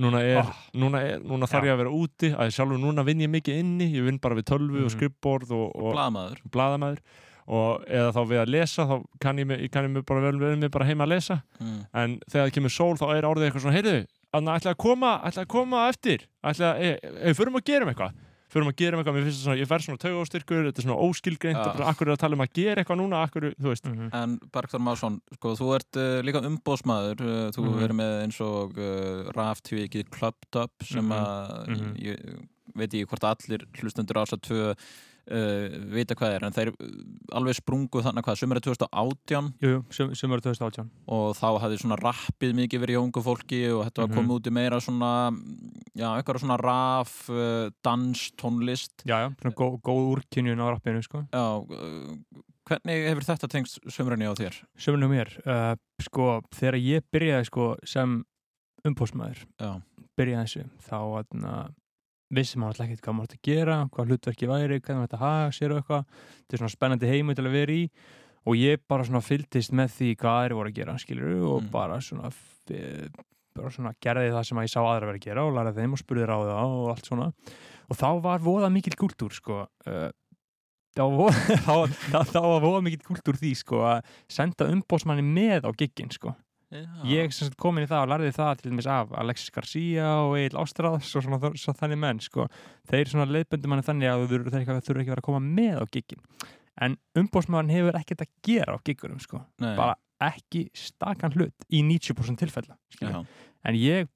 núna, er, núna, er, núna þarf ég að vera úti að sjálfur núna vinn ég mikið inni ég vinn bara við tölvu og Mhm. skrippborð og, og Blaðamaður. blaðamaður og eða þá við að lesa þá kann ég mig, ég kann ég mig bara vel við mig bara heima að lesa Mm. en þegar það kemur sól þá er orðið eitthvað svona heyrðu, ætla að koma, ætla að koma eftir ætla að, e, e, förum að gera um eitthvað förum að gera um eitthvað, mér finnst það svona, ég fær svona taugastyrkur, þetta er svona óskilgreint, ja. akkur er að tala um að gera eitthvað núna, akkur, þú veist Mhm. En Bergþór Másson, sko, þú ert uh, líka umbóðsmaður, uh, þú Mhm. verður með eins og uh, raftívikið Clubbed Up sem Mhm. að Mhm. ég veit ekki hvort allir hlustendur ás að tvö uh, vita hvað er, en þeir uh, alveg sprungu þannig hvað, sumari 2018 Jú, jú, sum, sumari 2018 og þá hafði svona rappið mikið verið í ungu fólki og þetta var Mhm. komið út í meira svona já, eitthvað svona raf uh, dans, tónlist Já, já, svona góð, góð úrkynjun á rappinu, sko Já, uh, hvernig hefur þetta tengst sumrunni á þér? Sömurinn á mér, uh, sko, þegar ég byrjaði sko sem umbóðsmaður Já. byrjaði þessu, þá atna, vissi maður alltaf ekkert hvað maður átti að gera hvað hlutverki væri, hvernig maður ætti að haga sér og eitthvað, þetta er svona spennandi heimu til að vera í og ég bara svona fylgdist með því hvað aðri voru að gera, skilur og Mm. bara svona bara svona gerði það sem að ég sá aðra vera að gera og læraði þeim og spurði ráða og allt svona. Og þá var voða mikill kultúr sko uh, þá *laughs* var voða- voða mikill kultúr því sko að senda umbóðsmanni með á giggin sko ég sem sagt kom inn í það og lærði það til dæmis af Alexis Garcia og Egil Ástráðs og svona þ- svo þannig menn sko. Þeir svona leiðböndum manni þannig að þú þurfur ekki, ekki að koma með á giggin en umbóðsmaðurinn hefur ekkert að gera á giggunum sko. Bara ekki stakan hlut í 90% tilfella. Já. en ég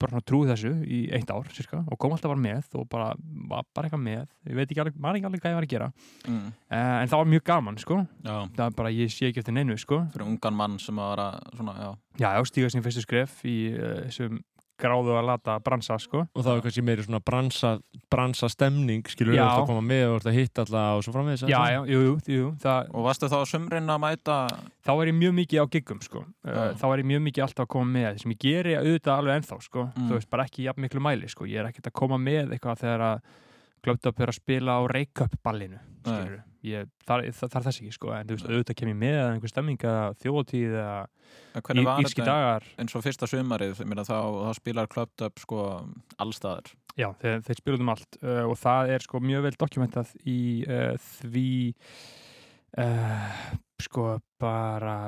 bara svona trúi þessu í eitt ár cirka, og kom alltaf bara með og bara var bara eitthvað með. Ég veit ekki alveg, maður ekki alveg hvað ég var að gera. Mm. uh, en það var mjög gaman sko. Já. það er bara, ég sé ekki eftir neinu sko. Fyrir ungan mann sem að vera svona, já, já, stíga sín fyrstu skref í uh, þessum gráðu að lata bransa sko. og það var kannski meiri svona bransa, bransa stemning skilur að koma með og að hitta alla og svo framvegis Já, já, jú, jú, jú það, Og varstu þá sumrin að mæta Þá er ég mjög mikið á giggum sko. Já. Þá er ég mjög mikið alltaf að koma með sem ég geri auðvitað alveg ennþá sko. Mm. Þú veist, bara ekki jafn miklu mæli sko. Ég er ekkert að koma með eitthvað þegar að glöfta upp er að spila á Reykjöp ballinu skilurðu. Ég, það, það er þess ekki sko. en þú veist, auðvitað kem ég með að einhver stemming að þjóðtíð eða En þetta dagar eins og fyrsta meina, þá, þá spilar Clubbed Up sko allstaðar Já, þeir, þeir spiluðu um allt uh, og það er sko mjög vel dokumentað í uh, því uh, sko bara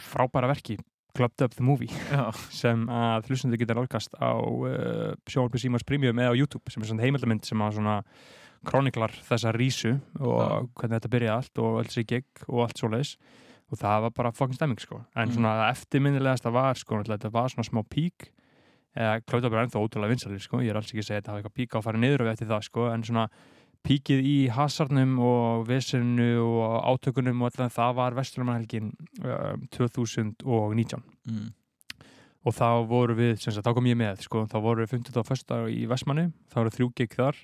frábæra verki Clubbed Up the Movie *laughs* Já. sem að hlustundu geta nálgast á uh, sjónvarpi Símars Premium eða á YouTube sem er svona heimildamind sem að svona kroniklar þessa rísu og hvernig þetta byrjaði allt og alls í gig og allt svoleiðis og það var bara fucking stemming sko en Mm. svona eftirminnilegast það var sko þetta var svona smá pík eða Klautabur er ennþá ótrúlega vinsalir sko ég er alls ekki að segja að þetta hafa eitthvað pík á að fara niður og eftir það sko en svona píkið í hasarnum og vesinu og átökunum og allan það var Vesturlumarhelgin um, 2019 mm. og þá voru við, sem sagt, þá kom ég með sko, þá voru við 50. og 1. í Vestmanni þá voru þrjú gig þar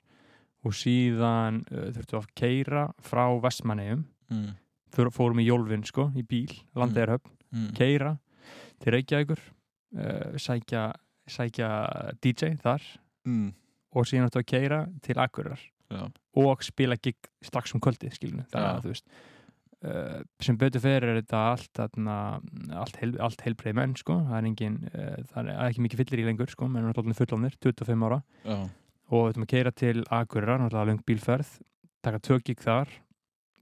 og síðan uh, þurftum við að keira frá Vestmanniðum Mm. Fór- fórum í Jólfinn sko, í bíl landeirhöfn, Mm. keira til Reykjavíkur uh, sækja, sækja DJ þar Mm. og síðan áttu að keira til Akureyrar Já. og spila gig strax um kvöldið skilinu, þannig Já. að þú veist Uh, sem betur fyrir er þetta allt, þarna, allt, heil, allt heilbreið menn sko. það er engin, það er ekki mikið fyllir í lengur sko, menn er náttúrulega fullofnir, 25 ára Já. Og þetta með að keira til Akureyrar, náttúrulega löng bílferð taka tökik þar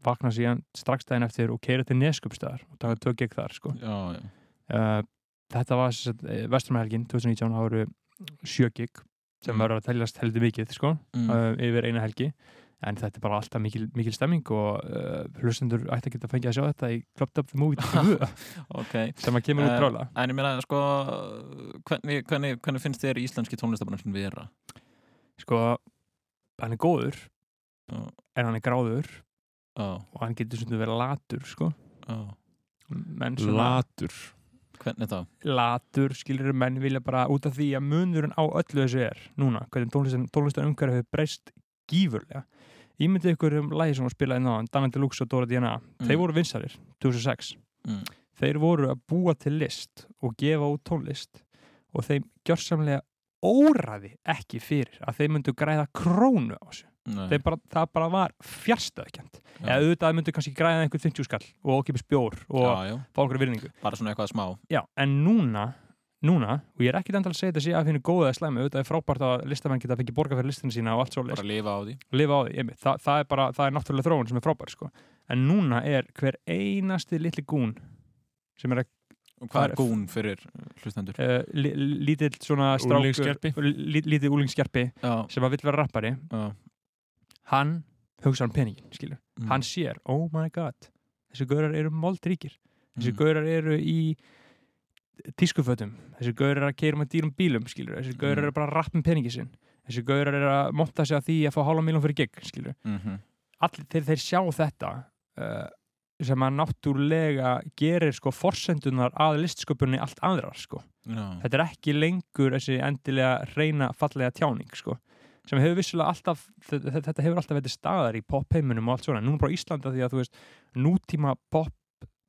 vakna síðan strax daginn eftir og keira til Neskupstæðar og taka tökik þar sko. Já, já. Uh, þetta var Vesturmælgin 2019, það voru sjö gig sem Mm. verður að teljast heldur mikið sko, Mm. uh, yfir eina helgi en þetta er bara alltaf mikil, mikil stemming og uh, hlustendur ætti að geta fengið að sjá þetta í Clubbed Up Movie 2 *laughs* okay. sem að kemur út Eh, brála En ég meina, sko hvernig, hvernig, hvernig finnst þér íslenski tónlistabransin vera? Sko, hann er góður Já. en hann er gráður Já. og hann getur svona verið latur sko svona Latur Hvernig þá? latur, skilur menn vilja bara út af því að munurinn á öllu þessu er núna, hvernig tónlistin, tónlistin umhverfi hefur breyst gífurlega Ímyndið ykkur um lagi sem var spilað inn á Danny Deluxe og Dora DNA, Mm. þeir voru vinsarir 2006 Mm. þeir voru að búa til list og gefa út tónlist og þeim gjörsamlega óraði ekki fyrir að þeir myndu græða krónu á þessu. Bara, það bara var fjarstöðkjönd eða auðvitað myndu kannski græða einhvern 50 skall og okkipis bjór og fá einhverju virðingu. Bara svona eitthvað smá. Já, en núna, núna og ég er ekkit endal að segja þetta sé að finna góða eða slæmi auðvitað er frábært að listamenn geta fengið borga fyrir listinu sína og allt svo Bara lifa á því. Lifa á því, Þa, það er bara það er náttúrulega þróun sem er frábær sko. en núna er hver einasti litli gún sem er að Og hvað er gún fyrir hlustendur? Uh, lítill svona strákur Lítill úlingskerpi sem að vill vera rappari Já. hann hugsa um peningin skilur, Mm. hann sér oh my god, þessi gaurar eru moldríkir þessi Mm. gaurar eru í tískufötum þessi gaurar eru að keira með dýrum bílum skilur, þessi gaurar Mm. eru bara að rappa um peningin sinn þessi gaurar eru að monta sig að því að fá hálfa miljón fyrir gig skilur Mhm. allir þeir, þeir sjá þetta uh, sem að náttúrulega gerir sko forsendunar að listsköpunni allt aðrar sko. Já. þetta er ekki lengur þessi endilega reyna fallega tjáning sko sem hefur vissulega alltaf þetta, hefur alltaf verið staðar í pop-heiminum og allt svona, núna bara Íslanda því að þú veist nútíma pop,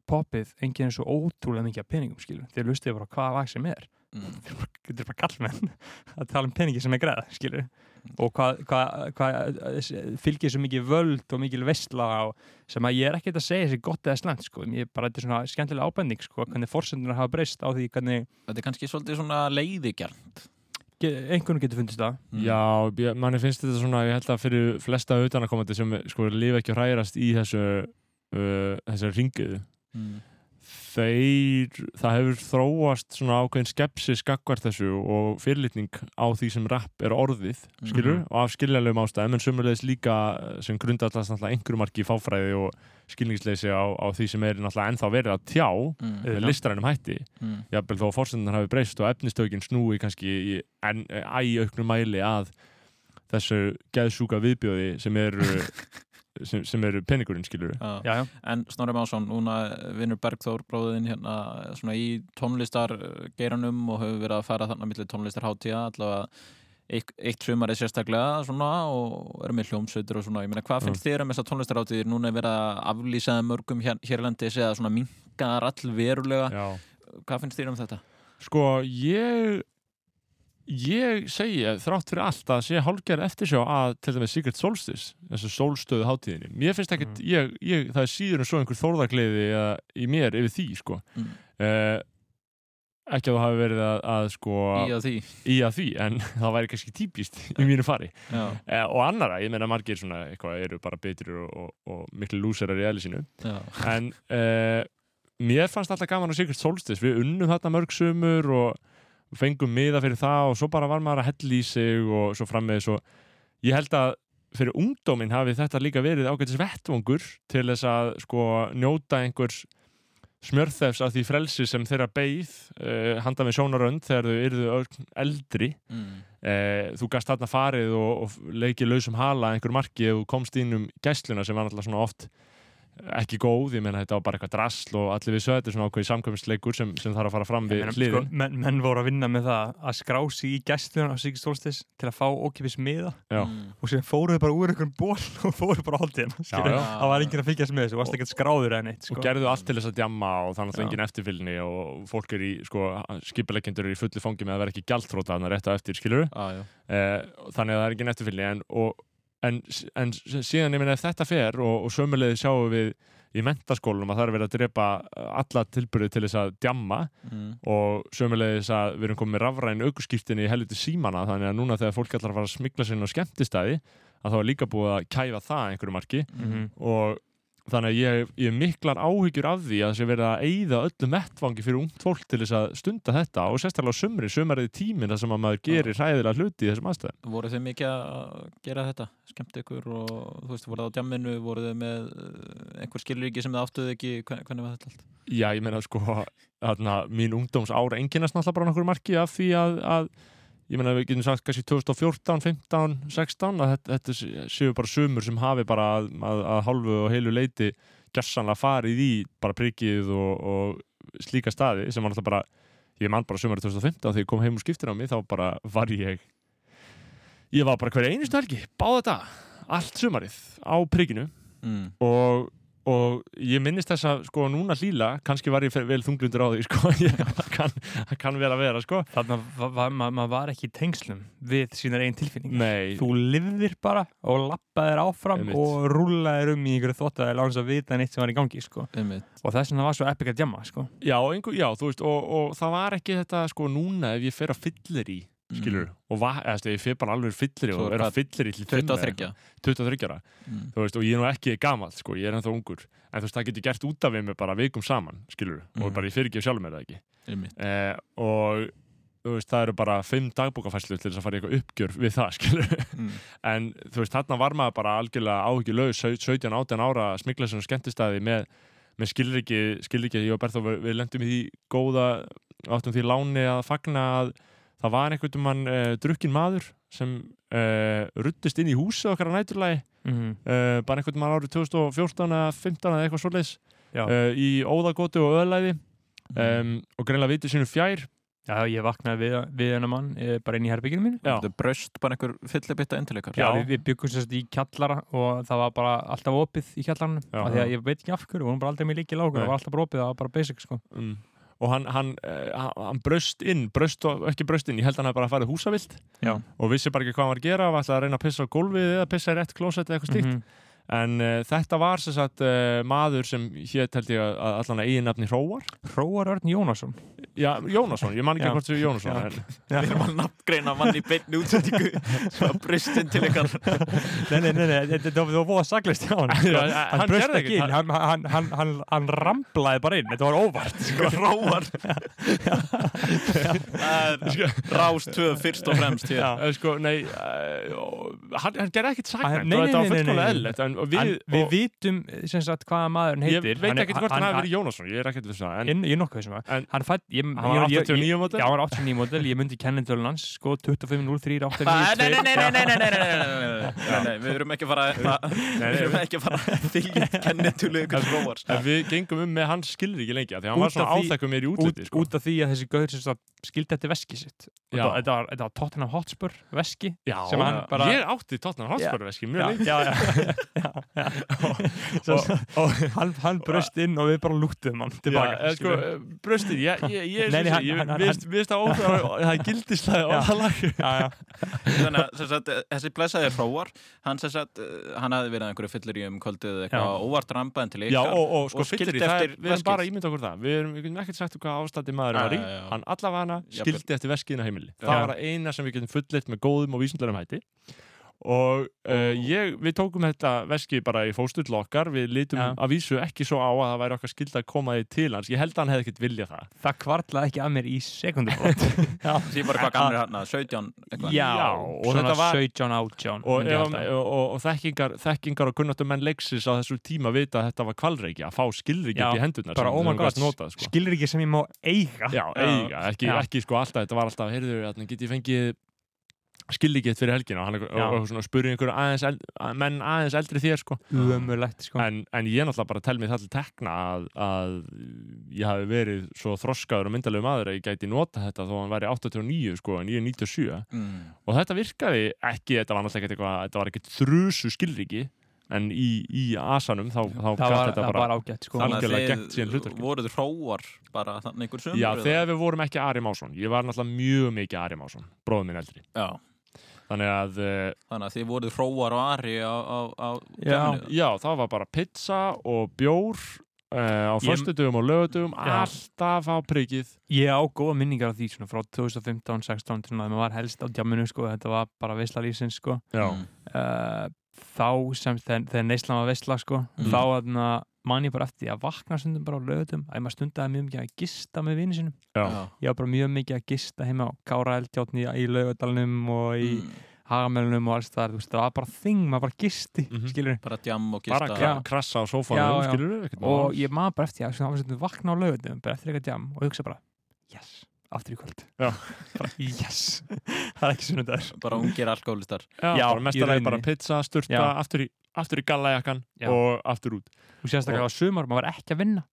popið enginn er svo ótrúlega mikið af peningum skilur, þeir lustið bara hvaða lag sem er Mm. þetta er bara, þetta bara kallmenn að tala um peningi sem er greið skilur og hvað hva, hva, fylgir svo mikið völd og mikið veistla og sem að ég er ekkert að segja þessi gott eða slæmt sko, ég er bara þetta er svona skemmtilega ábending sko, hvernig forsendunar hafa breyst á því hvernig Þetta er kannski svolítið svona leiðigjart einhvern getur fundist það. Já, ég- manni finnst þetta svona, ég held að fyrir flesta utanakomandi sem sko lifa ekki og hrærast í þessu uh, þessu ringuðu Mm. Þeir, það hefur þróast svona ákveðin skepsis gagvart þessu og fyrirlitning á því sem rap er orðið, skilur, Mhm. og af skiljanlegum ástæðum, en sömulegis líka eh, sem grundallast náttúrulega einhverjum marki í fáfræði og skilningsleysi á, á því sem er náttúrulega ennþá verið að tjá Mm. listrænum hætti Mm. jafnvel þó að fórsendunar hafi breyst og efnistökin snúi kannski í en, æ auknum mæli að þessu geðsúka viðbjóði sem eru *laughs* sem, sem eru peningurinn, skilur Já. Já, já. En Snorri Másson, núna vinnur Bergþór bróðin hérna svona í tónlistar geiranum og hefur verið að fara þarna millir tónlistarháttíða allavega eitt, eitt sumarið sérstaklega svona og er með hljómsveitur og svona, ég meina hvað finnst þér um þessar tónlistarháttíðir núna er verið að aflýsa þeim mörgum hér, hérlendis eða svona minkaðar all verulega Já. hvað finnst þér um þetta? Sko, ég ég segi að þrátt fyrir allt að sé hálfgerð eftirsjá að til dæmis Secret Solstice, þessu sólstöðu hátíðinni mér finnst ekkert, ég, ég, það er síður en svo einhver þórðarkleiði í mér yfir því, sko Mm. uh, ekki að það hafi verið að, að sko Í að því. í að því, en *laughs* það væri kannski típist í mínu fari uh, og annara, ég meina margir svona eitthvað eru bara betri og, og, og miklu lúserar í eðli sínu Já. en uh, mér fannst alltaf gaman á Secret Solstice við unnum þarna mörg sumur og fengum miða fyrir það og svo bara var maður að hella í sig og svo fram með svo ég held að fyrir ungdóminn hafi þetta líka verið ágætis vettvangur til þess að sko njóta einhvers smjörþefs af því frelsi sem þeirra beigð uh, handa með sjónarönd þegar þau öll eldri Mm. uh, þú gast þarna farið og, og leikið lausum hala einhver marki ef þú komst inn um gæsluna sem var náttúrulega svona oft ekki góð, ég meina þetta var bara eitthvað drasl og allir við sögðu er svona ákveði samkvæmsleikur sem, sem þarf að fara fram við Meina, hliðin sko, menn, menn voru að vinna með það að skrá sig í gæstluna á Sigurd Solstis til að fá ókipis miða Já. og síðan fóruðu bara úr einhvern ból *laughs* og fóruðu bara haldið Já, já. það var enginn að fylgjast með þessu, þú varst ekkert skráður eða neitt sko. og gerðu allt til þess að djamma og þannig að það Já. engin eftirfylgni og fólk er í, sko, skipilegjendur er í fullu fangi með að vera ekki þannig skilur ah, þannig að það er engin eftirfylgni en, og, en, en síðan, ég meina, ef þetta fer og, og sömulegði sjáum við í mentaskólunum að það er verið að drepa alla tilbyrði til þess að djamma Mm. og sömulegðis að við erum komið rafræn aukurskiptinni í helviti símana þannig að núna þegar fólk ætlar að fara að smikla sér inn á skemmtistæði að þá er líka búið að kæfa það einhverju marki Mhm. og þannig að ég, ég hef miklar áhyggjur af því að það sé verið að eyða öllu mettvangi fyrir ungt fólk til þess að stunda þetta og sérstaklega á sumri, sumarið tímin þar sem að maður gerir hræðilega hluti í þessum aðstæðum. Voru þið mikið að gera þetta? Skemmt ykkur og þú veist, voruð það á djamminu, voruð þið með uh, einhver skilríki sem þið áttuðu ekki, hvernig var þetta allt? Já, ég meina sko þarna, mín ungdóms ára enginnast náttúrulega bara nokkur marki af því að, að ég meina við getum sagt kannski 2014, 15, 16 að þetta, þetta sé- séu bara sumur sem hafi bara að, að, að hálfu og heilu leiti gessanlega farið í bara prikið og, og slíka staði sem var náttúrulega bara ég man bara sumarið 2015 þegar ég kom heim úr skiptir á mig þá bara var ég ég var bara hverja einustu helgi báða þetta, allt sumarið á prikinu Mm. og, og ég minnist þess að sko núna hlýla, kannski var ég vel þunglundur á því sko, *laughs* ég, það kann, það kann vel að vera sko Þannig að ma ma maður var ekki í tengslum við sínar einn tilfinningar Nei. Þú lifðir bara og lappaðir áfram Einmitt. og rúllaðir um í einhverju þóttaði láns að vita neitt sem var í gangi sko. og þess vegna var svo epic að djamma sko. Já, einhver, já, þú veist, og, og það var ekki þetta sko núna ef ég fer að fyllir í skilur, og va, eða, ég fer bara alveg fyllir og er að fyllir í til fimm 23? eða- 23 ára. Mm. veist, og ég er nú ekki gamall sko, ég er ennþá ungur. En þú veist, það getur gert út af við mig bara vikum saman skilur, og Mhm. bara ég fyrir ekki sjálfur mér það ekki. Eh, og þú veist, það eru bara fimm dagbókafæslu til þess að fara í eitthvað uppgjör við það, skilur Mm. *laughs* en þú veist, þarna var maður bara algjörlega áhyggjulegs 17-18 ára að smikla svona skemmtistæði með, með skilriki, skilriki ég og Berþó, við, við lendum í góða áttum því láni að fagna að það var einhvern mann uh, drukkin maður sem uh, ruttist inn í húsi okkar á næturlagi Mhm. uh, bara einhvern mann árið 2014 eða 15 eða eitthvað uh, í óðagóti og öðlæði Mm. um, og greinlega vitið sínu fjær Já, ég vaknaði við, við hennar mann eh, bara inn í herbygginu mínu Já. Þetta braust bara einhver fyllibitta intileikar Já, við, við byggum sérst í kjallara og það var bara alltaf opið í kjallaranum Já. af því að ég veit ekki af hverju, við vorum bara aldrei með líki lágur það var alltaf bara opið, það var bara basic sko. mm. Og hann, hann, uh, hann braust inn braust og ekki braust inn, ég held að hann hafði bara farið húsavilt Já. og vissi bara ekki hvað hann var að gera var alltaf að reyna að pissa á gólfið eða pissa í rétt klósett eða eitthvað slíkt Mhm. En uh, þetta var sem sagt uh, maður sem hétt held ég að að allan að eiginnafni Hróar. Hróar Örn Jónasson. Já, Jónasson, ég man ekki Já. hvort þú Jónasson Já. en, Við erum að nafngreina mann í beinni útsendingu. Sem að braust inn til ykkar. Nei, nei, nei, nei, þetta var búið saglist hjá hann sko. Já, hann gerði ekki inn, hann, hann, hann, hann, hann ramblaði bara inn, þetta var óvart sko. Hróar. Rás 2 fyrst og fremst hér. Eh, sko, nei uh, hann, hann gerði ekkert saknæmt Nei, nei, þetta var nei, nei, en við, en, við vitum sem sagt hvaða maðurinn heitir ég veit ekkert hvort hann hafi verið Jónasson, ég er ekkert við það ég er nokkuð sem það hann var 89 mótel já, hann var 89 mótel, ég myndi kennendölun hans sko 25.03.892 nei, nei, nei, nei við erum ekki að fara við erum ekki að fara að fylgja kennendölu ykkur gróðars við gengum um með hans skilri ekki lengi því hann var svona áþekku mér í útliti út af því að þessi gauður skildi þetta veski sitt þetta var Tottenham Hotspur veski ég átti Tottenham Hotspur veski mjög lengi og, og hann, hann bröst inn og við bara lúttum hann tilbaka sko, bröst inn, ég veist að það gildislega þannig að þessi blæsaði fróar eh, hann hafði verið einhverju fyllir í umkvöldið eitthvað óvart rampaðin til ykkar og sko, skildi eftir við erum bara ímyndið okkur það, við erum ekkert sagt um hvað ástætti maður var í, hann allavega skildi eftir veskiðina heimili, það var eina sem við getum fullitt með góðum og vísundlunum hætti. Og uh, ég, við tókum þetta veski bara í fóstull okkar, við litum Já. að vísu ekki svo á að það væri okkar skild að koma því til hans. Ég held að hann hefði ekkert viljað það. Það kvartlaði ekki að mér í sekundum Því bara hvað gamlir hann 17 eitthvað Já, og svona þetta var- 17, 18 og, halda. og, og, og þekkingar, þekkingar og kunnáttu menn leiksis á þessu tíma vita að þetta var kvalreiki að fá skilriki upp í hendurnar bara sem oh notað, sko. skilriki sem ég má eiga Já, eiga, ekki, Já. ekki sko alltaf, þetta var alltaf, heyrðu, hérna, get ég fengið skilríkitt fyrir helgina og, hann, og, og spurði einhver aðeins eld, að- menn aðeins eldri þér sko Ömurlegt, sko. en, en ég náttúrulega bara tel mig það til tekna að, að ég hafi verið svo þroskaður og myndalegu maður að ég gæti nota þetta þó að hann væri 89 sko en ég er 97 Mm. og þetta virkaði ekki, þetta var náttúrulega ekkert eitthvað þetta var ekkert þrusu skilríki en í, í asanum þá, þá Það var- þetta bara ágætt, sko. síðan hlutverki voruð hróar bara þannig einhver sömur Já, þegar við vorum ekki Ari Másson Ég var náttúrulega mjög mikið Ari Másson Bróður minn eldri Já. Þannig að uh, Þannig að þið voruð hróar og ari á, á, á já, já, það var bara pizza og bjór uh, á föstudugum og lögadugum Já. Alltaf á prikið Ég á góða minningar af því svona frá 2015-16 til að maður var helst á djamminu sko, þetta var bara veisla lífsins sko. Já. uh, þá sem þegar, neyslan var veisla sko, Mm. þá aðna, man ég bara eftir að vakna stundum bara á lögutum að maður stundaði mjög mikið að gista með vinnu sinum Já. ég var bara mjög mikið að gista heima á Kára Eldjáttni í lögadalunum og í Mm. Hagamælunum og alls það, það var bara þing, maður bara gisti mm skilur bara djam og Bara gista. kra- krassa á sófanum, skilurðu, ekkert mál. og ég man bara eftir að vakna á lögutum bara eftir eitthvað djam og hugsa bara yes, aftur í kvöld. Yes, *laughs* það er ekki sunnudagur. Bara ungir alkoholistar Já, bara mestarlega bara pizza, sturta, aftur í, aftur í gallajakkan Já. og aftur út. Og sérstaklega á sumar, maður var ekki að vinna.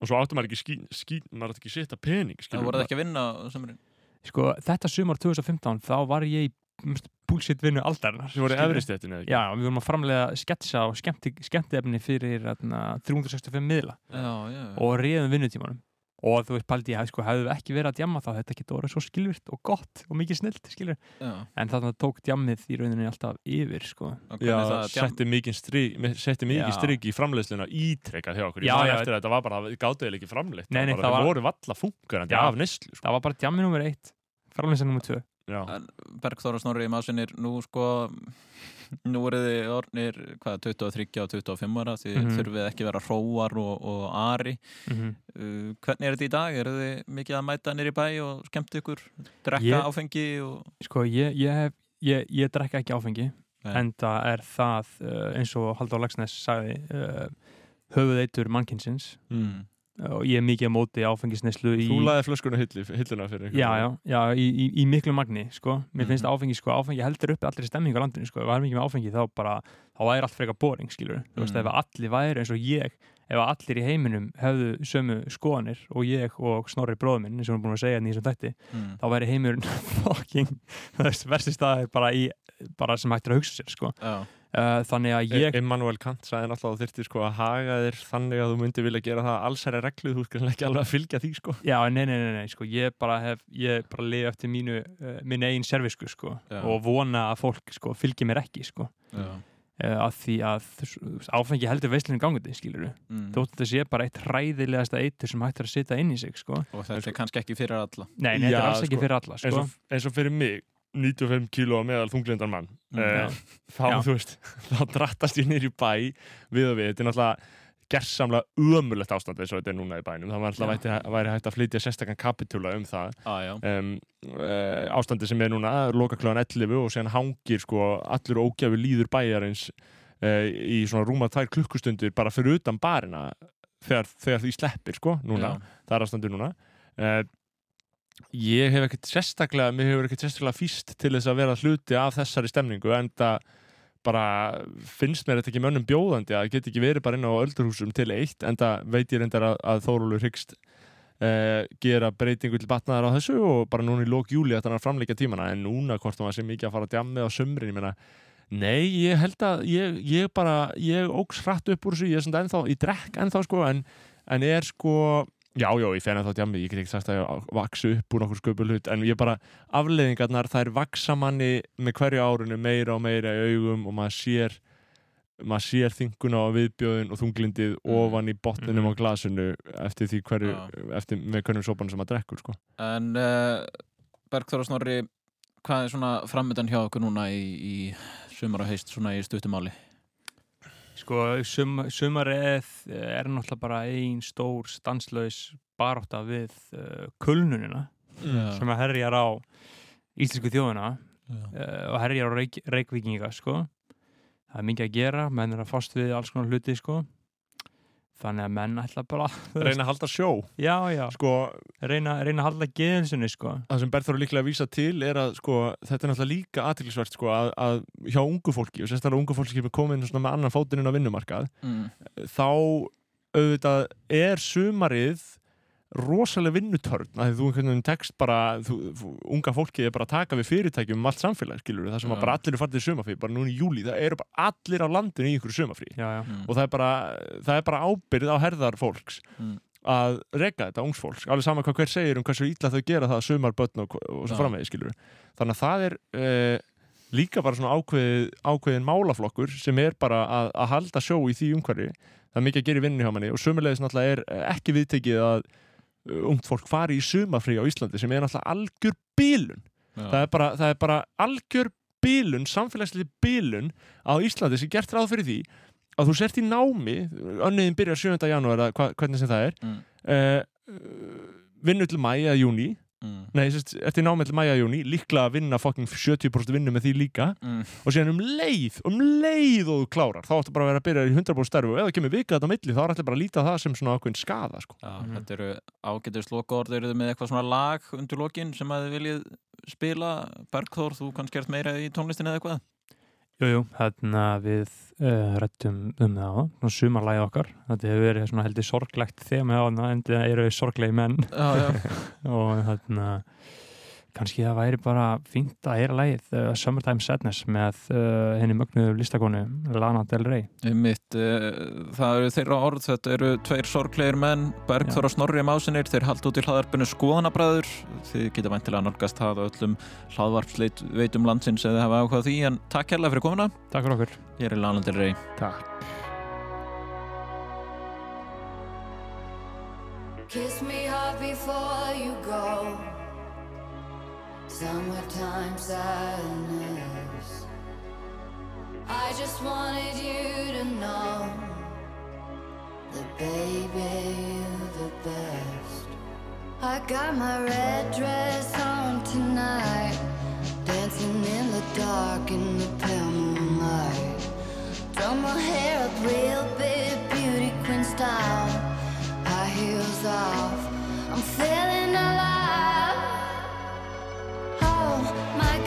Og svo áttum maður ekki skín, skín maður átti ekki sitt að pening Það voruð ekki að vinna sko, þetta sumar 2015 þá var ég bullshit vinnu? Já, við vorum að framlega sketsa og skemmti, skemmtiefni fyrir atna, 365 miðla. Já, já, já. og reyðum vinnutímanum og þú veist, paldi, ég sko, hefðu ekki verið að djamma þá þetta getur orðið svo skilvirt og gott og mikið snilt, skilur Já. en þannig tók djammið í rauninni alltaf yfir sko. Já, setti mikið strik í framleiðsluna ítrekka hjá okkur. Já, já, eftir að þetta var bara, gátu eða ekki framleitt. Nei, nei, bara, það það var- voru valla funkarandi af neyslu. Sko. það var bara djammi nummer eitt framleysa nummer tvö Já. Bergþóra Snorri Másinir, nú sko nú eru þið orðnir hvað, 23 og 25 ára því Mhm. þurfið ekki vera hróar og, og ari Mhm. uh, hvernig er þetta í dag? eru þið mikið að mæta nýri bæ og skemmt ykkur drekka Ég- áfengi og... Sko, ég, ég, hef, ég, ég drekka ekki áfengi Nei. en það er það uh, eins og Halldór Lagsnes sagði uh, höfuðeitur mannkynsins Mm. Og ég er mikið á móti áfengisneslu í... Þú laði flöskuna hilli, hilluna fyrir Já, já, já, í, í, í miklu magni, sko. Mér finnst Mhm. áfengi, sko, áfengi heldur uppi allir stemmingu á landinu, sko. Ef það er mikið með áfengi þá bara, þá væri allt frekar boring, skilur. Þú veist, Mhm. ef allir væri eins og ég, ef allir í heiminum hefðu sömu skoðanir og ég og Snorri bróður minn, eins og við erum búin að segja hérna í þessum þætti, Mm. þá væri heimurinn *laughs* fucking, versti staðir bara í, bara sem hægt er að hugsa sér, sko. Já. Uh, þannig að ég... Immanuel Kant sagði náttúrulega að þú þyrftir sko að haga þér þannig að þú myndir vilja gera það allsæri reglu, þú skal ekki alveg að fylgja því sko. Já, nei, nei, nei, nei, sko, ég bara hef, ég bara liði eftir mínu, uh, minn eigin servisku, sko, Já. og vona að fólk, sko, fylgi mér ekki, sko. Já. Uh, að því að áfengi heldur veislinu gangandi, skilur við. Mm. Þótt þetta sé bara eitt hræðilegasta eitur sem hægt er að sitja inn í sig, sko. og þetta er kannski ekki fyrir alla Nei, nei, þetta er alls ekki sko, fyrir alla, eins sko. og, eins og fyrir mig 95 kíló meðal þunglindar mann. Mm, uh, þá, Já. þú veist, *laughs* þá drattast ég í bæ við og við, þetta er náttúrulega gersamlega ömulegt ástand eins og þetta er núna í bænum. Það var alltaf væri, hægt að flytja sérstakann kapitúla um það. Ah, um, uh, ástandi sem er núna loka kljóðan 11 og síðan hangir sko allur ógjafi líður bæjarins uh, í svona rúma tvær klukkustundir bara fyrir utan barina þegar, þegar því sleppir sko, núna, Já. það er aðstandur núna ég hef ekkert sérstaklega, mér hefur ekkert sérstaklega fýst til þess að vera hluti af þessari stemningu en það bara finnst mér þetta ekki mönnum bjóðandi að það geti ekki verið bara inn á öldurhúsum til eitt en það veit ég reyndar að, að Þórólur hyggst uh, gera breytingu til batnaðar á þessu og bara núna í lók júli þetta er að framleika tímana en núna hvort það sé mikið að fara að djammið á sömrin ég meina, nei, ég held að ég, ég bara, ég óks hratt upp úr þessu, ég er svona ennþá, ég drekk ennþá sko en, en er sko já, já, ég fenni þá djammið, ég get ekki sagt að ég vaksu upp úr nokkur sköpul hlut, en ég bara afleðingarnar, þær vaksa manni með hverju árunu meira og meira í augum og maður sér maður sér þinguna og viðbjóðin og þunglindið ofan í botninum á glasinu eftir því hverju, eftir með hverjum sopan sem maður drekkur sko. En uh, Bergþóra Snorri, hvað er svona framöndan hjá okkur núna í, í sumar og heist svona í stuttumáli? Sko, sum, sumarið er náttúrulega bara ein stór stanslaus baróta við uh, kulnunina Já. sem að herjar á íslensku þjóðuna Já. uh, og herjar á reik, reikvíkinga sko. það er mikið að gera menn er að fást við alls konar hluti sko. Þannig að menn ætla bara *laughs* reyna að halda sjó já, já, sko, reyna, reyna að halda geðinsunni sko. það sem Berþór er líklega að vísa til er að sko, þetta er náttúrulega líka aðtilsvert sko, að, að hjá ungu fólki og sérstaklega ungu fólki sem er komin svona með annan fótinn inn á vinnumarkað Mm. þá auðvitað er sumarið rosalega vinnutörn að þú einhvern veginn tekst bara þú, unga fólki er bara að taka við fyrirtækjum um allt samfélag, skilur við, það sem Já. að bara allir er farið til sumafrí, bara núna í júli, það eru bara allir á landinu í ykkur sumafrí já, já. og það er bara, það er bara ábyrð á herðar fólks Mm. að rega þetta ungs fólks, alveg sama hvað hver segir um hversu illa þau gera það sumarbötn og, og svo framvegi skilur þannig að það er uh, líka bara svona ákveð, ákveðin málaflokkur sem er bara að, að halda sjó í því umhverfi. Það er mikið að gera í vinnu hjá manni og sumulegis náttúrulega er eh, ekki viðtekið að ungt fólk fari í sumafrí á Íslandi sem er náttúrulega algjör bílun það er, bara, það er bara algjör bílun, samfélagslega bílun á Íslandi sem gert ráð fyrir því að þú sért í námi önniðin byrjar 7. janúar hvernig sem það er Mm. uh, vinnu til mæ eða júni Mm. nei, sérst, eftir námi til mæ eða júni líklega að vinna fucking 70% vinnu með því líka Mm. og síðan um leið um leið og þú klárar þá áttu bara að vera að byrja í 100% starfu og ef það kemur vika þetta á milli þá er allir bara að líta það sem svona ákveðin skada sko. Já, þetta eru ágætið slokaord, eru þið með eitthvað svona lag undir lokin sem að þið viljið spila Bergþór, þú kannski ert meira í tónlistin eða eitthvað? Jú, jú, hérna við uh, rættum um það á, svona sumarlæði okkar þetta hefur verið svona heldur sorglegt þema á hana en það eru sorglegi menn Já, já. *laughs* og hérna kannski það væri bara fínt að heyra lægið uh, Summertime Sadness með uh, henni mögnuðu listakonu Lana Del Rey Mitt, uh, það eru þeirra orð, þetta eru tveir sorglegir menn, Bergþór og Snorri Másinir, þeir halda út í hlaðarpinu skoðanabræður, þið geta væntilega nálgast það á öllum hlaðvarpsleit veitum landsins eða hafa áhuga því, en takk hérlega fyrir komuna. Takk fyrir okkur. Ég er Lana Del Rey. Takk. Kiss me hard before you go. Summertime sadness. I just wanted you to know that, baby, you're the best. I got my red dress on tonight, dancing in the dark in the pale moonlight. Done my hair up real big, beauty queen style. High heels off, I'm feeling alive. Oh my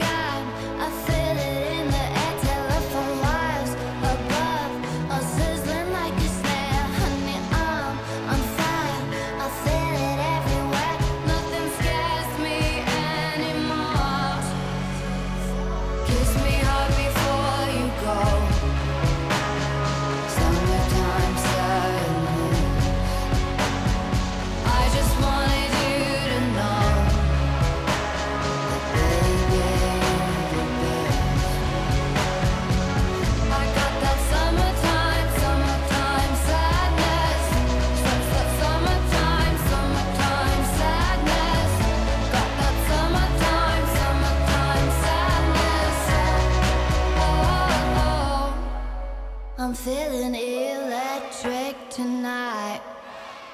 I'm feeling electric tonight.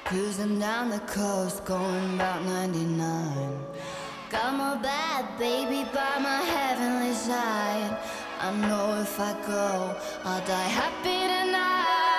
Cruising down the coast, going about 99. Got my bad baby by my heavenly side. I know if I go, I'll die happy tonight.